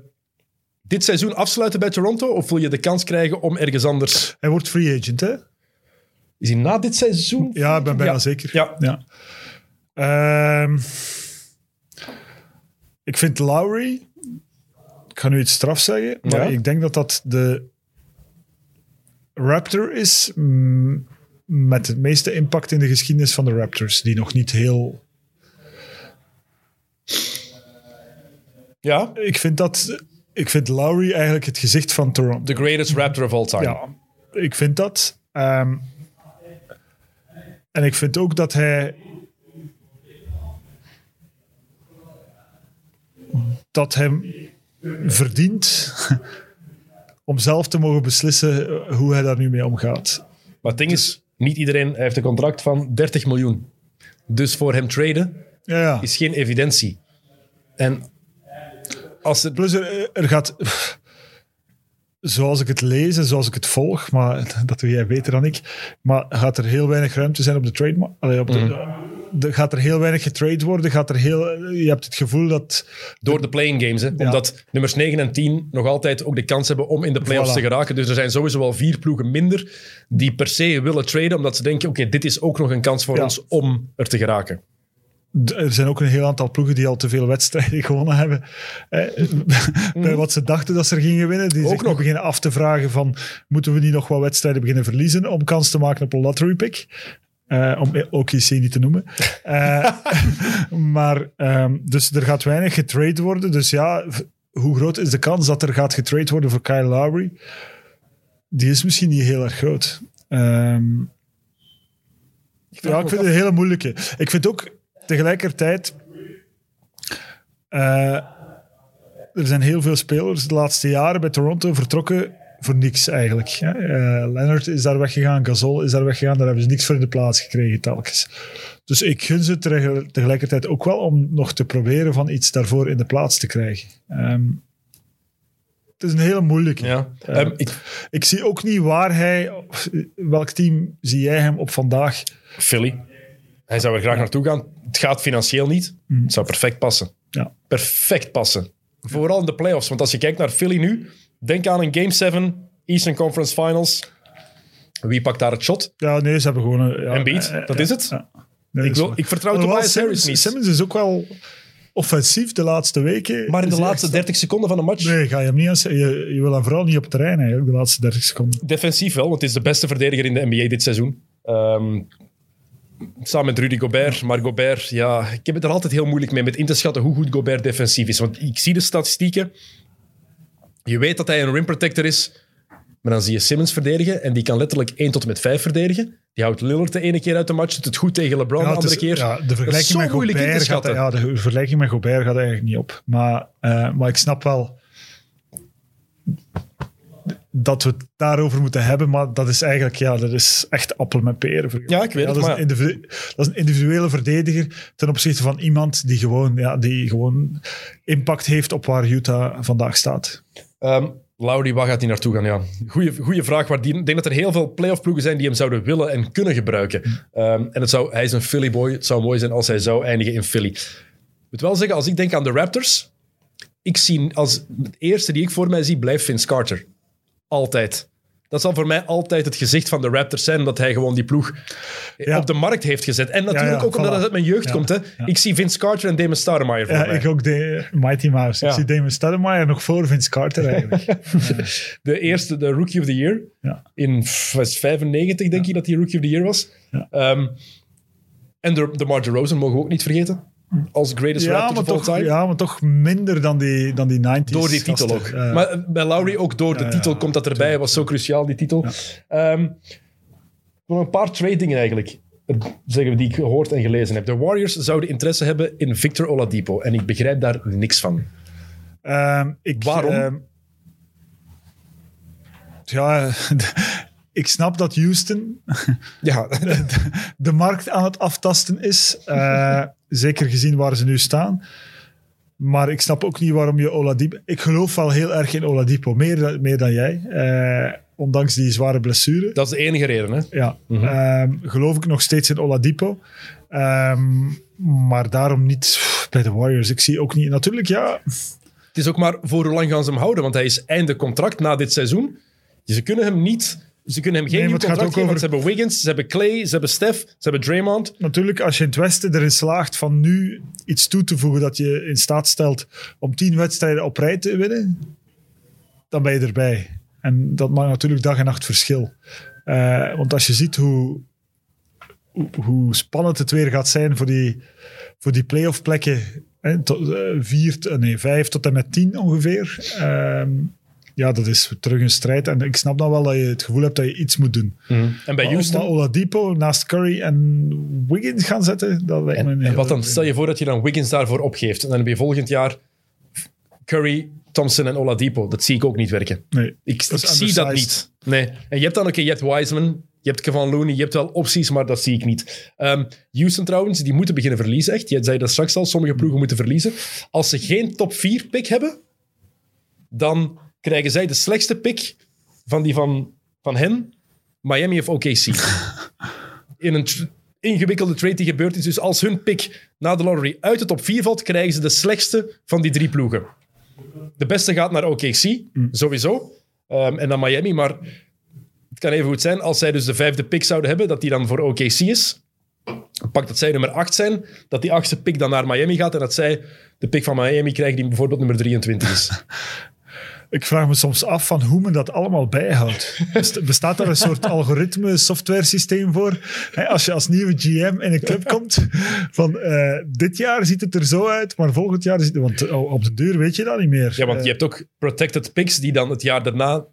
S1: dit seizoen afsluiten bij Toronto? Of wil je de kans krijgen om ergens anders...
S2: Hij wordt free agent, hè?
S1: Is hij na dit seizoen?
S2: Ja, ik ben bijna
S1: Ja.
S2: zeker.
S1: Ja.
S2: Ja. Ehm, ik vind Lowry, ik ga nu iets straf zeggen, maar
S1: Ja?
S2: ik denk dat dat de Raptor is mm, met het meeste impact in de geschiedenis van de Raptors, die nog niet heel...
S1: Ja,
S2: Ik vind dat... Ik vind Lowry eigenlijk het gezicht van Toronto.
S1: the greatest Raptor of all time.
S2: Ja, ik vind dat. Ehm, en ik vind ook dat hij. dat hem verdient om zelf te mogen beslissen hoe hij daar nu mee omgaat.
S1: Maar het ding is, niet iedereen heeft een contract van 30 miljoen. Dus voor hem traden
S2: Ja, ja.
S1: is geen evidentie. En als het...
S2: Plus er, er gaat, zoals ik het lees en zoals ik het volg, maar dat doe jij beter dan ik, maar gaat er heel weinig ruimte zijn op de trade. Allee, op de, de- gaat er heel weinig getrade worden? Gaat er heel, je hebt het gevoel dat
S1: Door de playing games, hè? omdat nummers 9 en 10 nog altijd ook de kans hebben om in de playoffs
S2: Voilà.
S1: te geraken. Dus er zijn sowieso al vier ploegen minder die per se willen traden, omdat ze denken, oké, dit is ook nog een kans voor
S2: Ja.
S1: ons om er te geraken.
S2: Er zijn ook een heel aantal ploegen die al te veel wedstrijden gewonnen hebben. Eh, bij wat ze dachten dat ze er gingen winnen. Die
S1: Ook
S2: zich
S1: nog.
S2: beginnen af te vragen van, moeten we niet nog wat wedstrijden beginnen verliezen om kans te maken op een lottery pick? Eh, om OKC niet te noemen. Eh, maar, ehm, dus er gaat weinig getrade worden. Dus ja, hoe groot is de kans dat er gaat getrade worden voor Kyle Lowry? Die is misschien niet heel erg groot. Ehm, ja, ik vind het een hele moeilijke. Ik vind ook tegelijkertijd. eh, er zijn heel veel spelers de laatste jaren bij Toronto vertrokken voor niks eigenlijk. hè. Eh, Leonard is daar weggegaan, Gasol is daar weggegaan, daar hebben ze niks voor in de plaats gekregen telkens. Dus ik gun ze tegel- tegelijkertijd ook wel om nog te proberen van iets daarvoor in de plaats te krijgen. Ehm, het is een hele moeilijke.
S1: Ja.
S2: Eh,
S1: Ehm, ik,
S2: Ik zie ook niet waar hij, welk team zie jij hem op vandaag?
S1: Philly. Hij zou er graag naartoe gaan. Het gaat financieel niet. Het zou perfect passen.
S2: Ja.
S1: Perfect passen. Vooral in de playoffs. Want als je kijkt naar Philly nu, denk aan een Game 7, Eastern Conference Finals. Wie pakt daar het shot?
S2: Ja, nee, ze hebben gewoon... een- Ja,
S1: Embiid,
S2: eh,
S1: dat is het.
S2: Nee,
S1: Ik,
S2: is
S1: wil, ik vertrouw Tobias Harris niet.
S2: Simmons is ook wel offensief de laatste weken.
S1: Maar in de laatste
S2: echt-
S1: 30 seconden van een match,
S2: Nee, ga je hem niet aan. Je, je wil hem vooral niet op het terrein eigenlijk, de laatste 30 seconden.
S1: defensief wel, want het is de beste verdediger in de NBA dit seizoen. Ehm, samen met Rudy Gobert. Maar Gobert, ja, ik heb het er altijd heel moeilijk mee met in te schatten hoe goed Gobert defensief is. Want ik zie de statistieken. Je weet dat hij een rim protector is. Maar dan zie je Simmons verdedigen en die kan letterlijk 1 tot en met 5 verdedigen. Die houdt Lillard de ene keer uit de match, doet het goed tegen LeBron
S2: Ja,
S1: de andere
S2: is-
S1: keer.
S2: ja, de
S1: zo
S2: vergelijking met
S1: moeilijk in te
S2: Gobert gaat, ja, de vergelijking met Gobert gaat eigenlijk niet op. Maar, eh, maar ik snap wel dat we het daarover moeten hebben, maar dat is eigenlijk, ja, dat is echt appel met peren.
S1: Ja, ik weet het,
S2: dat, is
S1: maar-
S2: een individu- dat is een individuele verdediger ten opzichte van iemand die gewoon, ja, die gewoon impact heeft op waar Utah vandaag staat.
S1: Ehm Lowry, waar gaat hij naartoe gaan? Ja, goeie, goeie vraag. Maar die, ik denk dat er heel veel playoff ploegen zijn die hem zouden willen en kunnen gebruiken. Ehm, en het zou, hij is een Philly boy. Het zou mooi zijn als hij zou eindigen in Philly. Ik moet wel zeggen, als ik denk aan de Raptors, ik zie als het eerste die ik voor mij zie, blijft Vince Carter. Altijd. Dat zal voor mij altijd het gezicht van de Raptors zijn, omdat hij gewoon die ploeg
S2: Ja.
S1: op de markt heeft gezet. En natuurlijk
S2: ja,
S1: ook omdat
S2: voilà.
S1: het uit mijn jeugd komt. Hè. Ik zie Vince Carter en Damon Stoudemire voor
S2: Ja,
S1: mij.
S2: ik ook de Mighty Mouse. Ik zie Damon Stoudemire nog voor Vince Carter eigenlijk.
S1: De eerste, de Rookie of the Year. In f- was 95 denk ik dat hij Rookie of the Year was. Ehm, en de, de Marge Rosen mogen we ook niet vergeten. Als greatest
S2: Ja,
S1: of all time.
S2: ja, maar toch minder dan die, dan die 90s.
S1: Door die titel
S2: gasten.
S1: ook. Maar eh, bij Lowry ook door de titel komt dat erbij. was zo cruciaal, die titel. Nog een paar trade dingen eigenlijk. eh, Zeggen we die ik gehoord en gelezen heb. De Warriors zouden interesse hebben in Victor Oladipo. En ik begrijp daar niks van.
S2: Ehm, ik,
S1: Waarom?
S2: ehm, ja, ik snap dat Houston
S1: Ja,
S2: de markt aan het aftasten is. Eh, zeker gezien waar ze nu staan. Maar ik snap ook niet waarom je Oladipo... Ik geloof wel heel erg in Oladipo, meer, dan- meer dan jij. Eh, ondanks die zware blessure.
S1: dat is de enige reden. Hè?
S2: Ja,
S1: Mhm.
S2: ehm, geloof ik nog steeds in Oladipo. Ehm, maar daarom niet bij de Warriors. Ik zie ook niet... Natuurlijk, ja...
S1: Het is ook maar voor hoe lang gaan ze hem houden, want hij is einde contract na dit seizoen. Dus ze kunnen hem niet... Ze kunnen hem geen
S2: Nee,
S1: nieuw contract geven, want ze hebben Wiggins, ze hebben Clay, ze hebben Steph, ze hebben Draymond.
S2: Natuurlijk, als je in het Westen erin slaagt van nu iets toe te voegen dat je in staat stelt om tien wedstrijden op rij te winnen, dan ben je erbij. En dat maakt natuurlijk dag en nacht verschil. Eh, want als je ziet hoe, hoe, hoe spannend het weer gaat zijn voor die, voor die playoff plekken, hè, tot, eh, vier, nee, vijf tot en met tien ongeveer. Ehm, ja, dat is terug een strijd. En ik snap dan wel dat je het gevoel hebt dat je iets moet doen.
S1: En bij Houston...
S2: Oladipo naast Curry en Wiggins gaan zetten, dat lijkt me
S1: En, en
S2: hele
S1: wat dan? Stel je voor dat je dan Wiggins daarvoor opgeeft. En dan heb je volgend jaar Curry, Thompson en Oladipo. Dat zie ik ook niet werken.
S2: Nee.
S1: Ik,
S2: Dat
S1: ik
S2: is
S1: zie dat niet. Nee. En je hebt dan, oké, je hebt Wiseman, je hebt Kevin Looney, je hebt wel opties, maar dat zie ik niet. Ehm, Houston trouwens, die moeten beginnen verliezen, echt. Je zei dat straks al, sommige ploegen moeten verliezen. Als ze geen top 4 pick hebben, dan krijgen zij de slechtste pick van die van, van hen, Miami of OKC. In een ingewikkelde trade die gebeurd is. Dus als hun pick na de lottery uit de top 4 valt, krijgen ze de slechtste van die drie ploegen. De beste gaat naar OKC, sowieso. Ehm, en dan Miami, maar het kan even goed zijn als zij dus de vijfde pick zouden hebben, dat die dan voor OKC is. Pak dat zij nummer 8 zijn, dat die achtste pick dan naar Miami gaat en dat zij de pick van Miami krijgen die bijvoorbeeld nummer 23 is.
S2: Ik vraag me soms af van hoe men dat allemaal bijhoudt. Best- Bestaat daar een soort algoritme, software systeem voor? Als je als nieuwe GM in een club komt, van eh, dit jaar ziet het er zo uit, maar volgend jaar ziet het... Want oh, op de deur weet je dat niet meer.
S1: Ja, want
S2: Eh,
S1: je hebt ook protected picks die dan het jaar daarna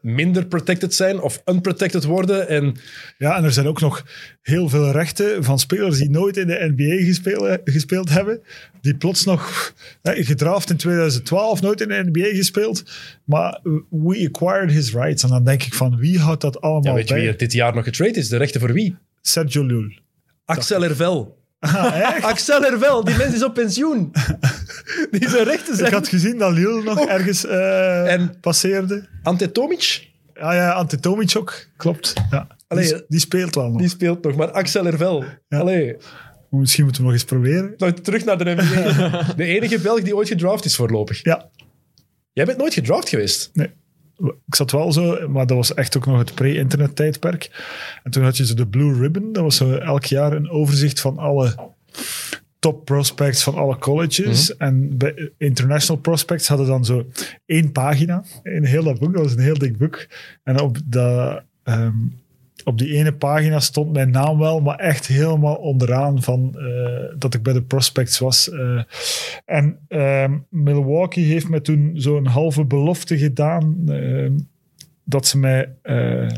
S1: minder protected zijn of unprotected worden. En
S2: Ja, en er zijn ook nog heel veel rechten van spelers die nooit in de NBA gespeeld, gespeeld hebben. Die plots nog hè, gedraft in 2012, nooit in de NBA gespeeld. Maar we acquired his rights. En dan denk ik van, wie houdt dat allemaal
S1: ja, weet je wie er dit jaar nog getrade is? De rechten voor wie?
S2: Sergio Lul.
S1: Axel Hervel.
S2: Ah, echt?
S1: Axel Hervel, die mens is op pensioen. die zijn rechten
S2: Ik
S1: zijn.
S2: had gezien dat Lil nog
S1: Ook.
S2: ergens eh,
S1: En-
S2: passeerde.
S1: Ante Tomic,
S2: Ja, ja, Ante Tomic ook. Klopt. Ja.
S1: Allee,
S2: die, die speelt wel nog.
S1: die speelt nog. Maar Axel Hervel,
S2: Ja.
S1: allee,
S2: Misschien moeten we nog eens proberen.
S1: nou, terug naar de NBA. de enige Belg die ooit gedraft is voorlopig.
S2: Ja,
S1: Jij bent nooit gedraft geweest.
S2: nee. Ik zat wel zo, maar dat was echt ook nog het pre-internet tijdperk. En toen had je zo de Blue Ribbon. Dat was zo elk jaar een overzicht van alle top prospects van alle colleges. En bij international prospects hadden dan zo één pagina in heel dat boek. Dat was een heel dik boek. En op, dat, ehm, op die ene pagina stond mijn naam wel, maar echt helemaal onderaan van eh, dat ik bij de prospects was. Eh, en ehm, Milwaukee heeft me toen zo'n halve belofte gedaan ehm, dat ze mij, eh,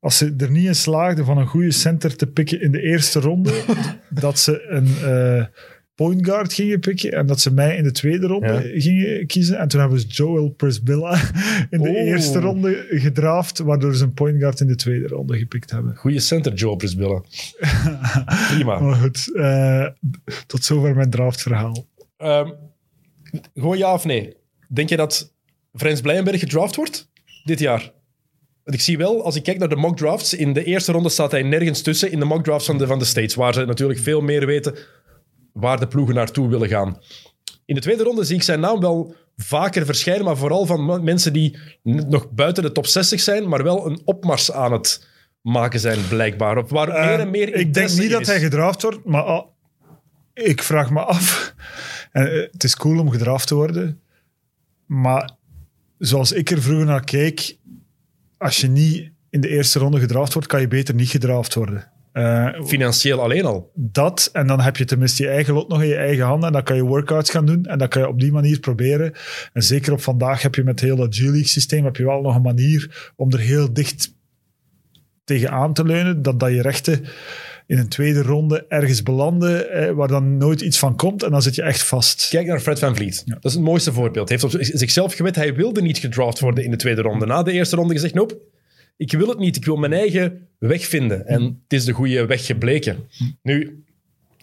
S2: als ze er niet in slaagden van een goede center te pikken in de eerste ronde, dat ze een point guard gingen pikken en dat ze mij in de tweede ronde gingen kiezen. En toen hebben ze Joel Prisbilla in de eerste ronde gedraft, waardoor ze een point guard in de tweede ronde gepikt hebben.
S1: Goeie center, Joe Prisbilla. Prima.
S2: Maar goed, eh, tot zover mijn draftverhaal.
S1: Ehm, gewoon ja of nee. Denk je dat Frans Blijenberg gedraft wordt dit jaar? Want ik zie wel, als ik kijk naar de mock drafts, in de eerste ronde staat hij nergens tussen in de mock drafts van de, van de States, waar ze natuurlijk veel meer weten waar de ploegen naartoe willen gaan. In de tweede ronde zie ik zijn naam wel vaker verschijnen, maar vooral van mensen die nog buiten de top 60 zijn, maar wel een opmars aan het maken zijn, blijkbaar. Of waar meer en meer
S2: Eh, ik denk niet dat hij gedraft wordt, maar al- ik vraag me af. En, eh, het is cool om gedraft te worden, maar zoals ik er vroeger naar keek, als je niet in de eerste ronde gedraft wordt, kan je beter niet gedraft worden. Eh,
S1: Financieel alleen al.
S2: dat, en dan heb je tenminste je eigen lot nog in je eigen handen en dan kan je workouts gaan doen en dan kan je op die manier proberen. En zeker op vandaag heb je met heel dat G-League systeem heb je wel nog een manier om er heel dicht tegenaan te leunen, dat, dat je rechten in een tweede ronde ergens belanden eh, waar dan nooit iets van komt en dan zit je echt vast.
S1: Kijk naar Fred Van Vliet. Dat is het mooiste voorbeeld. Hij heeft op zichzelf gewet, hij wilde niet gedraft worden in de tweede ronde. Na de eerste ronde gezegd, nope, ik wil het niet. Ik wil mijn eigen weg vinden. En het is de goede weg gebleken. Nu,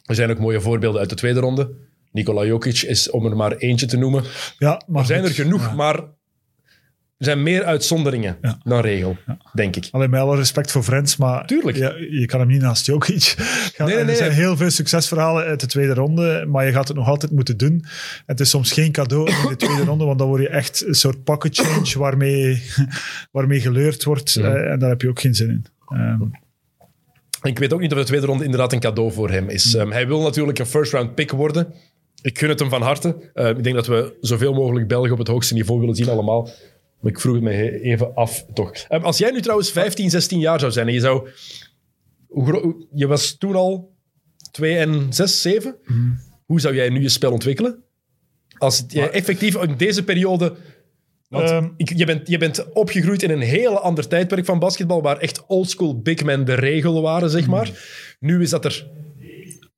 S1: er zijn ook mooie voorbeelden uit de tweede ronde. Nikola Jokic is, om er maar eentje te noemen.
S2: Ja, maar
S1: Er zijn er genoeg,
S2: ja.
S1: maar er zijn meer uitzonderingen
S2: Ja.
S1: dan regel, denk ik.
S2: Alleen met alle respect voor Frans, maar
S1: Tuurlijk.
S2: Je kan hem niet naast Jokic gaan.
S1: Nee, nee.
S2: Er zijn heel veel succesverhalen uit de tweede ronde, maar je gaat het nog altijd moeten doen. En het is soms geen cadeau in de tweede ronde, want dan word je echt een soort pocket change waarmee, waarmee geleurd wordt.
S1: Ja.
S2: eh, en daar heb je ook geen zin in. Ehm,
S1: Ik weet ook niet of de tweede ronde inderdaad een cadeau voor hem is. Ehm, hij wil natuurlijk een first round pick worden. Ik gun het hem van harte. Ehm, ik denk dat we zoveel mogelijk Belgen op het hoogste niveau willen zien allemaal. Maar ik vroeg het even af, toch. Ehm, als jij nu trouwens 15, 16 jaar zou zijn en je zou... Je was toen al 2 en 6, 7. Hoe zou jij nu je spel ontwikkelen? Als jij effectief in deze periode... Want
S2: Ehm.
S1: ik- je, bent, je bent opgegroeid in een heel ander tijdperk van basketbal, waar echt oldschool big men de regel waren, zeg maar. Nu is dat er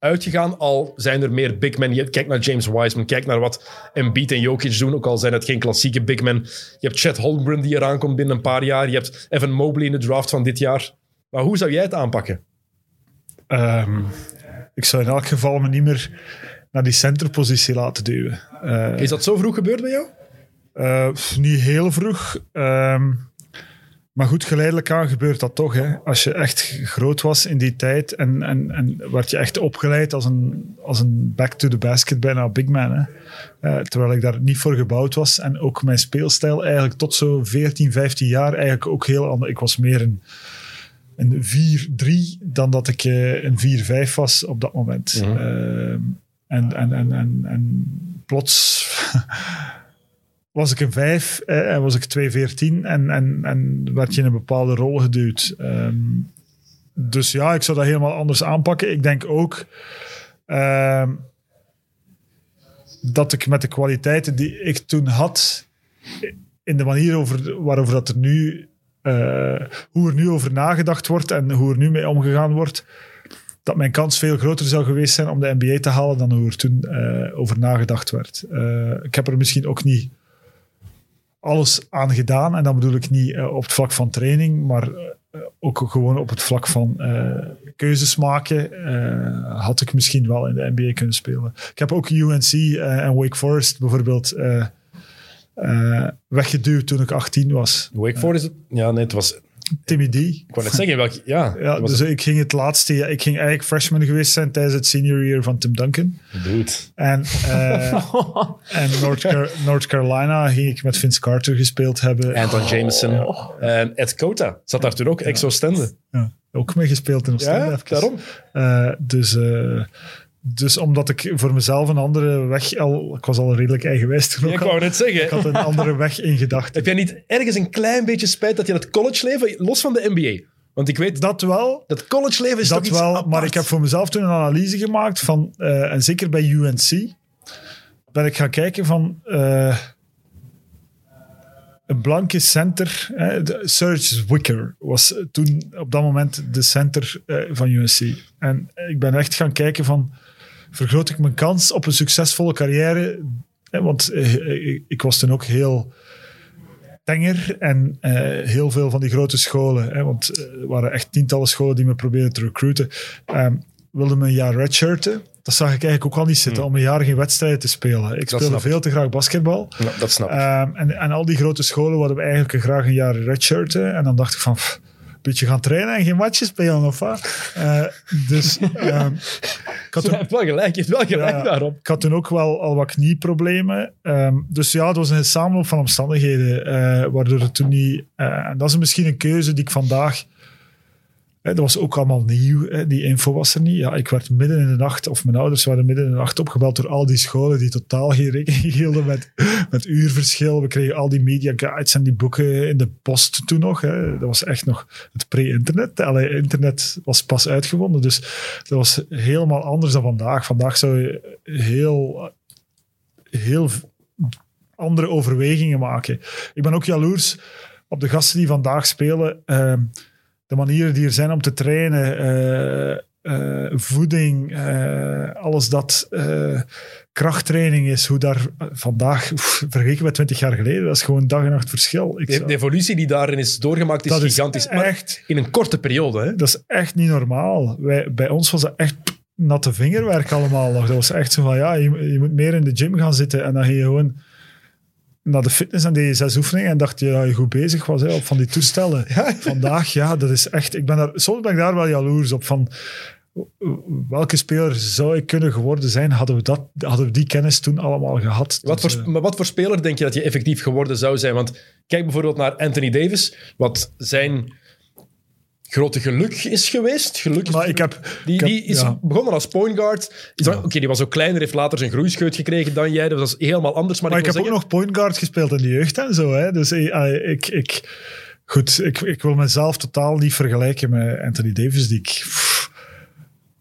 S1: uitgegaan, al zijn er meer big men. Je, kijk naar James Wiseman, kijk naar wat Embiid en Jokic doen, ook al zijn het geen klassieke big men. Je hebt Chet Holmgren die eraan komt binnen een paar jaar. Je hebt Evan Mobley in de draft van dit jaar. Maar hoe zou jij het aanpakken?
S2: ehm, ik zou in elk geval me niet meer naar die centerpositie laten duwen. Eh,
S1: Is dat zo vroeg gebeurd bij jou?
S2: Eh, niet heel vroeg. Ehm, maar goed, geleidelijk aan gebeurt dat toch. Hè. Als je echt groot was in die tijd en, en, en werd je echt opgeleid als een, als een back to the basket, bijna big man. Hè. Eh, terwijl ik daar niet voor gebouwd was. En ook mijn speelstijl eigenlijk tot zo 14, 15 jaar eigenlijk ook heel anders. Ik was meer een, een 4-3 dan dat ik eh, een 4-5 was op dat moment.
S1: Mhm.
S2: Ehm, en, en, en, en, en plots was ik een 5 eh, en was ik 214 en, en, en werd je in een bepaalde rol geduwd. Ehm, dus ja, ik zou dat helemaal anders aanpakken. Ik denk ook ehm, dat ik met de kwaliteiten die ik toen had, in de manier over, waarover dat er nu, eh, hoe er nu over nagedacht wordt en hoe er nu mee omgegaan wordt, dat mijn kans veel groter zou geweest zijn om de NBA te halen dan hoe er toen eh, over nagedacht werd. Eh, ik heb er misschien ook niet alles aan gedaan. En dan bedoel ik niet eh, op het vlak van training, maar eh, ook gewoon op het vlak van eh, keuzes maken. had ik misschien wel in de NBA kunnen spelen. Ik heb ook UNC en Wake Forest bijvoorbeeld weggeduwd toen ik 18 was.
S1: Wake Forest? Ja, nee, het was...
S2: Timmy D.
S1: Ik wou net zeggen, welke... Ja,
S2: Ja,
S1: het
S2: dus ik ging het laatste jaar, ik ging eigenlijk freshman geweest zijn tijdens het senior year van Tim Duncan.
S1: Dude.
S2: En, eh, en North, Car- North Carolina ging ik met Vince Carter gespeeld hebben.
S1: Anton Jameson. En Ed Cota zat daar toen ook, Exo Stende.
S2: Ja, ook mee gespeeld in Oostende.
S1: Ja, daarom.
S2: Eh, dus, eh, dus omdat ik voor mezelf een andere weg al... Ik was al redelijk eigenwijs toen
S1: Ja, ik wou net zeggen.
S2: Ik had een andere weg in gedachten.
S1: Heb jij niet ergens een klein beetje spijt dat je dat college leven, los van de NBA, want ik weet dat,
S2: Dat wel,
S1: college leven is
S2: dat
S1: toch iets
S2: wel.
S1: apart.
S2: Maar ik heb voor mezelf toen een analyse gemaakt van... eh, en zeker bij UNC ben ik gaan kijken van... eh, een blanke center, de- Serge Wicker was toen op dat moment de center eh, van UNC. En ik ben echt gaan kijken van, vergroot ik mijn kans op een succesvolle carrière? Eh, want eh, ik, ik was toen ook heel tenger en eh, heel veel van die grote scholen, hè, want eh, er waren echt tientallen scholen die me probeerden te recruiten, ehm, wilden me een jaar redshirten. Dat zag ik eigenlijk ook al niet zitten, om een jaar geen wedstrijden te spelen. Ik speelde
S1: ik.
S2: veel te graag basketbal.
S1: Ja, dat snap ik.
S2: Ehm, en, en al die grote scholen wilden eigenlijk graag een jaar redshirten. En dan dacht ik van, pff, beetje gaan trainen en geen matches spelen of wat. Eh, dus ehm, ik, had toen,
S1: heeft wel gelijk, je heeft wel gelijk
S2: Ja.
S1: daarop.
S2: ik had toen ook wel al wat knieproblemen. Ehm, dus ja, het was een samenloop van omstandigheden. eh, waardoor het toen niet... eh, en dat is misschien een keuze die ik vandaag... dat was ook allemaal nieuw, die info was er niet. Ja, ik werd midden in de nacht, of mijn ouders werden midden in de nacht opgebeld door al die scholen die totaal geen rekening hielden met, met uurverschil. We kregen al die media guides en die boeken in de post toen nog. Hè. Dat was echt nog het pre-internet. Internet was pas uitgevonden, dus dat was helemaal anders dan vandaag. Vandaag zou je heel, heel andere overwegingen maken. Ik ben ook jaloers op de gasten die vandaag spelen. Ehm, de manieren die er zijn om te trainen. eh, eh, voeding, eh, alles dat krachttraining is, hoe daar vandaag, oef, vergeleken met 20 jaar geleden, dat is gewoon dag en nacht verschil. Ik
S1: De,
S2: zou-
S1: de evolutie die daarin is doorgemaakt is
S2: dat
S1: gigantisch.
S2: Echt
S1: in een korte periode. Hè?
S2: Dat is echt niet normaal. Wij, bij ons was dat echt natte vingerwerk allemaal nog. Dat was echt zo van, ja, je, je moet meer in de gym gaan zitten. En dan ging je gewoon naar de fitness en je zes oefeningen en dacht je dat je goed bezig was hè, op van die toestellen. Vandaag, ja, dat is echt... Ik ben daar, soms ben ik daar wel jaloers op van... Welke speler zou ik kunnen geworden zijn, hadden we, dat, hadden we die kennis toen allemaal gehad.
S1: Wat
S2: Dus,
S1: voor,
S2: eh,
S1: maar wat voor speler denk je dat je effectief geworden zou zijn? Want kijk bijvoorbeeld naar Anthony Davis, wat zijn grote geluk is geweest. Geluk is
S2: maar ik heb...
S1: Die,
S2: ik heb-
S1: die is
S2: ja.
S1: begonnen als point guard. Oké, die was ook kleiner, heeft later zijn groeischeut gekregen dan jij. Dat was helemaal anders. Maar,
S2: Maar ik
S1: ik
S2: heb ook nog point guard gespeeld in de jeugd en zo. Hè. Dus eh, eh, ik, ik, goed, ik, ik wil mezelf totaal niet vergelijken met Anthony Davis, die ik pff,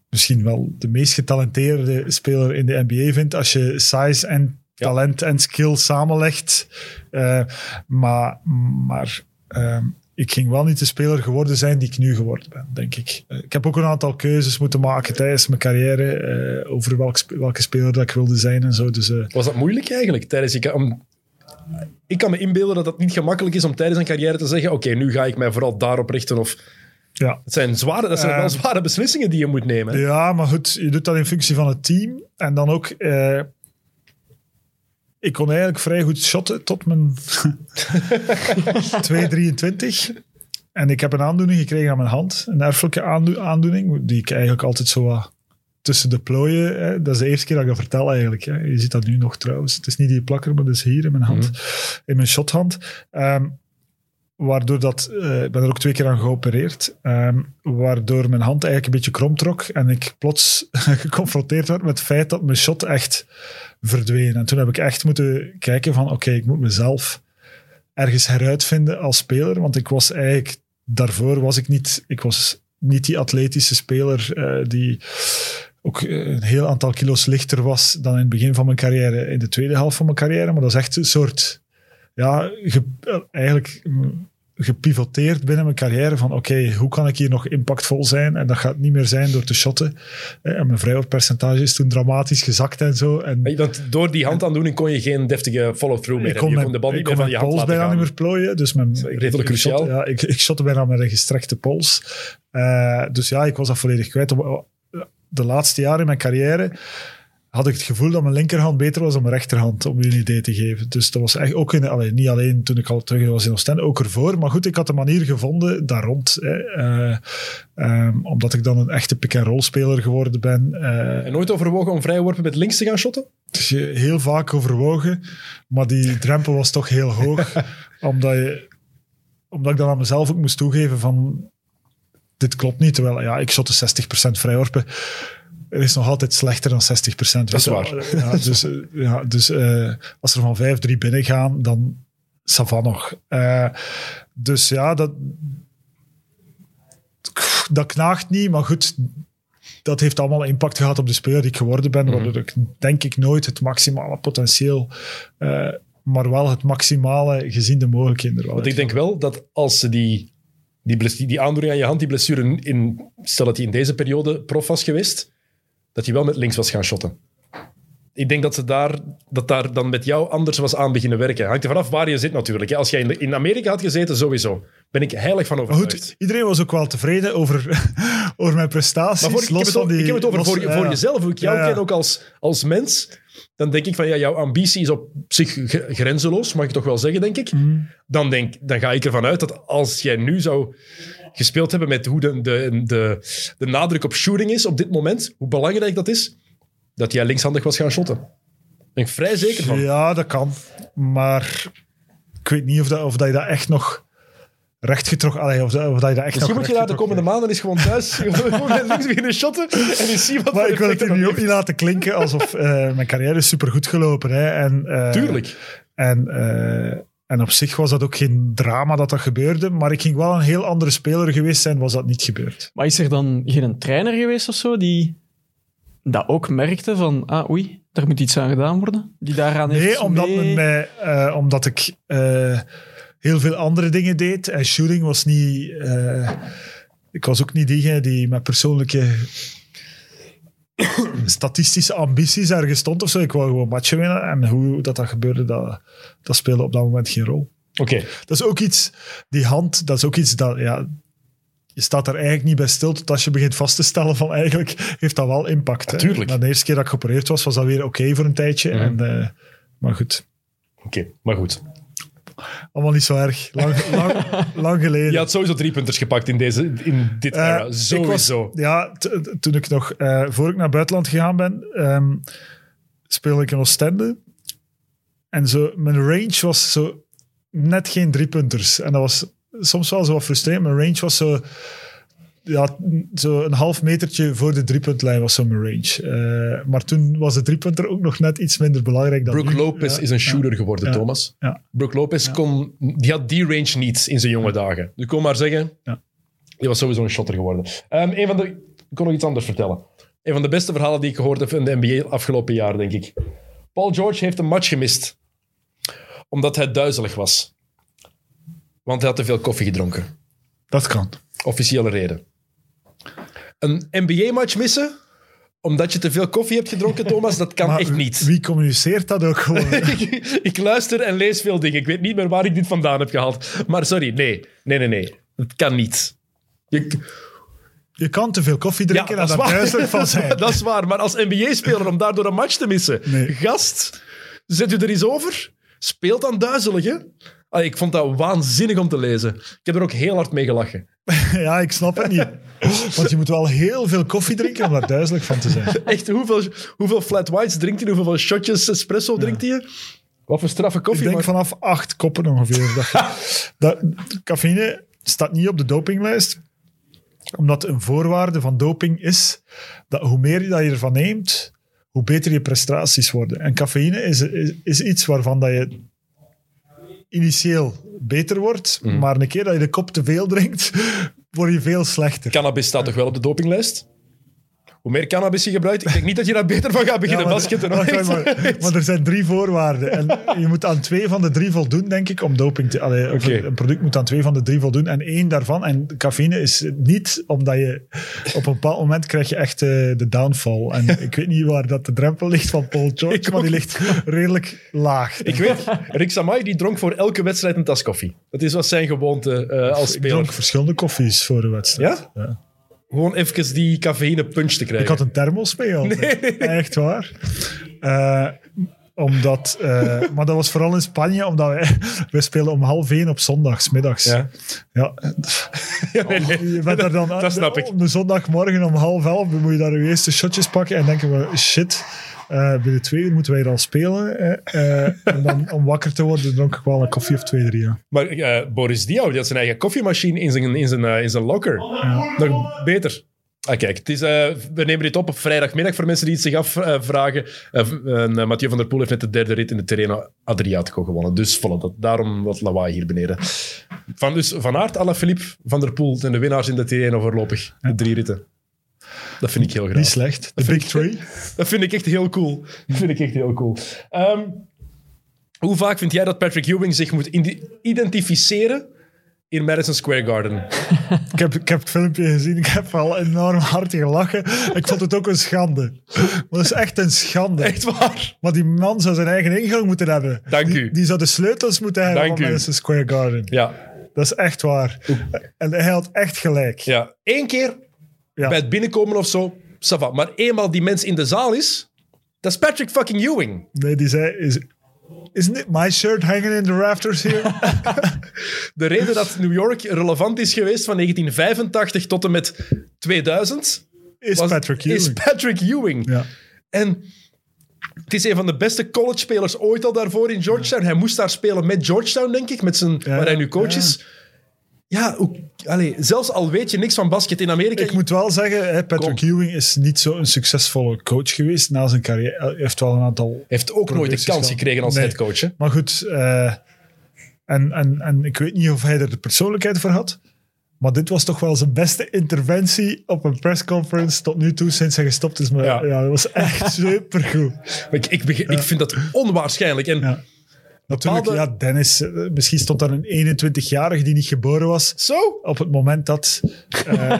S2: misschien wel de meest getalenteerde speler in de NBA vind. Als je size en
S1: Ja.
S2: talent en skill samenlegt. Eh, maar maar ehm, ik ging wel niet de speler geworden zijn die ik nu geworden ben, denk ik. Eh, ik heb ook een aantal keuzes moeten maken tijdens mijn carrière eh, over welk, welke speler dat ik wilde zijn en zo. Dus, eh,
S1: Was dat moeilijk eigenlijk? Tijdens je, om, ik kan me inbeelden dat het niet gemakkelijk is om tijdens een carrière te zeggen: Oké, nu ga ik mij vooral daarop richten. Of,
S2: ja.
S1: het zijn, zware, dat zijn wel zware beslissingen die je moet nemen. hè.
S2: Ja, maar goed, je doet dat in functie van het team. En dan ook... eh, ik kon eigenlijk vrij goed shotten tot mijn 2,23. En ik heb een aandoening gekregen aan mijn hand. Een erfelijke aando- aandoening, die ik eigenlijk altijd zo wat tussen de plooien... Hè. Dat is de eerste keer dat ik dat vertel eigenlijk. Hè. Je ziet dat nu nog trouwens. Het is niet die plakker, maar dat is hier in mijn hand. In mijn shothand. Ehm, waardoor dat... eh, ik ben er ook twee keer aan geopereerd. Ehm, waardoor mijn hand eigenlijk een beetje krom trok. En ik plots geconfronteerd werd met het feit dat mijn shot echt En toen heb ik echt moeten kijken van... Oké, ik moet mezelf ergens heruitvinden als speler. Want ik was eigenlijk... Daarvoor was ik niet... Ik was niet die atletische speler eh, die ook eh, een heel aantal kilo's lichter was dan in het begin van mijn carrière, in de tweede helft van mijn carrière. Maar dat is echt een soort, ja, ge- eigenlijk mm, gepivoteerd binnen mijn carrière van oké, hoe kan ik hier nog impactvol zijn? En dat gaat niet meer zijn door te shotten. Eh, En mijn vrijwoordpercentage is toen dramatisch gezakt en zo. En
S1: Want door die handaandoening kon je geen deftige follow-through meer hebben. Je kon de bal niet meer van je hand
S2: pols
S1: laten
S2: bijna
S1: gaan.
S2: niet meer plooien. Dus mijn, ik-
S1: redelijk
S2: ik,
S1: cruciaal.
S2: ja, ik, ik shotte bijna met een gestrekte pols. Eh, dus ja, ik was dat volledig kwijt. De laatste jaren in mijn carrière had ik het gevoel dat mijn linkerhand beter was dan mijn rechterhand, om u een idee te geven. Dus dat was echt ook in, allee, niet alleen toen ik al terug was in Oostende, ook ervoor. Maar goed, ik had de manier gevonden daar rond. Hè, Eh, ehm, omdat ik dan een echte pick-and-roll speler geworden ben. Eh,
S1: En nooit overwogen om vrijworpen met links te gaan shotten?
S2: is je heel vaak overwogen, maar die drempel was toch heel hoog. omdat, je, omdat ik dan aan mezelf ook moest toegeven van dit klopt niet. Terwijl ja, ik shotte 60% vrijworpen. Er is nog altijd slechter dan 60%.
S1: Dat is waar.
S2: Ja, dus eh, ja, dus eh, als er van 5, 3 binnen gaan, dan savan nog. Eh, dus ja, dat, dat knaagt niet, maar goed, dat heeft allemaal impact gehad op de speler die ik geworden ben, waardoor ik denk ik nooit het maximale potentieel, maar wel het maximale gezien de mogelijkheden
S1: Want ik denk wel dat als ze die, die, die aandoening aan je hand, die blessure, in, stel dat hij in deze periode prof was geweest, dat hij wel met links was gaan shotten. Ik denk dat ze daar, dat daar dan met jou anders was aan beginnen werken. Hangt er vanaf waar je zit natuurlijk. Als jij in, Amerika had gezeten, sowieso. Ben ik heilig van
S2: Maar
S1: overtuigd.
S2: goed, iedereen was ook wel tevreden over, over mijn prestaties.
S1: Maar voor, ik, heb over-
S2: die,
S1: ik heb het over
S2: los-
S1: voor,
S2: ja,
S1: voor jezelf, hoe ik jou
S2: Ja,
S1: ken ook als, als mens. Dan denk ik van, ja, jouw ambitie is op zich gre- grenzeloos, mag ik toch wel zeggen, denk ik.
S2: Mhm.
S1: Dan, denk, dan ga ik ervan uit dat als jij nu zou gespeeld hebben met hoe de, de, de, de nadruk op shooting is op dit moment, hoe belangrijk dat is, dat jij linkshandig was gaan shotten. Daar ben ik vrij zeker van.
S2: Ja, dat kan. Maar ik weet niet of, dat, of dat je dat echt nog rechtgetrokken... Allee, of, dat, of dat je dat echt
S1: Misschien moet je daar de komende maanden eens gewoon thuis gewoon met links beginnen shotten en eens zien wat
S2: Maar ik wil het nu ook niet laten klinken alsof eh, mijn carrière is supergoed gelopen. Hè. En, eh,
S1: Tuurlijk.
S2: En, eh, en op zich was dat ook geen drama dat dat gebeurde. Maar ik ging wel een heel andere speler geweest zijn, was dat niet gebeurd.
S3: Maar is er dan geen trainer geweest of zo die dat ook merkte van, ah oei, daar moet iets aan gedaan worden? Die daaraan heeft
S2: Nee, omdat,
S3: mee-
S2: mij, eh, omdat ik eh, heel veel andere dingen deed. En shooting was niet... eh, ik was ook niet diegene die met persoonlijke statistische ambities ergens stond of zo. Ik wou gewoon matchen winnen. En hoe dat, dat gebeurde, dat, dat speelde op dat moment geen rol.
S1: Oké,
S2: Dat is ook iets, die hand, dat is ook iets dat, ja, je staat er eigenlijk niet bij stil tot als je begint vast te stellen van eigenlijk heeft dat wel impact.
S1: Natuurlijk.
S2: Maar de eerste keer dat ik geopereerd was, was dat weer oké voor een tijdje.
S1: Mhm.
S2: en, eh, maar goed,
S1: oké, maar goed.
S2: Allemaal niet zo erg. Lang, lang, lang geleden.
S1: Je had sowieso drie punters gepakt in, deze, in dit
S2: Eh,
S1: era.
S2: ik was-
S1: Sowieso.
S2: ja, toen ik nog, eh, voor ik naar buitenland gegaan ben, ehm, speelde ik in Oostende. En zo, mijn range was zo net geen driepunters. En dat was soms wel zo wat frustrerend. Mijn range was zo, ja, zo een half metertje voor de driepuntlijn was zo mijn range. Eh, maar toen was de driepunter ook nog net iets minder belangrijk dan
S1: Brooke
S2: nu.
S1: Lopez
S2: Ja,
S1: is een shooter geworden,
S2: Ja.
S1: Thomas.
S2: Ja.
S1: Brooke Lopez kon, die had die range niet in zijn jonge dagen. Dus ik kon maar zeggen,
S2: Ja.
S1: die was sowieso een shotter geworden. Ehm, een van de, ik kon nog iets anders vertellen. Een van de beste verhalen die ik gehoord heb in de NBA afgelopen jaar, denk ik. Paul George heeft een match gemist. Omdat hij duizelig was. Want hij had te veel koffie gedronken.
S2: Dat kan.
S1: Officiële reden. Een NBA-match missen omdat je te veel koffie hebt gedronken, Thomas, dat kan
S2: Maar
S1: echt niet.
S2: Wie communiceert dat ook gewoon?
S1: ik, ik luister en lees veel dingen. Ik weet niet meer waar ik dit vandaan heb gehaald. Maar sorry, nee. Nee, nee, nee. Het kan niet. Je,
S2: Je kan te veel koffie drinken en daar duizelig van zijn.
S1: dat is waar. Maar als NBA-speler om daardoor een match te missen.
S2: Nee.
S1: Gast, zet u er eens over. Speelt dan duizelig, hè? Allee, ik vond dat waanzinnig om te lezen. Ik heb er ook heel hard mee gelachen.
S2: Ja, ik snap het niet. Want je moet wel heel veel koffie drinken om daar duizelig van te zijn.
S1: Echt, hoeveel, hoeveel flat whites drinkt hij? Hoeveel shotjes espresso drinkt hij? Wat voor straffe
S2: Ik
S1: koffie?
S2: denk
S1: maar-
S2: vanaf acht koppen ongeveer. Dat, dat, cafeïne staat niet op de dopinglijst, omdat een voorwaarde van doping is dat hoe meer je dat je ervan neemt, hoe beter je prestaties worden. En cafeïne is, is, is iets waarvan dat je initieel beter wordt,
S1: Mhm.
S2: maar een keer dat je de kop te veel drinkt, word je veel slechter.
S1: Cannabis staat toch wel op de dopinglijst? Hoe meer cannabis je gebruikt, ik denk niet dat je daar beter van gaat beginnen
S2: Ja, maar-
S1: basketten. hoor.
S2: Maar, maar er zijn drie voorwaarden. En je moet aan twee van de drie voldoen, denk ik, om doping te... Allee. Een product moet aan twee van de drie voldoen. En één daarvan, en cafeïne is niet omdat je... Op een bepaald moment krijg je echt eh, de downfall. En ik weet niet waar dat de drempel ligt van Paul George,
S1: Ik
S2: maar die ligt redelijk laag.
S1: Ik weet, Rick Samai die dronk voor elke wedstrijd een tas koffie. Dat is wat zijn gewoonte eh, als
S2: Ik
S1: speler.
S2: dronk verschillende koffies voor de wedstrijd.
S1: Ja? Gewoon even die cafeïne punch te krijgen.
S2: Ik had een thermos mee altijd. Echt waar. Eh, omdat, eh, maar dat was vooral in Spanje, omdat wij, wij spelen om half één op zondags, middags.
S1: Ja.
S2: Ja,
S1: Ja, nee, nee.
S2: je bent er dan
S1: Dat snap ik.
S2: Op de zondagmorgen om half elf moet je daar je eerste shotjes pakken en denken we, shit, eh, binnen twee uur moeten wij al spelen. eh, eh, en dan om wakker te worden dronk ik wel een koffie of twee, drie. Ja.
S1: Maar Boris Diaw, die had zijn eigen koffiemachine in zijn, in zijn, eh, in zijn locker. Nog beter. Ah, kijk, het is, we nemen dit op op vrijdagmiddag voor mensen die het zich afvragen. Uh, Mathieu van der Poel heeft net de derde rit in de Terreno Adriatico gewonnen. Dus voilà, dat, daarom wat lawaai hier beneden. Van, dus Van Aert, Alaphilippe, Van der Poel zijn de winnaars in de Terreno voorlopig. De drie ritten. Dat vind ik heel graag.
S2: Niet slecht. De Big Three.
S1: Dat vind ik echt heel cool. Dat vind ik echt heel cool. Ehm, hoe vaak vind jij dat Patrick Ewing zich moet identificeren in Madison Square Garden?
S2: Ik heb, ik heb het filmpje gezien, ik heb wel enorm hard gelachen. Ik vond het ook een schande. Maar dat is echt een schande.
S1: Echt waar?
S2: Maar die man zou zijn eigen ingang moeten hebben.
S1: Dank
S2: die,
S1: u.
S2: Die zou de sleutels moeten hebben
S1: Dank
S2: van
S1: u.
S2: Madison Square Garden.
S1: Ja.
S2: Dat is echt waar. En hij had echt gelijk.
S1: ja. Eén keer
S2: Ja.
S1: bij het binnenkomen of zo. Maar eenmaal die mens in de zaal is, dat is Patrick fucking Ewing.
S2: Nee, die zei... Is, Isn't it my shirt hanging in the rafters here?
S1: De reden dat New York relevant is geweest van 1985 tot en met 2000
S2: Is
S1: was-
S2: Patrick
S1: is
S2: Ewing.
S1: Patrick Ewing.
S2: Ja.
S1: En het is een van de beste college-spelers ooit al daarvoor in Georgetown. Hij moest daar spelen met Georgetown, denk ik, met zijn,
S2: Ja,
S1: waar hij nu coach
S2: ja.
S1: is. Ja, hoe- allee, zelfs al weet je niks van basket in Amerika.
S2: Ik moet wel zeggen, hè, Patrick
S1: Kom.
S2: Ewing is niet zo'n succesvolle coach geweest na zijn carrière. Hij heeft wel een aantal...
S1: heeft ook nooit de kans gekregen als
S2: Nee.
S1: headcoach. hè.
S2: Maar goed, eh, en, en, en ik weet niet of hij er de persoonlijkheid voor had. Maar dit was toch wel zijn beste interventie op een pressconference tot nu toe sinds hij gestopt is. Maar
S1: Ja.
S2: ja, dat was echt supergoed.
S1: Ik, ik, ik vind dat onwaarschijnlijk. En
S2: Ja. Natuurlijk,
S1: bepaalde-
S2: ja, Dennis. eh, Misschien stond daar een 21-jarige die niet geboren was.
S1: Zo?
S2: Op het moment dat. eh,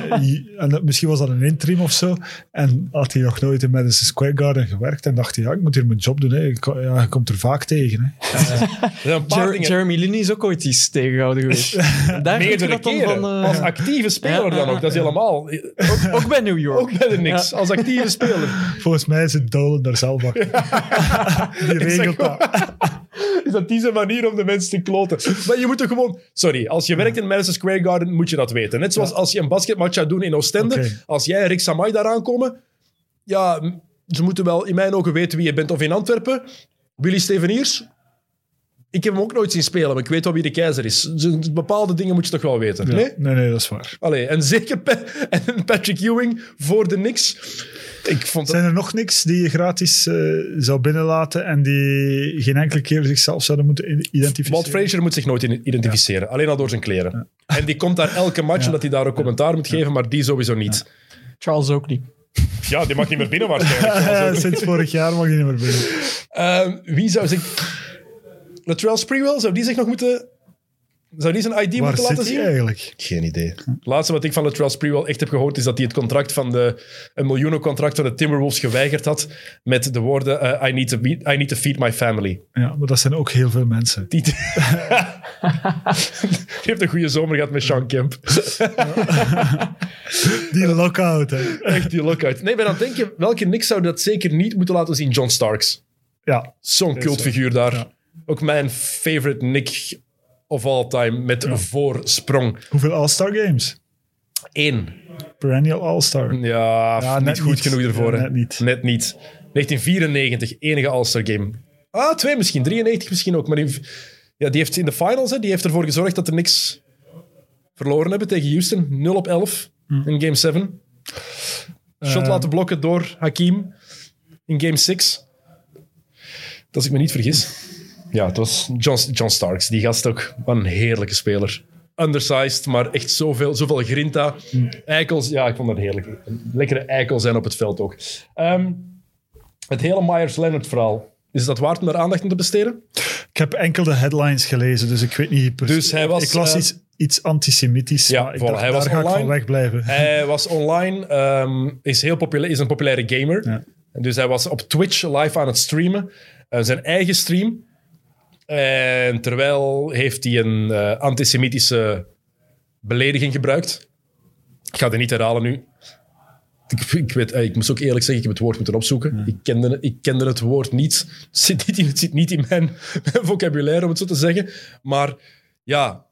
S2: en dat- misschien was dat een interim of zo. En had hij nog nooit in Madison Square Garden gewerkt. En dacht hij, ja, ik moet hier mijn job doen. Hè. Ik Ja, je komt er vaak tegen. Hè.
S1: Er zijn een paar
S3: Jer-
S1: dingen.
S3: Jeremy Lin is ook ooit iets tegengehouden geweest. Daar
S1: Meerdere
S3: dat dan
S1: keren.
S3: van... eh,
S1: Als actieve speler
S3: Ja,
S1: dan ook. Dat is helemaal... Ook,
S3: ook bij New York.
S1: ook bij de niks. Als actieve speler.
S2: Volgens mij is het Dolan daar zelf achter. Die regelt dat.
S1: Is dat die zijn manier om de mensen te kloten? Maar je moet er gewoon... Sorry, als je werkt in Madison Square Garden, moet je dat weten. Net zoals als je een basketmatch gaat doen in Oostende. Als jij en Rick Samai daar aankomen... Ja, ze moeten wel in mijn ogen weten wie je bent. Of in Antwerpen, Willy Steveniers... Ik heb hem ook nooit zien spelen, maar ik weet wel wie de keizer is. Z- Bepaalde dingen moet je toch wel weten.
S2: Ja.
S1: Nee?
S2: Nee, nee, dat is waar.
S1: Allee, en zeker Pa- en Patrick Ewing voor de niks. Ik vond.
S2: Zijn er nog niks die je gratis eh, zou binnenlaten en die geen enkele keer zichzelf zouden moeten identificeren?
S1: Walt Frazier moet zich nooit identificeren, alleen al door zijn kleren. En die komt daar elke match omdat hij daar ook commentaar moet geven, maar die sowieso niet.
S3: Charles ook niet.
S1: Ja, die mag niet meer binnen waarschijnlijk.
S2: Sinds vorig jaar mag je niet meer binnen.
S1: Ehm, wie zou zich... Latrell Sprewell, zou die zich nog moeten... Zou die zijn ID
S2: Waar
S1: moeten laten
S2: zit hij
S1: zien?
S2: eigenlijk?
S1: Geen idee. Het laatste wat ik van Latrell Sprewell echt heb gehoord is dat hij het contract van de... Een miljoenencontract van de Timberwolves geweigerd had met de woorden eh, I, need to be- I need to feed my family.
S2: Ja, maar dat zijn ook heel veel mensen.
S1: Die, die heeft een goede zomer gehad met Sean Kemp.
S2: Die lockout, hè.
S1: Echt die lookout. Nee, ben aan het denken, welke Knicks zou dat zeker niet moeten laten zien? John Starks.
S2: Ja,
S1: Zo'n cultfiguur daar.
S2: Ja.
S1: Ook mijn favorite Nick of all time met voorsprong.
S2: hoeveel All-Star games?
S1: Eén.
S2: Perennial All-Star.
S1: Ja,
S2: Ja,
S1: niet goed
S2: niet.
S1: genoeg ervoor.
S2: Ja, net niet.
S1: Net niet. 1994, enige All-Star game. Ah, twee misschien. 93 misschien ook. Maar die, ja, die heeft in de finals, hè, die heeft ervoor gezorgd dat de Knicks verloren hebben tegen Houston. 0 op 11 in game 7. Shot
S2: Eh.
S1: laten blokken door Hakim in game 6. Als ik me niet vergis. Ja, het was John, John Starks. Die gast ook. Wat een heerlijke speler. Undersized, maar echt zoveel, zoveel grinta. Eikels, ja, ik vond dat heerlijk. Lekkere eikel zijn op het veld ook. Ehm, het hele Myers-Leonard verhaal. Is dat waard om daar aandacht aan te besteden?
S2: Ik heb enkel de headlines gelezen, dus ik weet niet precies.
S1: Dus hij was,
S2: ik las
S1: eh,
S2: iets, iets antisemitisch,
S1: Ja,
S2: maar ik dacht,
S1: hij was
S2: daar ga ik van wegblijven.
S1: Hij was online, ehm, is, heel populair, is een populaire gamer.
S2: Ja.
S1: Dus hij was op Twitch live aan het streamen. Eh, zijn eigen stream. En terwijl heeft hij een eh, antisemitische belediging gebruikt. Ik ga het niet herhalen nu. Ik, ik, weet, eh, ik moest ook eerlijk zeggen, ik heb het woord moeten opzoeken. Ik, kende, ik kende het woord niet. Het zit niet in, het zit niet in mijn, mijn vocabulaire, om het zo te zeggen. Maar ja,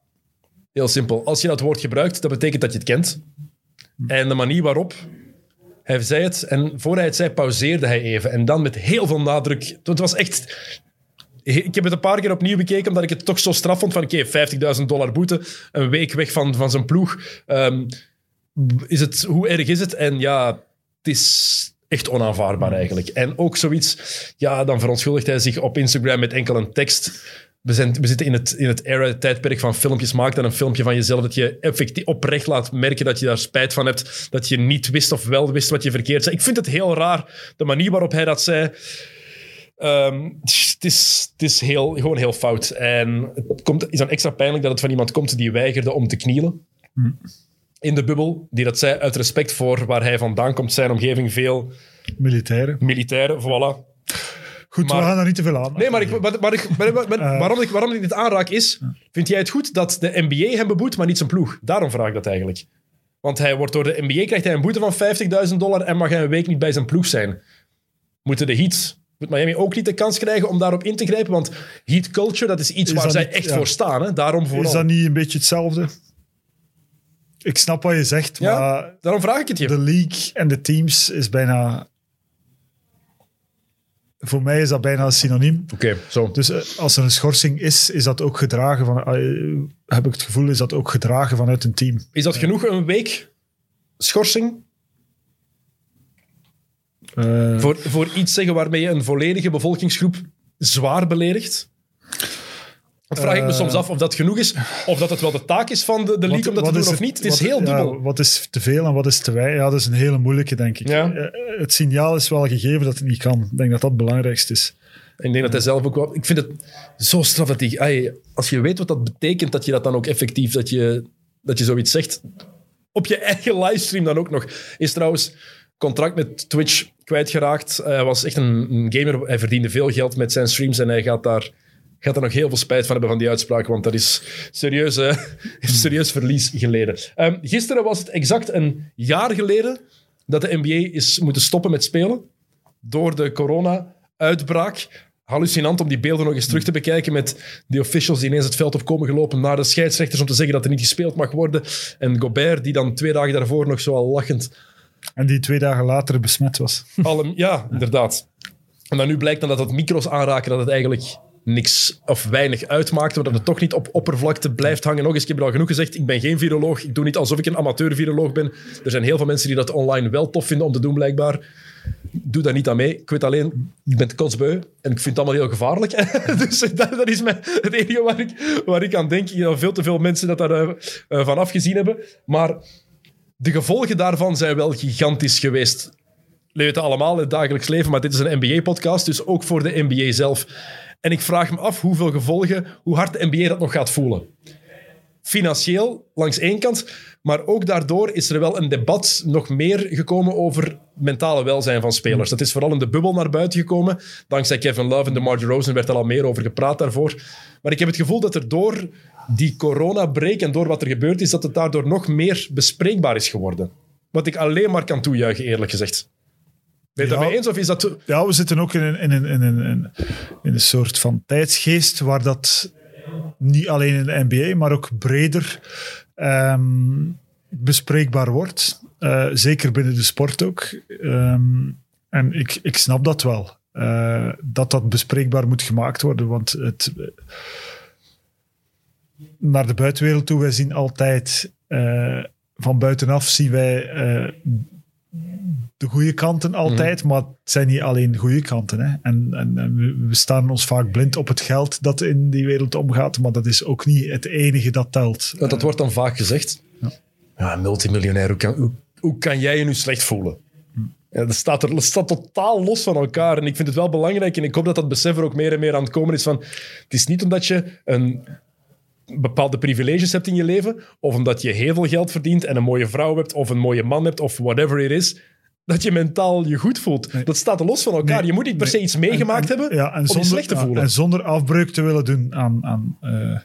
S1: heel simpel. Als je dat woord gebruikt, dat betekent dat je het kent. En de manier waarop hij zei het, en voor hij het zei, pauzeerde hij even. En dan met heel veel nadruk. Het was echt... Ik heb het een paar keer opnieuw bekeken, omdat ik het toch zo straf vond van oké, 50.000 dollar boete, een week weg van, van zijn ploeg. Ehm, is het, hoe erg is het? En ja, het is echt onaanvaardbaar eigenlijk. En ook zoiets, ja, dan verontschuldigt hij zich op Instagram met enkel een tekst. We, zijn, we zitten in het, in het era-tijdperk van filmpjes. Maak dan een filmpje van jezelf dat je effectief oprecht laat merken dat je daar spijt van hebt. Dat je niet wist of wel wist wat je verkeerd zei. Ik vind het heel raar, de manier waarop hij dat zei. Ehm, het, is, het is heel, gewoon heel fout. En het komt, is dan extra pijnlijk dat het van iemand komt die weigerde om te knielen. In de bubbel, die dat zei uit respect voor waar hij vandaan komt, zijn omgeving, veel
S2: Militairen.
S1: militairen, voilà.
S2: Goed,
S1: Maar-
S2: we gaan daar niet te veel aan.
S1: Nee, maar, ik, maar, maar, ik, maar- maar- waarom, ik, waarom ik dit aanraak is... Vind jij het goed dat de NBA hem beboet, maar niet zijn ploeg? Daarom vraag ik dat eigenlijk. Want hij wordt door de NBA krijgt hij een boete van 50.000 dollar en mag hij een week niet bij zijn ploeg zijn. Moeten de Heat... Moet Miami ook niet de kans krijgen om daarop in te grijpen? Want heat culture, dat is iets
S2: Is
S1: waar zij
S2: niet-
S1: echt
S2: ja.
S1: voor staan. Hè? Daarom vooral.
S2: Is dat niet een beetje hetzelfde? Ik snap wat je zegt,
S1: Ja,
S2: maar
S1: daarom vraag ik het je.
S2: de league en de teams is bijna... Voor mij is dat bijna een synoniem.
S1: Oké, zo.
S2: Dus eh, als er een schorsing is, is dat ook gedragen van... eh, heb ik het gevoel, is dat ook gedragen vanuit een team.
S1: Is dat genoeg een week schorsing
S2: Eh,
S1: voor, voor iets zeggen waarmee je een volledige bevolkingsgroep zwaar beledigt? Dat vraag ik me
S2: Eh,
S1: soms af of dat genoeg is, of dat het wel de taak is van de, de league om dat te doen of niet. Het is
S2: wat-
S1: heel
S2: ja,
S1: dubbel.
S2: wat is te veel en wat is te weinig? Ja, dat is een hele moeilijke, denk ik.
S1: Ja.
S2: Eh, Het signaal is wel gegeven dat het niet kan. Ik denk dat dat het belangrijkste is.
S1: Ik denk dat hij zelf ook wel... Ik vind het zo straf dat hij... ai, als je weet wat dat betekent, dat je dat dan ook effectief... Dat je, dat je zoiets zegt op je eigen livestream dan ook nog. Is trouwens contract met Twitch kwijtgeraakt. Hij was echt een, gamer. Hij verdiende veel geld met zijn streams en hij gaat daar, gaat daar nog heel veel spijt van hebben van die uitspraak, want dat is serieus, heeft serieus verlies geleden. Ehm, gisteren was het exact een jaar geleden dat de NBA is moeten stoppen met spelen door de corona-uitbraak. Hallucinant om die beelden nog eens terug te bekijken met die officials die ineens het veld op komen gelopen naar de scheidsrechters om te zeggen dat er niet gespeeld mag worden. En Gobert, die dan twee dagen daarvoor nog zo al lachend
S2: En die twee dagen later besmet was.
S1: alle, ja, inderdaad. En dan nu blijkt dan dat het micro's aanraken, dat het eigenlijk niks of weinig uitmaakt, maar dat het toch niet op oppervlakte blijft hangen. Nog eens, ik heb al genoeg gezegd, ik ben geen viroloog. Ik doe niet alsof ik een amateur-viroloog ben. Er zijn heel veel mensen die dat online wel tof vinden om te doen, blijkbaar. Doe daar niet aan mee. Ik weet alleen, ik ben kotsbeu en ik vind het allemaal heel gevaarlijk. dus dat, dat is mijn, het enige waar ik, waar ik aan denk. Ik dat veel te veel mensen dat daar eh, van afgezien hebben. Maar de gevolgen daarvan zijn wel gigantisch geweest. We weten allemaal in het dagelijks leven, maar dit is een NBA-podcast, dus ook voor de NBA zelf. En ik vraag me af hoeveel gevolgen, hoe hard de NBA dat nog gaat voelen. Financieel, langs één kant, maar ook daardoor is er wel een debat nog meer gekomen over mentale welzijn van spelers. Dat is vooral in de bubbel naar buiten gekomen. Dankzij Kevin Love en DeMar DeRozan werd er al meer over gepraat daarvoor. Maar ik heb het gevoel dat er door die corona-break en door wat er gebeurd is, dat het daardoor nog meer bespreekbaar is geworden. Wat ik alleen maar kan toejuichen, eerlijk gezegd. Ben je
S2: Ja.
S1: daarmee eens of is dat...
S2: Ja, we zitten ook in een, in een, in een, in een, in een soort van tijdsgeest waar dat niet alleen in de NBA, maar ook breder ehm, bespreekbaar wordt. Eh, zeker binnen de sport ook. Ehm, en ik, ik snap dat wel. eh, dat dat bespreekbaar moet gemaakt worden. Want het, naar de buitenwereld toe, wij zien altijd eh, van buitenaf zien wij eh, de goede kanten altijd, maar het zijn niet alleen goede kanten. Hè. En, en, en we- staan ons vaak blind op het geld dat in die wereld omgaat, maar dat is ook niet het enige dat telt.
S1: Want dat wordt dan vaak gezegd. Ja, multimiljonair, hoe kan, hoe, hoe kan jij je nu slecht voelen? Ja, dat, staat er, dat staat totaal los van elkaar. En ik vind het wel belangrijk, en ik hoop dat dat besef er ook meer en meer aan het komen is van... Het is niet omdat je een bepaalde privileges hebt in je leven, of omdat je heel veel geld verdient en een mooie vrouw hebt, of een mooie man hebt, of whatever it is, dat je mentaal je goed voelt. Dat staat los van elkaar.
S2: Nee,
S1: je moet niet per se iets meegemaakt
S2: En- en-
S1: hebben
S2: ja, en
S1: om
S2: zonder,
S1: je slecht te voelen.
S2: en zonder afbreuk te willen doen aan, aan, eh,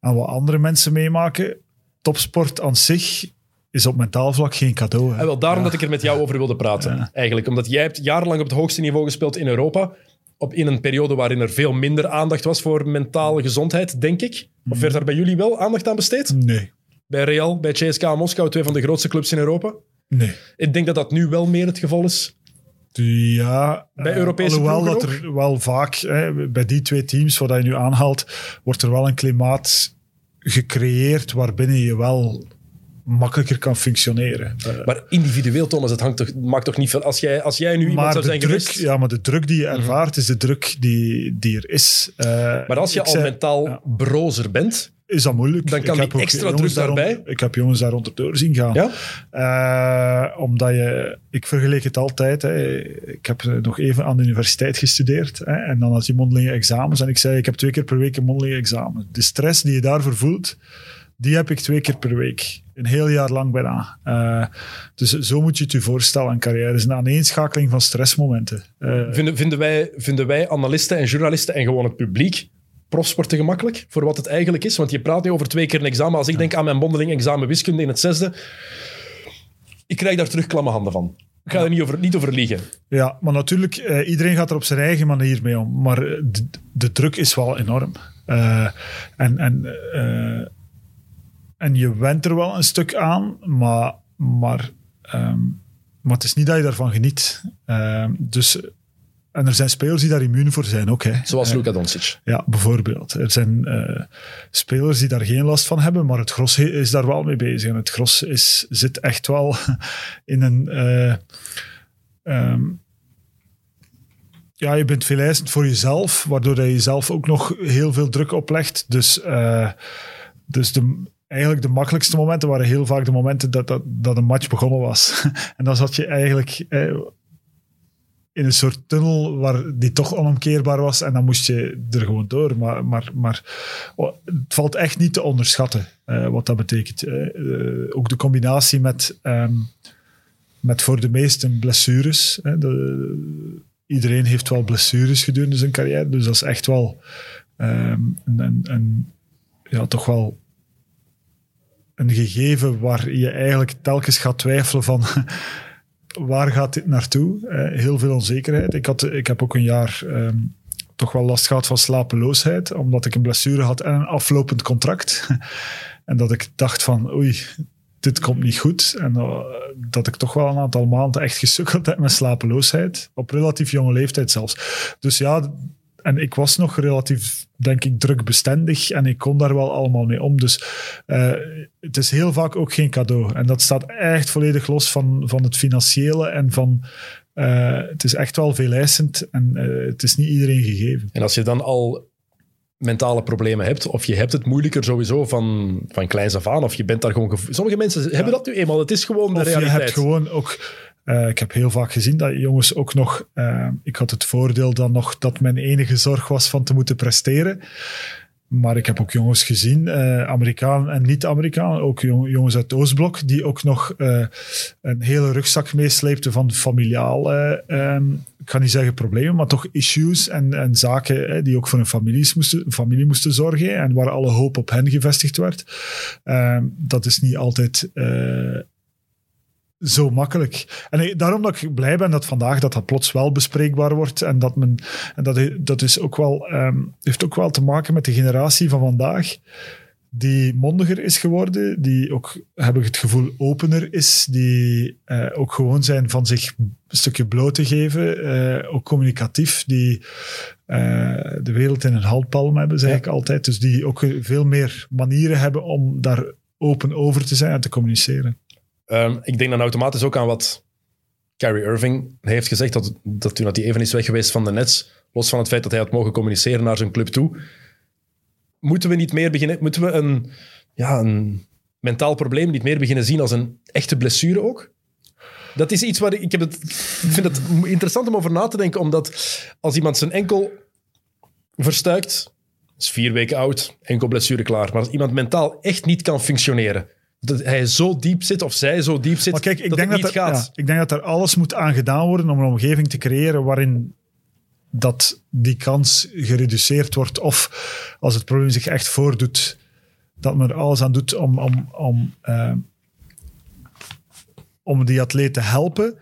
S2: aan wat andere mensen meemaken. Topsport aan zich is op mentaal vlak geen cadeau. hè.
S1: En wel daarom dat ik er met jou over wilde praten. Eigenlijk. Omdat jij hebt jarenlang op het hoogste niveau gespeeld in Europa. Op, in een periode waarin er veel minder aandacht was voor mentale gezondheid, denk ik. Of werd daar bij jullie wel aandacht aan besteed?
S2: Nee,
S1: Bij Real, bij CSKA Moskou, twee van de grootste clubs in Europa.
S2: nee.
S1: Ik denk dat dat nu wel meer het geval is.
S2: Ja,
S1: Bij
S2: eh,
S1: Europese
S2: alhoewel dat er wel vaak, hè, bij die twee teams wat je nu aanhaalt, wordt er wel een klimaat gecreëerd waarbinnen je wel makkelijker kan functioneren. Eh,
S1: Maar individueel, Thomas, het hangt toch, maakt toch niet veel... Als jij, als jij nu iemand
S2: maar
S1: zou zijn
S2: druk,
S1: geweest...
S2: ja, maar de druk die je ervaart is de druk die, die er is. Eh,
S1: Maar als je al
S2: zei-
S1: mentaal
S2: ja.
S1: brozer bent...
S2: is dat moeilijk.
S1: Dan kan
S2: Ik
S1: die extra druk daarbij.
S2: Ik heb jongens daar onderdoor zien gaan.
S1: Ja?
S2: Eh, omdat je, ik vergeleek het altijd. Hè. Ik heb nog even aan de universiteit gestudeerd. Hè, en dan had je mondelinge examens. En ik zei, ik heb twee keer per week een mondelinge examen. De stress die je daarvoor voelt, die heb ik twee keer per week. Een heel jaar lang bijna. Eh, dus zo moet je het je voorstellen. Een carrière is een aaneenschakeling van stressmomenten. Eh,
S1: Vinden, vinden, wij, vinden wij analisten en journalisten en gewoon het publiek profsport te gemakkelijk voor wat het eigenlijk is? Want je praat nu over twee keer een examen. Als ik denk aan mijn mondeling examen wiskunde in het zesde, ik krijg daar terug klamme handen van. Ik ga er niet over, niet over liegen.
S2: Ja, maar natuurlijk, eh, iedereen gaat er op zijn eigen manier mee om. Maar de, de druk is wel enorm. En, en, en je went er wel een stuk aan, maar, maar, ehm, maar het is niet dat je daarvan geniet. Ehm, dus, en er zijn spelers die daar immuun voor zijn ook. Hè.
S1: Zoals
S2: Eh,
S1: Luka Doncic.
S2: ja, bijvoorbeeld. Er zijn eh, spelers die daar geen last van hebben, maar het gros is daar wel mee bezig. En het gros is, zit echt wel in een... ehm, ja, je bent veel eisend voor jezelf, waardoor je jezelf ook nog heel veel druk oplegt. Dus, dus de, eigenlijk de makkelijkste momenten waren heel vaak de momenten dat, dat, dat een match begonnen was. en dan zat je eigenlijk... eh, in een soort tunnel waar die toch onomkeerbaar was. En dan moest je er gewoon door. Maar, maar, maar oh, het valt echt niet te onderschatten eh, wat dat betekent. Eh, eh, ook de combinatie met, ehm, met voor de meesten blessures. de, iedereen heeft wel blessures gedurende zijn carrière. Dus dat is echt wel ehm, een- ja, toch wel een gegeven waar je eigenlijk telkens gaat twijfelen van waar gaat dit naartoe? Eh, heel veel onzekerheid. Ik, had, ik heb ook een jaar ehm, toch wel last gehad van slapeloosheid, omdat ik een blessure had en een aflopend contract. en dat ik dacht van, oei, dit komt niet goed. En eh, dat ik toch wel een aantal maanden echt gesukkeld heb met slapeloosheid. Op relatief jonge leeftijd zelfs. Dus ja, en ik was nog relatief, denk ik, drukbestendig en ik kon daar wel allemaal mee om. Dus eh, het is heel vaak ook geen cadeau. En dat staat echt volledig los van, van het financiële en van... eh, het is echt wel veel eisend en eh, het is niet iedereen gegeven.
S1: En als je dan al mentale problemen hebt, of je hebt het moeilijker sowieso van, van kleins af aan, of je bent daar gewoon... Sommige mensen hebben dat nu eenmaal. Het is gewoon de
S2: Of je
S1: realiteit.
S2: hebt gewoon ook... eh, ik heb heel vaak gezien dat jongens ook nog... eh, ik had het voordeel dan nog dat mijn enige zorg was van te moeten presteren. Maar ik heb ook jongens gezien, eh Amerikaan en niet-Amerikaan, ook jong- jongens uit het Oostblok, die ook nog eh, een hele rugzak meesleepten van familiaal, eh, ik kan niet zeggen problemen, maar toch issues en, en zaken eh, die ook voor hun moesten, familie moesten zorgen en waar alle hoop op hen gevestigd werd. Ehm, dat is niet altijd zo makkelijk. En daarom dat ik blij ben dat vandaag dat, dat plots wel bespreekbaar wordt. En dat men, en dat, dat is ook wel, ehm, heeft ook wel te maken met de generatie van vandaag. Die mondiger is geworden, die ook, heb ik het gevoel, opener is, die eh, ook gewoon zijn van zich een stukje bloot te geven, eh, ook communicatief, die eh, de wereld in hun handpalm hebben, zeg
S1: Ja.
S2: ik altijd. Dus die ook veel meer manieren hebben om daar open over te zijn en te communiceren.
S1: Ehm, ik denk dan automatisch ook aan wat Kyrie Irving heeft gezegd, dat, dat toen dat hij even is weg geweest van de Nets, los van het feit dat hij had mogen communiceren naar zijn club toe, moeten we niet meer beginnen, moeten we een, ja, een mentaal probleem niet meer beginnen zien als een echte blessure ook? Dat is iets waar ik, ik, heb het, ik vind het interessant om over na te denken, omdat als iemand zijn enkel verstuikt, is vier weken oud, enkel blessure klaar. Maar als iemand mentaal echt niet kan functioneren, dat hij zo diep zit of zij zo diep zit,
S2: Maar kijk, ik
S1: dat
S2: denk
S1: het
S2: dat,
S1: niet
S2: er,
S1: gaat.
S2: ja, ik denk dat er alles moet aan gedaan worden om een omgeving te creëren waarin dat die kans gereduceerd wordt. Of als het probleem zich echt voordoet, dat men er alles aan doet om, om, om, eh, om die atleet te helpen.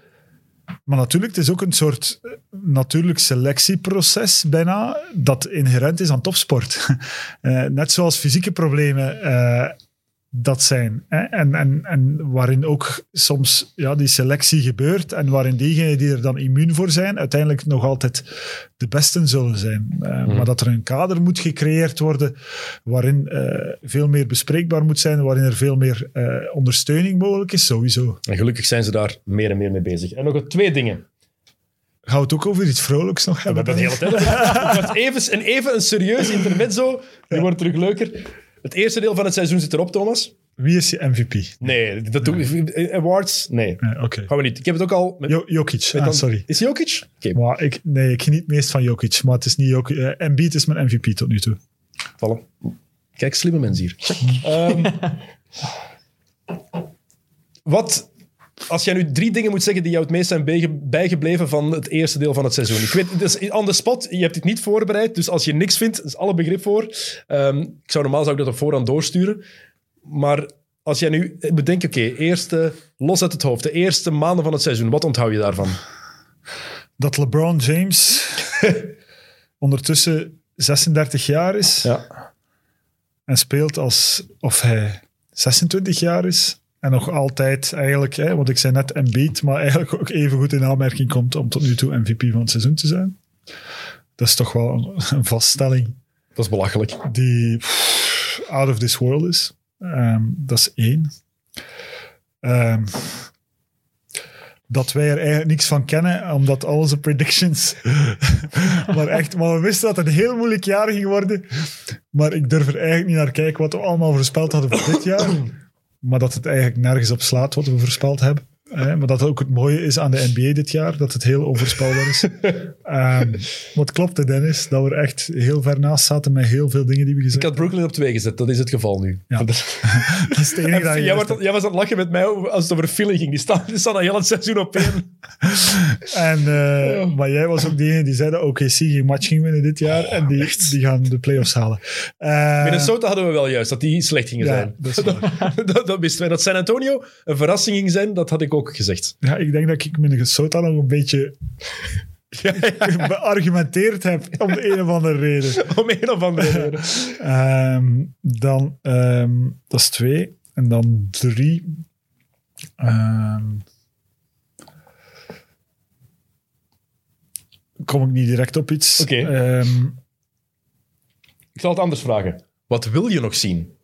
S2: Maar natuurlijk, het is ook een soort eh, natuurlijk selectieproces bijna, dat inherent is aan topsport. Eh, net zoals fysieke problemen dat zijn. Hè? En, en, en waarin ook soms ja, die selectie gebeurt en waarin diegenen die er dan immuun voor zijn, uiteindelijk nog altijd de besten zullen zijn. Eh, Maar dat er een kader moet gecreëerd worden waarin eh, veel meer bespreekbaar moet zijn, waarin er veel meer eh, ondersteuning mogelijk is, sowieso.
S1: En gelukkig zijn ze daar meer en meer mee bezig. En nog twee dingen.
S2: Gaan we het ook over iets vrolijks nog
S1: We
S2: hebben?
S1: hebben het de hele tijd. Even, een, even een serieus intermezzo. Die wordt terug leuker. Het eerste deel van het seizoen zit erop, Thomas.
S2: Wie is je MVP?
S1: Nee, dat doen we. Awards? Nee.
S2: Oké.
S1: Gaan we niet. Ik heb het ook al. Met,
S2: Jo- Jokic,
S1: met
S2: ah,
S1: dan-
S2: sorry.
S1: Is Jokic? Oké,
S2: Maar ik, nee, ik geniet meest van Jokic, maar het is niet Jokic. eh, Embiid is mijn MVP tot nu toe.
S1: vallen. Kijk, slimme mensen hier. Ehm, wat, als jij nu drie dingen moet zeggen die jou het meest zijn bijge- bijgebleven van het eerste deel van het seizoen. Ik weet, dus on the spot, je hebt dit niet voorbereid, dus als je niks vindt, is alle begrip voor. Ehm, ik zou normaal zou ik dat op voorhand doorsturen. Maar als jij nu bedenkt, oké, eerste, los uit het hoofd, de eerste maanden van het seizoen, wat onthoud je daarvan?
S2: Dat LeBron James ondertussen 36 jaar is
S1: Ja.
S2: en speelt als of hij 26 jaar is. En nog altijd eigenlijk, hè, want ik zei net Embiid, maar eigenlijk ook even goed in aanmerking komt om tot nu toe MVP van het seizoen te zijn. Dat is toch wel een, een vaststelling
S1: Dat is belachelijk.
S2: die pff, out of this world is. Ehm, dat is één. Ehm, dat wij er eigenlijk niks van kennen, omdat al onze predictions. maar echt, maar we wisten dat het een heel moeilijk jaar ging worden. Maar ik durf er eigenlijk niet naar kijken wat we allemaal voorspeld hadden voor dit jaar. Maar dat het eigenlijk nergens op slaat wat we voorspeld hebben. Hè, maar dat ook het mooie is aan de NBA dit jaar, dat het heel onvoorspelbaar is. Ehm wat klopte, Dennis, dat we echt heel ver naast zaten met heel veel dingen die we
S1: Ik
S2: gezegd
S1: had Brooklyn op twee gezet, dat is het geval nu.
S2: Ja. Dat is het enige dat je
S1: jij, was, jij was aan het lachen met mij als het over Philly ging. Die staan, die staan al heel het seizoen op één.
S2: En, eh, Maar jij was ook degene die zei dat OKC geen match ging winnen dit jaar. en die, die gaan de playoffs halen. Eh,
S1: Minnesota hadden we wel juist, dat die slecht gingen
S2: ja,
S1: zijn.
S2: dat waar.
S1: dat, dat wisten wij. Dat San Antonio een verrassing ging zijn, dat had ik ook gezegd.
S2: Ja, ik denk dat ik Minnesota nog een beetje beargumenteerd heb om de een of andere reden.
S1: Om een of andere reden.
S2: Dan, ehm, dat is twee. En dan drie. Ehm, kom ik niet direct op iets.
S1: Oké.
S2: Ehm,
S1: Ik zal het anders vragen. Wat wil je nog zien?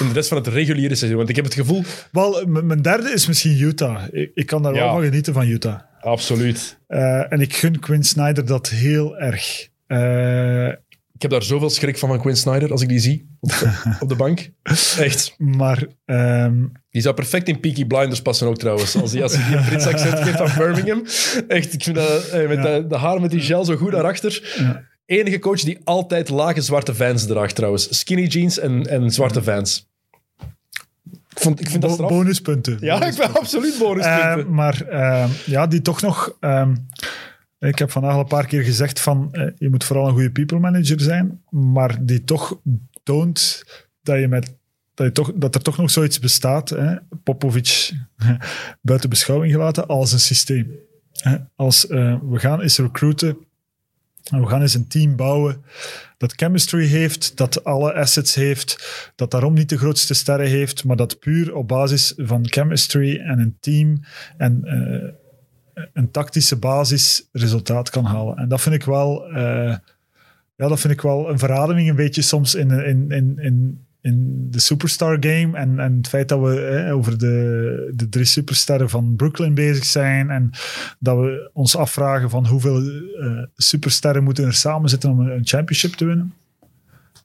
S1: In de rest van het reguliere seizoen. Want ik heb het gevoel...
S2: wel, mijn derde is misschien Utah. Ik, ik kan daar
S1: Ja.
S2: wel van genieten van Utah.
S1: Absoluut.
S2: Eh, en ik gun Quinn Snyder dat heel erg. Eh,
S1: Ik heb daar zoveel schrik van van Quinn Snyder als ik die zie op de, op de bank. Echt.
S2: maar ehm,
S1: Die zou perfect in Peaky Blinders passen ook trouwens. Als hij als hij die een Brits accent geeft aan Birmingham. Echt, ik vind dat, eh, met
S2: Ja.
S1: de, de haar met die gel zo goed daarachter.
S2: Ja.
S1: Enige coach die altijd lage zwarte vans draagt trouwens. Skinny jeans en, en zwarte vans. Ik, vond, ik vind dat straf.
S2: bonuspunten.
S1: Ja, ik ben absoluut bonuspunten.
S2: Eh, maar ehm, ja, die toch nog. ehm, ik heb vandaag al een paar keer gezegd van eh, je moet vooral een goede people manager zijn, maar die toch toont dat je met dat, je toch, dat er toch nog zoiets bestaat, hè, Popovic buiten beschouwing gelaten, als een systeem. Als eh, we gaan eens recruiten, we gaan eens een team bouwen dat chemistry heeft, dat alle assets heeft, dat daarom niet de grootste sterren heeft, maar dat puur op basis van chemistry en een team en eh, een tactische basis resultaat kan halen. En dat vind ik wel, eh, ja, dat vind ik wel een verademing een beetje soms in, in, in, in, in de superstar game en, en het feit dat we over de, de drie supersterren van Brooklyn bezig zijn en dat we ons afvragen van hoeveel eh, supersterren moeten er samen zitten om een championship te winnen.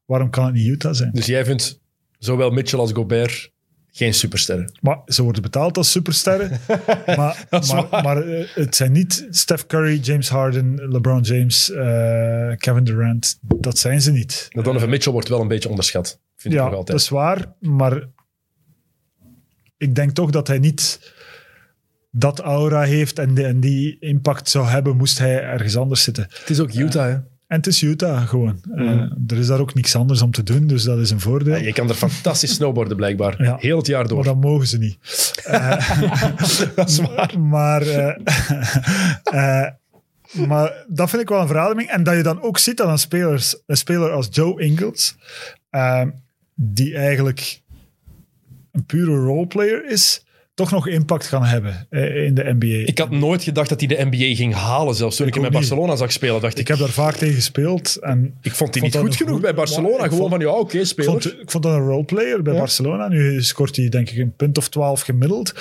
S2: Waarom kan het niet Utah zijn?
S1: Dus jij vindt zowel Mitchell als Gobert geen supersterren.
S2: Maar ze worden betaald als supersterren. maar maar, maar eh, het zijn niet Steph Curry, James Harden, LeBron James, eh, Kevin Durant. Dat zijn ze niet.
S1: Dat Donovan Mitchell wordt wel een beetje onderschat. Vind ik
S2: Ja,
S1: nog
S2: dat
S1: altijd.
S2: is waar. Maar ik denk toch dat hij niet dat aura heeft en die, en die impact zou hebben moest hij ergens anders zitten.
S1: Het is ook Utah, hè?
S2: En het is Utah gewoon. Eh, er is daar ook niks anders om te doen, dus dat is een voordeel.
S1: Ja, je kan er fantastisch snowboarden, blijkbaar.
S2: Ja.
S1: Heel het jaar door.
S2: Maar dat mogen ze niet.
S1: dat is waar.
S2: Maar, eh, maar dat vind ik wel een verademing. En dat je dan ook ziet dat een, spelers, een speler als Joe Ingles, die eigenlijk een pure roleplayer is, toch nog impact kan hebben eh, in de NBA.
S1: Ik had nooit gedacht dat hij de NBA ging halen. Zelfs toen ik, hem bij. Barcelona zag spelen, dacht ik...
S2: Ik heb daar vaak tegen gespeeld. En
S1: ik vond hij niet goed genoeg
S2: goed-
S1: bij Barcelona. Gewoon
S2: vond-
S1: van, ja, oké,
S2: ik
S1: speler.
S2: vond, ik vond dat een roleplayer bij
S1: Ja.
S2: Barcelona. Nu scoort hij denk ik een punt of twaalf gemiddeld.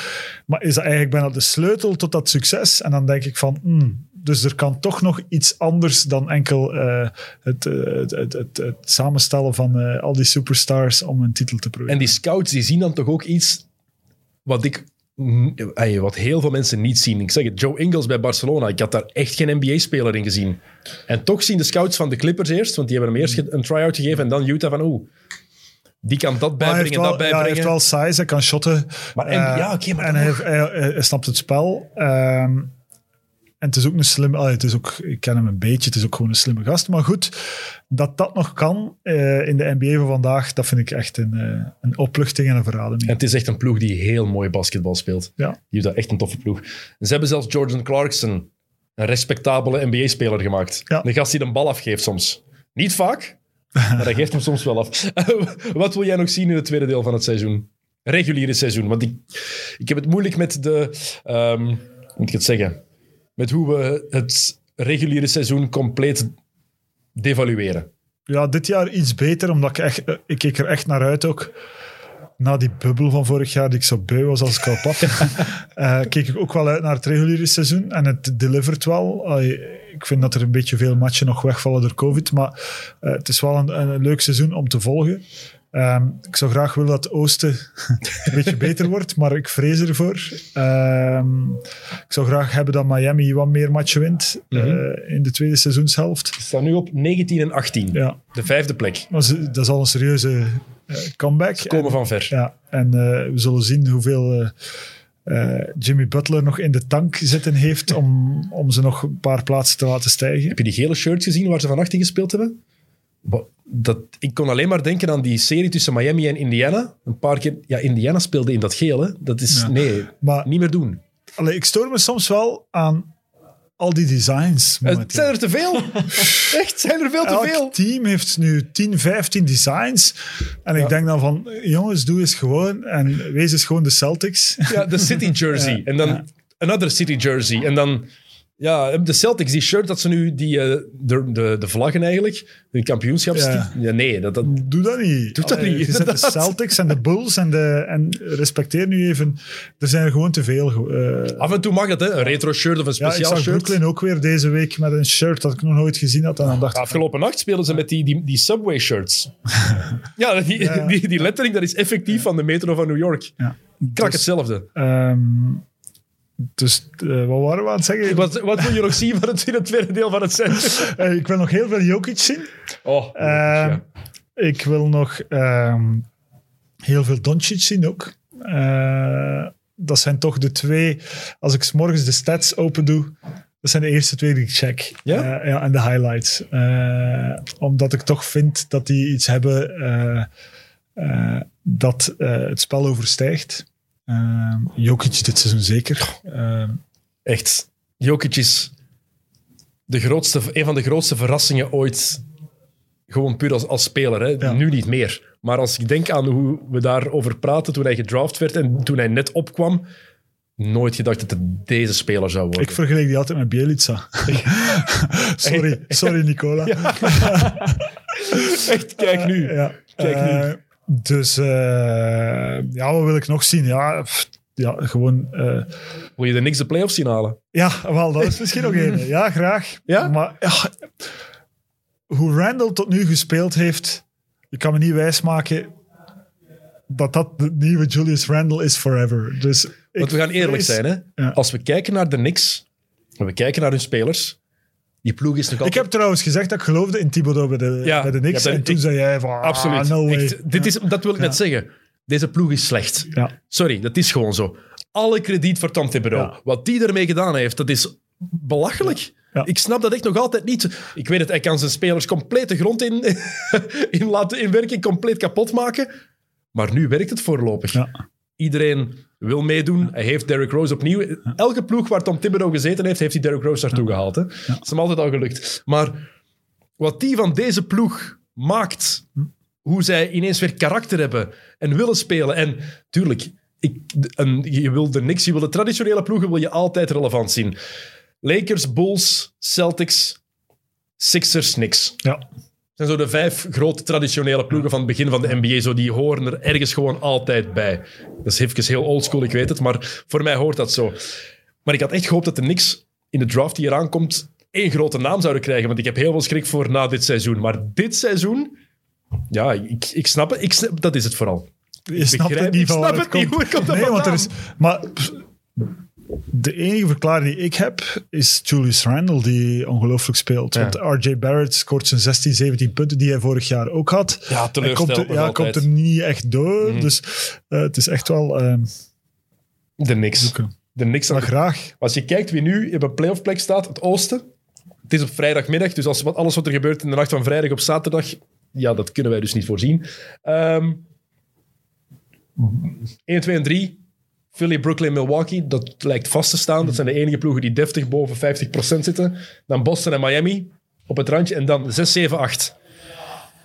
S2: Maar is dat eigenlijk bijna de sleutel tot dat succes? En dan denk ik van... hmm, dus er kan toch nog iets anders dan enkel eh, het, eh, het, het, het, het samenstellen van al die superstars om een titel te proberen.
S1: En die scouts die zien dan toch ook iets wat ik... Wat heel veel mensen niet zien. Ik zeg het, Joe Ingles bij Barcelona. Ik had daar echt geen NBA-speler in gezien. En toch zien de scouts van de Clippers eerst, want die hebben hem eerst een try-out gegeven en dan Utah van, oeh, die kan dat bijbrengen,
S2: wel,
S1: dat
S2: ja, hij
S1: bijbrengen.
S2: heeft wel size, hij kan shotten.
S1: Maar en-
S2: Eh,
S1: ja, oké, maar
S2: en hij snapt het spel. Ehm, en het is ook een slimme... allee, het is ook, ik ken hem een beetje, het is ook gewoon een slimme gast. Maar goed, dat dat nog kan eh, in de NBA van vandaag, dat vind ik echt een, eh, een opluchting en een verademing.
S1: En het is echt een ploeg die heel mooi basketbal speelt.
S2: Ja.
S1: Utah, echt een toffe ploeg. En ze hebben zelfs Jordan Clarkson, een respectabele NBA-speler, gemaakt.
S2: Ja.
S1: Een gast die de bal afgeeft soms. Niet vaak, maar hij geeft hem soms wel af. Wat wil jij nog zien in het tweede deel van het seizoen? Reguliere seizoen. Want ik, ik heb het moeilijk met de... hoe moet ik het zeggen? Met hoe we het reguliere seizoen compleet devalueren.
S2: Ja, dit jaar iets beter, omdat ik echt... eh, ik keek er echt naar uit ook. Na die bubbel van vorig jaar, die ik zo beu was als ik al pap, eh, keek ik ook wel uit naar het reguliere seizoen. En het delivert wel. Ik vind dat er een beetje veel matchen nog wegvallen door COVID. Maar eh, het is wel een, een leuk seizoen om te volgen. Ehm, ik zou graag willen dat het Oosten een beetje beter wordt, maar ik vrees ervoor. Ehm, ik zou graag hebben dat Miami wat meer matchen wint eh,
S1: Mhm.
S2: in de tweede seizoenshelft.
S1: Ze staan nu op 19 en 18.
S2: Ja,
S1: De vijfde plek.
S2: ze- dat is al een serieuze eh, comeback.
S1: Ze komen
S2: En-
S1: van ver.
S2: Ja, en eh, we zullen zien hoeveel eh, eh, Jimmy Butler nog in de tank zitten heeft om, om ze nog een paar plaatsen te laten stijgen.
S1: Heb je die gele shirts gezien waar ze van 18 gespeeld hebben? Dat, ik kon alleen maar denken aan die serie tussen Miami en Indiana. Een paar keer... Ja, Indiana speelde in dat geel, hè. Dat is...
S2: Ja.
S1: Nee,
S2: Maar
S1: niet meer doen.
S2: allee, ik stoor me soms wel aan al die designs.
S1: Het
S2: momenteel.
S1: zijn er te veel. Echt, zijn er veel te
S2: Elk
S1: veel.
S2: team heeft nu 10, 15 designs. En ik denk dan van, jongens, doe eens gewoon. En wees eens gewoon de Celtics.
S1: Ja, de City jersey.
S2: Ja.
S1: En dan
S2: Ja.
S1: another City jersey. En dan... Ja, de Celtics, die shirt dat ze nu... Die, eh, de, de, de vlaggen eigenlijk. De kampioenschaps...
S2: Ja.
S1: Ja. nee, dat, dat,
S2: Doe dat niet.
S1: Doe dat
S2: Allee,
S1: niet,
S2: Je zet de. Celtics en de Bulls en, de, en respecteer nu even. Er zijn er gewoon te veel. eh,
S1: af en toe mag dat, hè. Een retro shirt of een
S2: ja, ik
S1: speciaal
S2: zag
S1: shirt.
S2: Brooklyn ook weer deze week met een shirt dat ik nog nooit gezien had. En dan dacht ik,
S1: Afgelopen nacht speelden ze met die, die, die Subway shirts. ja, die,
S2: Ja.
S1: Die, die lettering dat is effectief van de metro van New York.
S2: ja.
S1: Krak
S2: Dus,
S1: hetzelfde.
S2: ehm, dus eh, wat waren we aan het zeggen?
S1: Wat, wat wil je nog zien van het, in het tweede deel van het set?
S2: Eh, ik wil nog heel veel Jokic zien.
S1: Oh, ja.
S2: Ik wil nog ehm, heel veel Doncic zien ook. Dat zijn toch de twee, als ik 's morgens de stats open doe, dat zijn de eerste twee die ik check.
S1: Ja?
S2: Ja en de highlights. Omdat ik toch vind dat die iets hebben dat het spel overstijgt. Ehm Jokic dit seizoen zeker. Ehm,
S1: Echt. Jokic is de grootste, een van de grootste verrassingen ooit. Gewoon puur als, als speler. Hè.
S2: Ja.
S1: Nu niet meer. Maar als ik denk aan hoe we daarover praten toen hij gedraft werd en toen hij net opkwam, nooit gedacht dat het deze speler zou worden.
S2: ik vergeleek die altijd met Bielica. sorry, sorry Nicola.
S1: Echt, kijk nu.
S2: Ja.
S1: Kijk nu.
S2: Eh, dus eh, ja, wat wil ik nog zien? Ja, pff, ja gewoon. eh,
S1: Wil je de niks de playoffs zien halen?
S2: ja, wel, dat is misschien nog één. Ja, graag.
S1: Ja?
S2: Maar ja, hoe Randall tot nu gespeeld heeft, je kan me niet wijsmaken dat dat de nieuwe Julius Randall is forever. Dus ik
S1: Want we gaan eerlijk zijn. Hè?
S2: Ja.
S1: Als we kijken naar de Knicks en we kijken naar hun spelers, die ploeg is nog
S2: Ik
S1: altijd...
S2: heb trouwens gezegd dat ik geloofde in Thibodeau bij de,
S1: Ja,
S2: bij de Knicks.
S1: ja,
S2: en toen
S1: ik-
S2: zei jij van, ah,
S1: Absoluut.
S2: no way.
S1: Echt, dit is, dat wil ik net zeggen. Deze ploeg is slecht.
S2: Ja.
S1: Sorry, dat is gewoon zo. Alle krediet voor Tom Thibodeau.
S2: Ja.
S1: Wat die ermee gedaan heeft, dat is belachelijk.
S2: Ja.
S1: Ik snap dat echt nog altijd niet. Ik weet het, hij kan zijn spelers compleet de grond in, in laten inwerken, compleet kapot maken. Maar nu werkt het voorlopig.
S2: Ja.
S1: Iedereen wil meedoen. Hij heeft Derrick Rose opnieuw. Elke ploeg waar Tom Thibodeau gezeten heeft, heeft hij Derrick Rose naartoe gehaald. Hè. Dat is hem altijd al gelukt. Maar wat die van deze ploeg maakt, hoe zij ineens weer karakter hebben en willen spelen. En tuurlijk, ik, een, je wil de niks, je wil de traditionele ploegen wil je altijd relevant zien. Lakers, Bulls, Celtics, Sixers, niks.
S2: Ja.
S1: Zijn zo de vijf grote traditionele ploegen van het begin van de NBA. Zo, die horen er ergens gewoon altijd bij. Dat is even heel oldschool, ik weet het, maar voor mij hoort dat zo. Maar ik had echt gehoopt dat de Knicks in de draft die eraan komt één grote naam zouden krijgen. Want ik heb heel veel schrik voor na dit seizoen. Maar dit seizoen, ja, ik, ik snap het. Ik snap, dat is het vooral.
S2: Je snapt
S1: begrijp-
S2: het niet
S1: ik
S2: van
S1: snap
S2: waar
S1: het niet, hoe komt
S2: nee, want er is, maar pff, de enige verklaring die ik heb is Julius Randle die ongelooflijk speelt.
S1: Ja.
S2: Want RJ Barrett scoort zijn 16, 17 punten die hij vorig jaar ook had.
S1: Ja,
S2: Hij komt er, ja, komt er niet echt door.
S1: Mhm.
S2: Dus eh, het is echt wel ehm
S1: De
S2: zoeken.
S1: De
S2: Maar graag.
S1: Als je kijkt wie nu op een playoff plek staat, het oosten. Het is op vrijdagmiddag, dus als, wat- alles wat er gebeurt in de nacht van vrijdag op zaterdag, ja, dat kunnen wij dus niet voorzien. Ehm 1, 2 en 3. Philly, Brooklyn, Milwaukee, dat lijkt vast te staan. Dat zijn de enige ploegen die deftig boven 50% zitten. Dan Boston en Miami op het randje. En dan 6, 7, 8.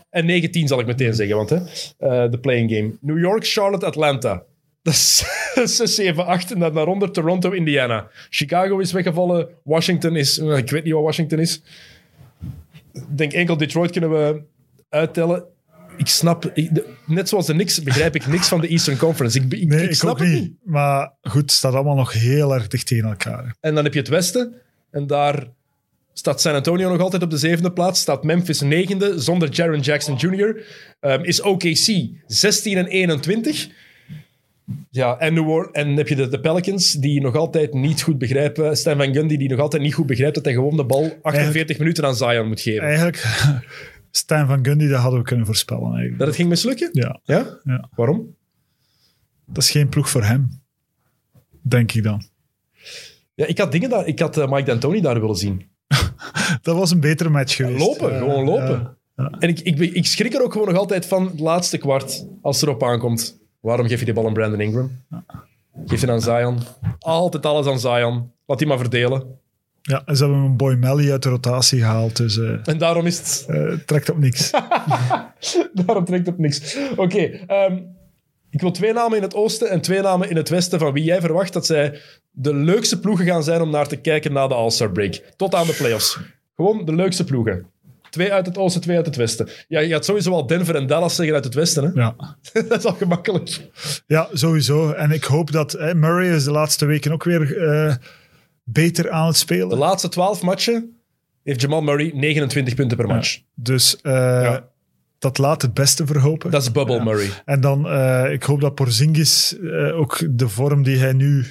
S1: En 9, 10 zal ik meteen zeggen, want hè, eh, de playing game. New York, Charlotte, Atlanta. Dat is 6, 7, 8. En dan daaronder Toronto, Indiana. Chicago is weggevallen. Washington is... eh, Ik weet niet wat Washington is. Ik denk enkel Detroit kunnen we uittellen. Ik snap... ik- net zoals de Knicks begrijp ik niks van de Eastern Conference. Ik, ik,
S2: Nee,
S1: ik snap het
S2: niet.
S1: niet.
S2: Maar goed, het staat allemaal nog heel erg dicht tegen elkaar.
S1: En dan heb je het Westen. En daar staat San Antonio nog altijd op de zevende plaats. Staat Memphis negende, zonder Jaron Jackson Jr. Ehm, is OKC 16 en 21. Ja, en, New Orleans, en heb je de, de Pelicans, die nog altijd niet goed begrijpen. Stan Van Gundy, die nog altijd niet goed begrijpt dat hij gewoon de bal 48 minuten aan Zion moet geven.
S2: Eigenlijk, Stan van Gundy, dat hadden we kunnen voorspellen eigenlijk.
S1: Dat het ging mislukken?
S2: Ja,
S1: Ja?
S2: Ja.
S1: Waarom?
S2: dat is geen ploeg voor hem. Denk ik dan.
S1: Ja, ik had dingen daar, ik had eh, Mike D'Antoni daar willen zien.
S2: Dat was een betere match geweest.
S1: Lopen, gewoon lopen.
S2: ja.
S1: En ik, ik, ik schrik er ook gewoon nog altijd van het laatste kwart, als het erop aankomt. Waarom geef je die bal aan Brandon Ingram? Geef je aan Zion. Altijd alles aan Zion. Laat die maar verdelen.
S2: Ja, en ze hebben een Boy Melly uit de rotatie gehaald, dus eh
S1: En daarom is het...
S2: eh, trekt op niks.
S1: daarom trekt het niks. Oké, ehm, ik wil twee namen in het oosten en twee namen in het westen van wie jij verwacht dat zij de leukste ploegen gaan zijn om naar te kijken na de All-Star break. Tot aan de playoffs. Gewoon de leukste ploegen. Twee uit het oosten, twee uit het westen. Ja, je gaat sowieso al Denver en Dallas zeggen uit het westen. Hè?
S2: Ja.
S1: dat is al gemakkelijk.
S2: ja, sowieso. En ik hoop dat Murray is de laatste weken ook weer eh, beter aan het
S1: De
S2: spelen.
S1: laatste twaalf matchen heeft Jamal Murray 29 punten per match.
S2: Dus eh,
S1: Ja.
S2: dat laat het beste verhopen.
S1: Dat is Bubble
S2: Ja.
S1: Murray.
S2: En dan, eh, ik hoop dat Porzingis eh, ook de vorm die hij nu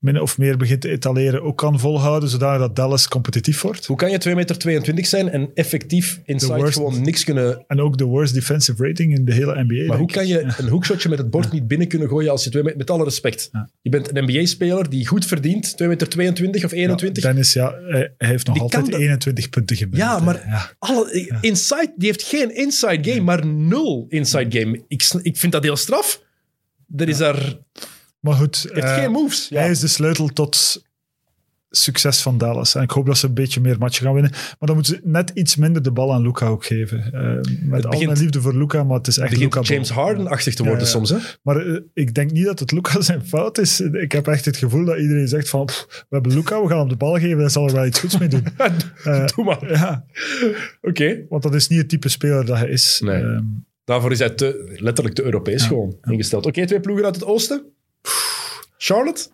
S2: min of meer begint te etaleren ook kan volhouden, zodat dat Dallas competitief wordt.
S1: Hoe kan je 2,22 meter zijn en effectief inside
S2: worst-
S1: gewoon niks kunnen...
S2: En ook de worst defensive rating in de hele NBA.
S1: Maar hoe kan je een hoekshotje met het bord niet binnen kunnen gooien als je 2 meter... Met alle respect.
S2: Ja.
S1: Je bent een NBA-speler die goed verdient, 2,22 meter of 21.
S2: Ja, Dennis, ja, hij heeft nog
S1: Die
S2: altijd
S1: kan dat-
S2: 21 punten gemiddeld.
S1: Ja, maar. Alle, inside, die heeft geen inside game, maar nul inside game. Ik, ik vind dat heel straf. Er is daar...
S2: Maar goed,
S1: heeft
S2: eh,
S1: geen moves. Ja.
S2: hij is de sleutel tot succes van Dallas. En ik hoop dat ze een beetje meer matchen gaan winnen. Maar dan moeten ze net iets minder de bal aan Luca ook geven. Eh, met al
S1: begint-
S2: mijn liefde voor Luca, maar het is echt Luca
S1: James Harden-achtig te worden
S2: Ja,
S1: soms. Hè?
S2: Maar eh, ik denk niet dat het Luca zijn fout is. Ik heb echt het gevoel dat iedereen zegt van pff, we hebben Luca, we gaan hem de bal geven, daar zal er wel iets goeds mee doen. Eh,
S1: Doe maar.
S2: ja,
S1: Oké.
S2: want dat is niet het type speler dat hij is.
S1: Nee.
S2: Ehm,
S1: Daarvoor is hij te, letterlijk te Europees gewoon ingesteld. Oké, twee ploegen uit het oosten. Charlotte.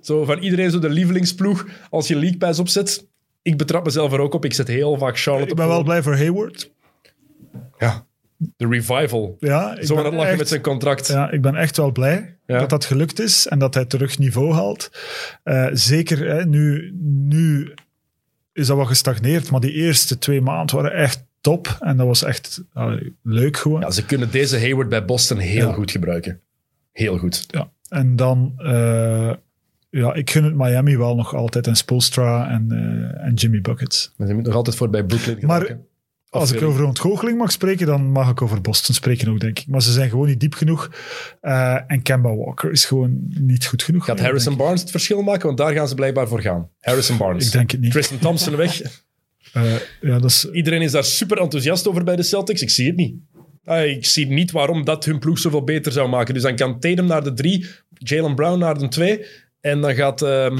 S1: Zo van iedereen zo de lievelingsploeg als je League Pass opzet. Ik betrap mezelf er ook op. Ik zet heel vaak Charlotte
S2: ik ben
S1: op.
S2: wel blij voor Hayward.
S1: Ja. De revival.
S2: Ja, ik
S1: Zo aan
S2: ben
S1: het lachen
S2: echt-
S1: met zijn contract.
S2: Ja, ik ben echt wel blij
S1: Ja.
S2: dat dat gelukt is en dat hij terug niveau haalt. Eh, zeker hè, nu, nu is dat wat gestagneerd, maar die eerste twee maanden waren echt top. En dat was echt leuk gewoon.
S1: Ja, ze kunnen deze Hayward bij Boston heel
S2: Ja.
S1: goed gebruiken. Heel goed.
S2: Ja. En dan, eh, ja, ik gun het Miami wel nog altijd. En Spoelstra en, eh, en Jimmy Buckets.
S1: Maar ze moeten nog altijd voor bij Brooklyn
S2: Maar Als ik over ontgoocheling mag spreken, dan mag ik over Boston spreken ook, denk ik. Maar ze zijn gewoon niet diep genoeg. Eh, en Kemba Walker is gewoon niet goed genoeg.
S1: Gaat
S2: meer,
S1: Harrison Barnes het verschil maken? Want daar gaan ze blijkbaar voor gaan. Harrison. Barnes.
S2: Ik denk het niet.
S1: Tristan Thompson weg.
S2: Ja, dat is,
S1: Iedereen is daar super enthousiast over bij de Celtics. Ik zie het niet. Ah, ik zie niet waarom dat hun ploeg zoveel beter zou maken. Dus dan kan Tatum naar de drie, Jalen Brown naar de twee. En dan gaat ehm,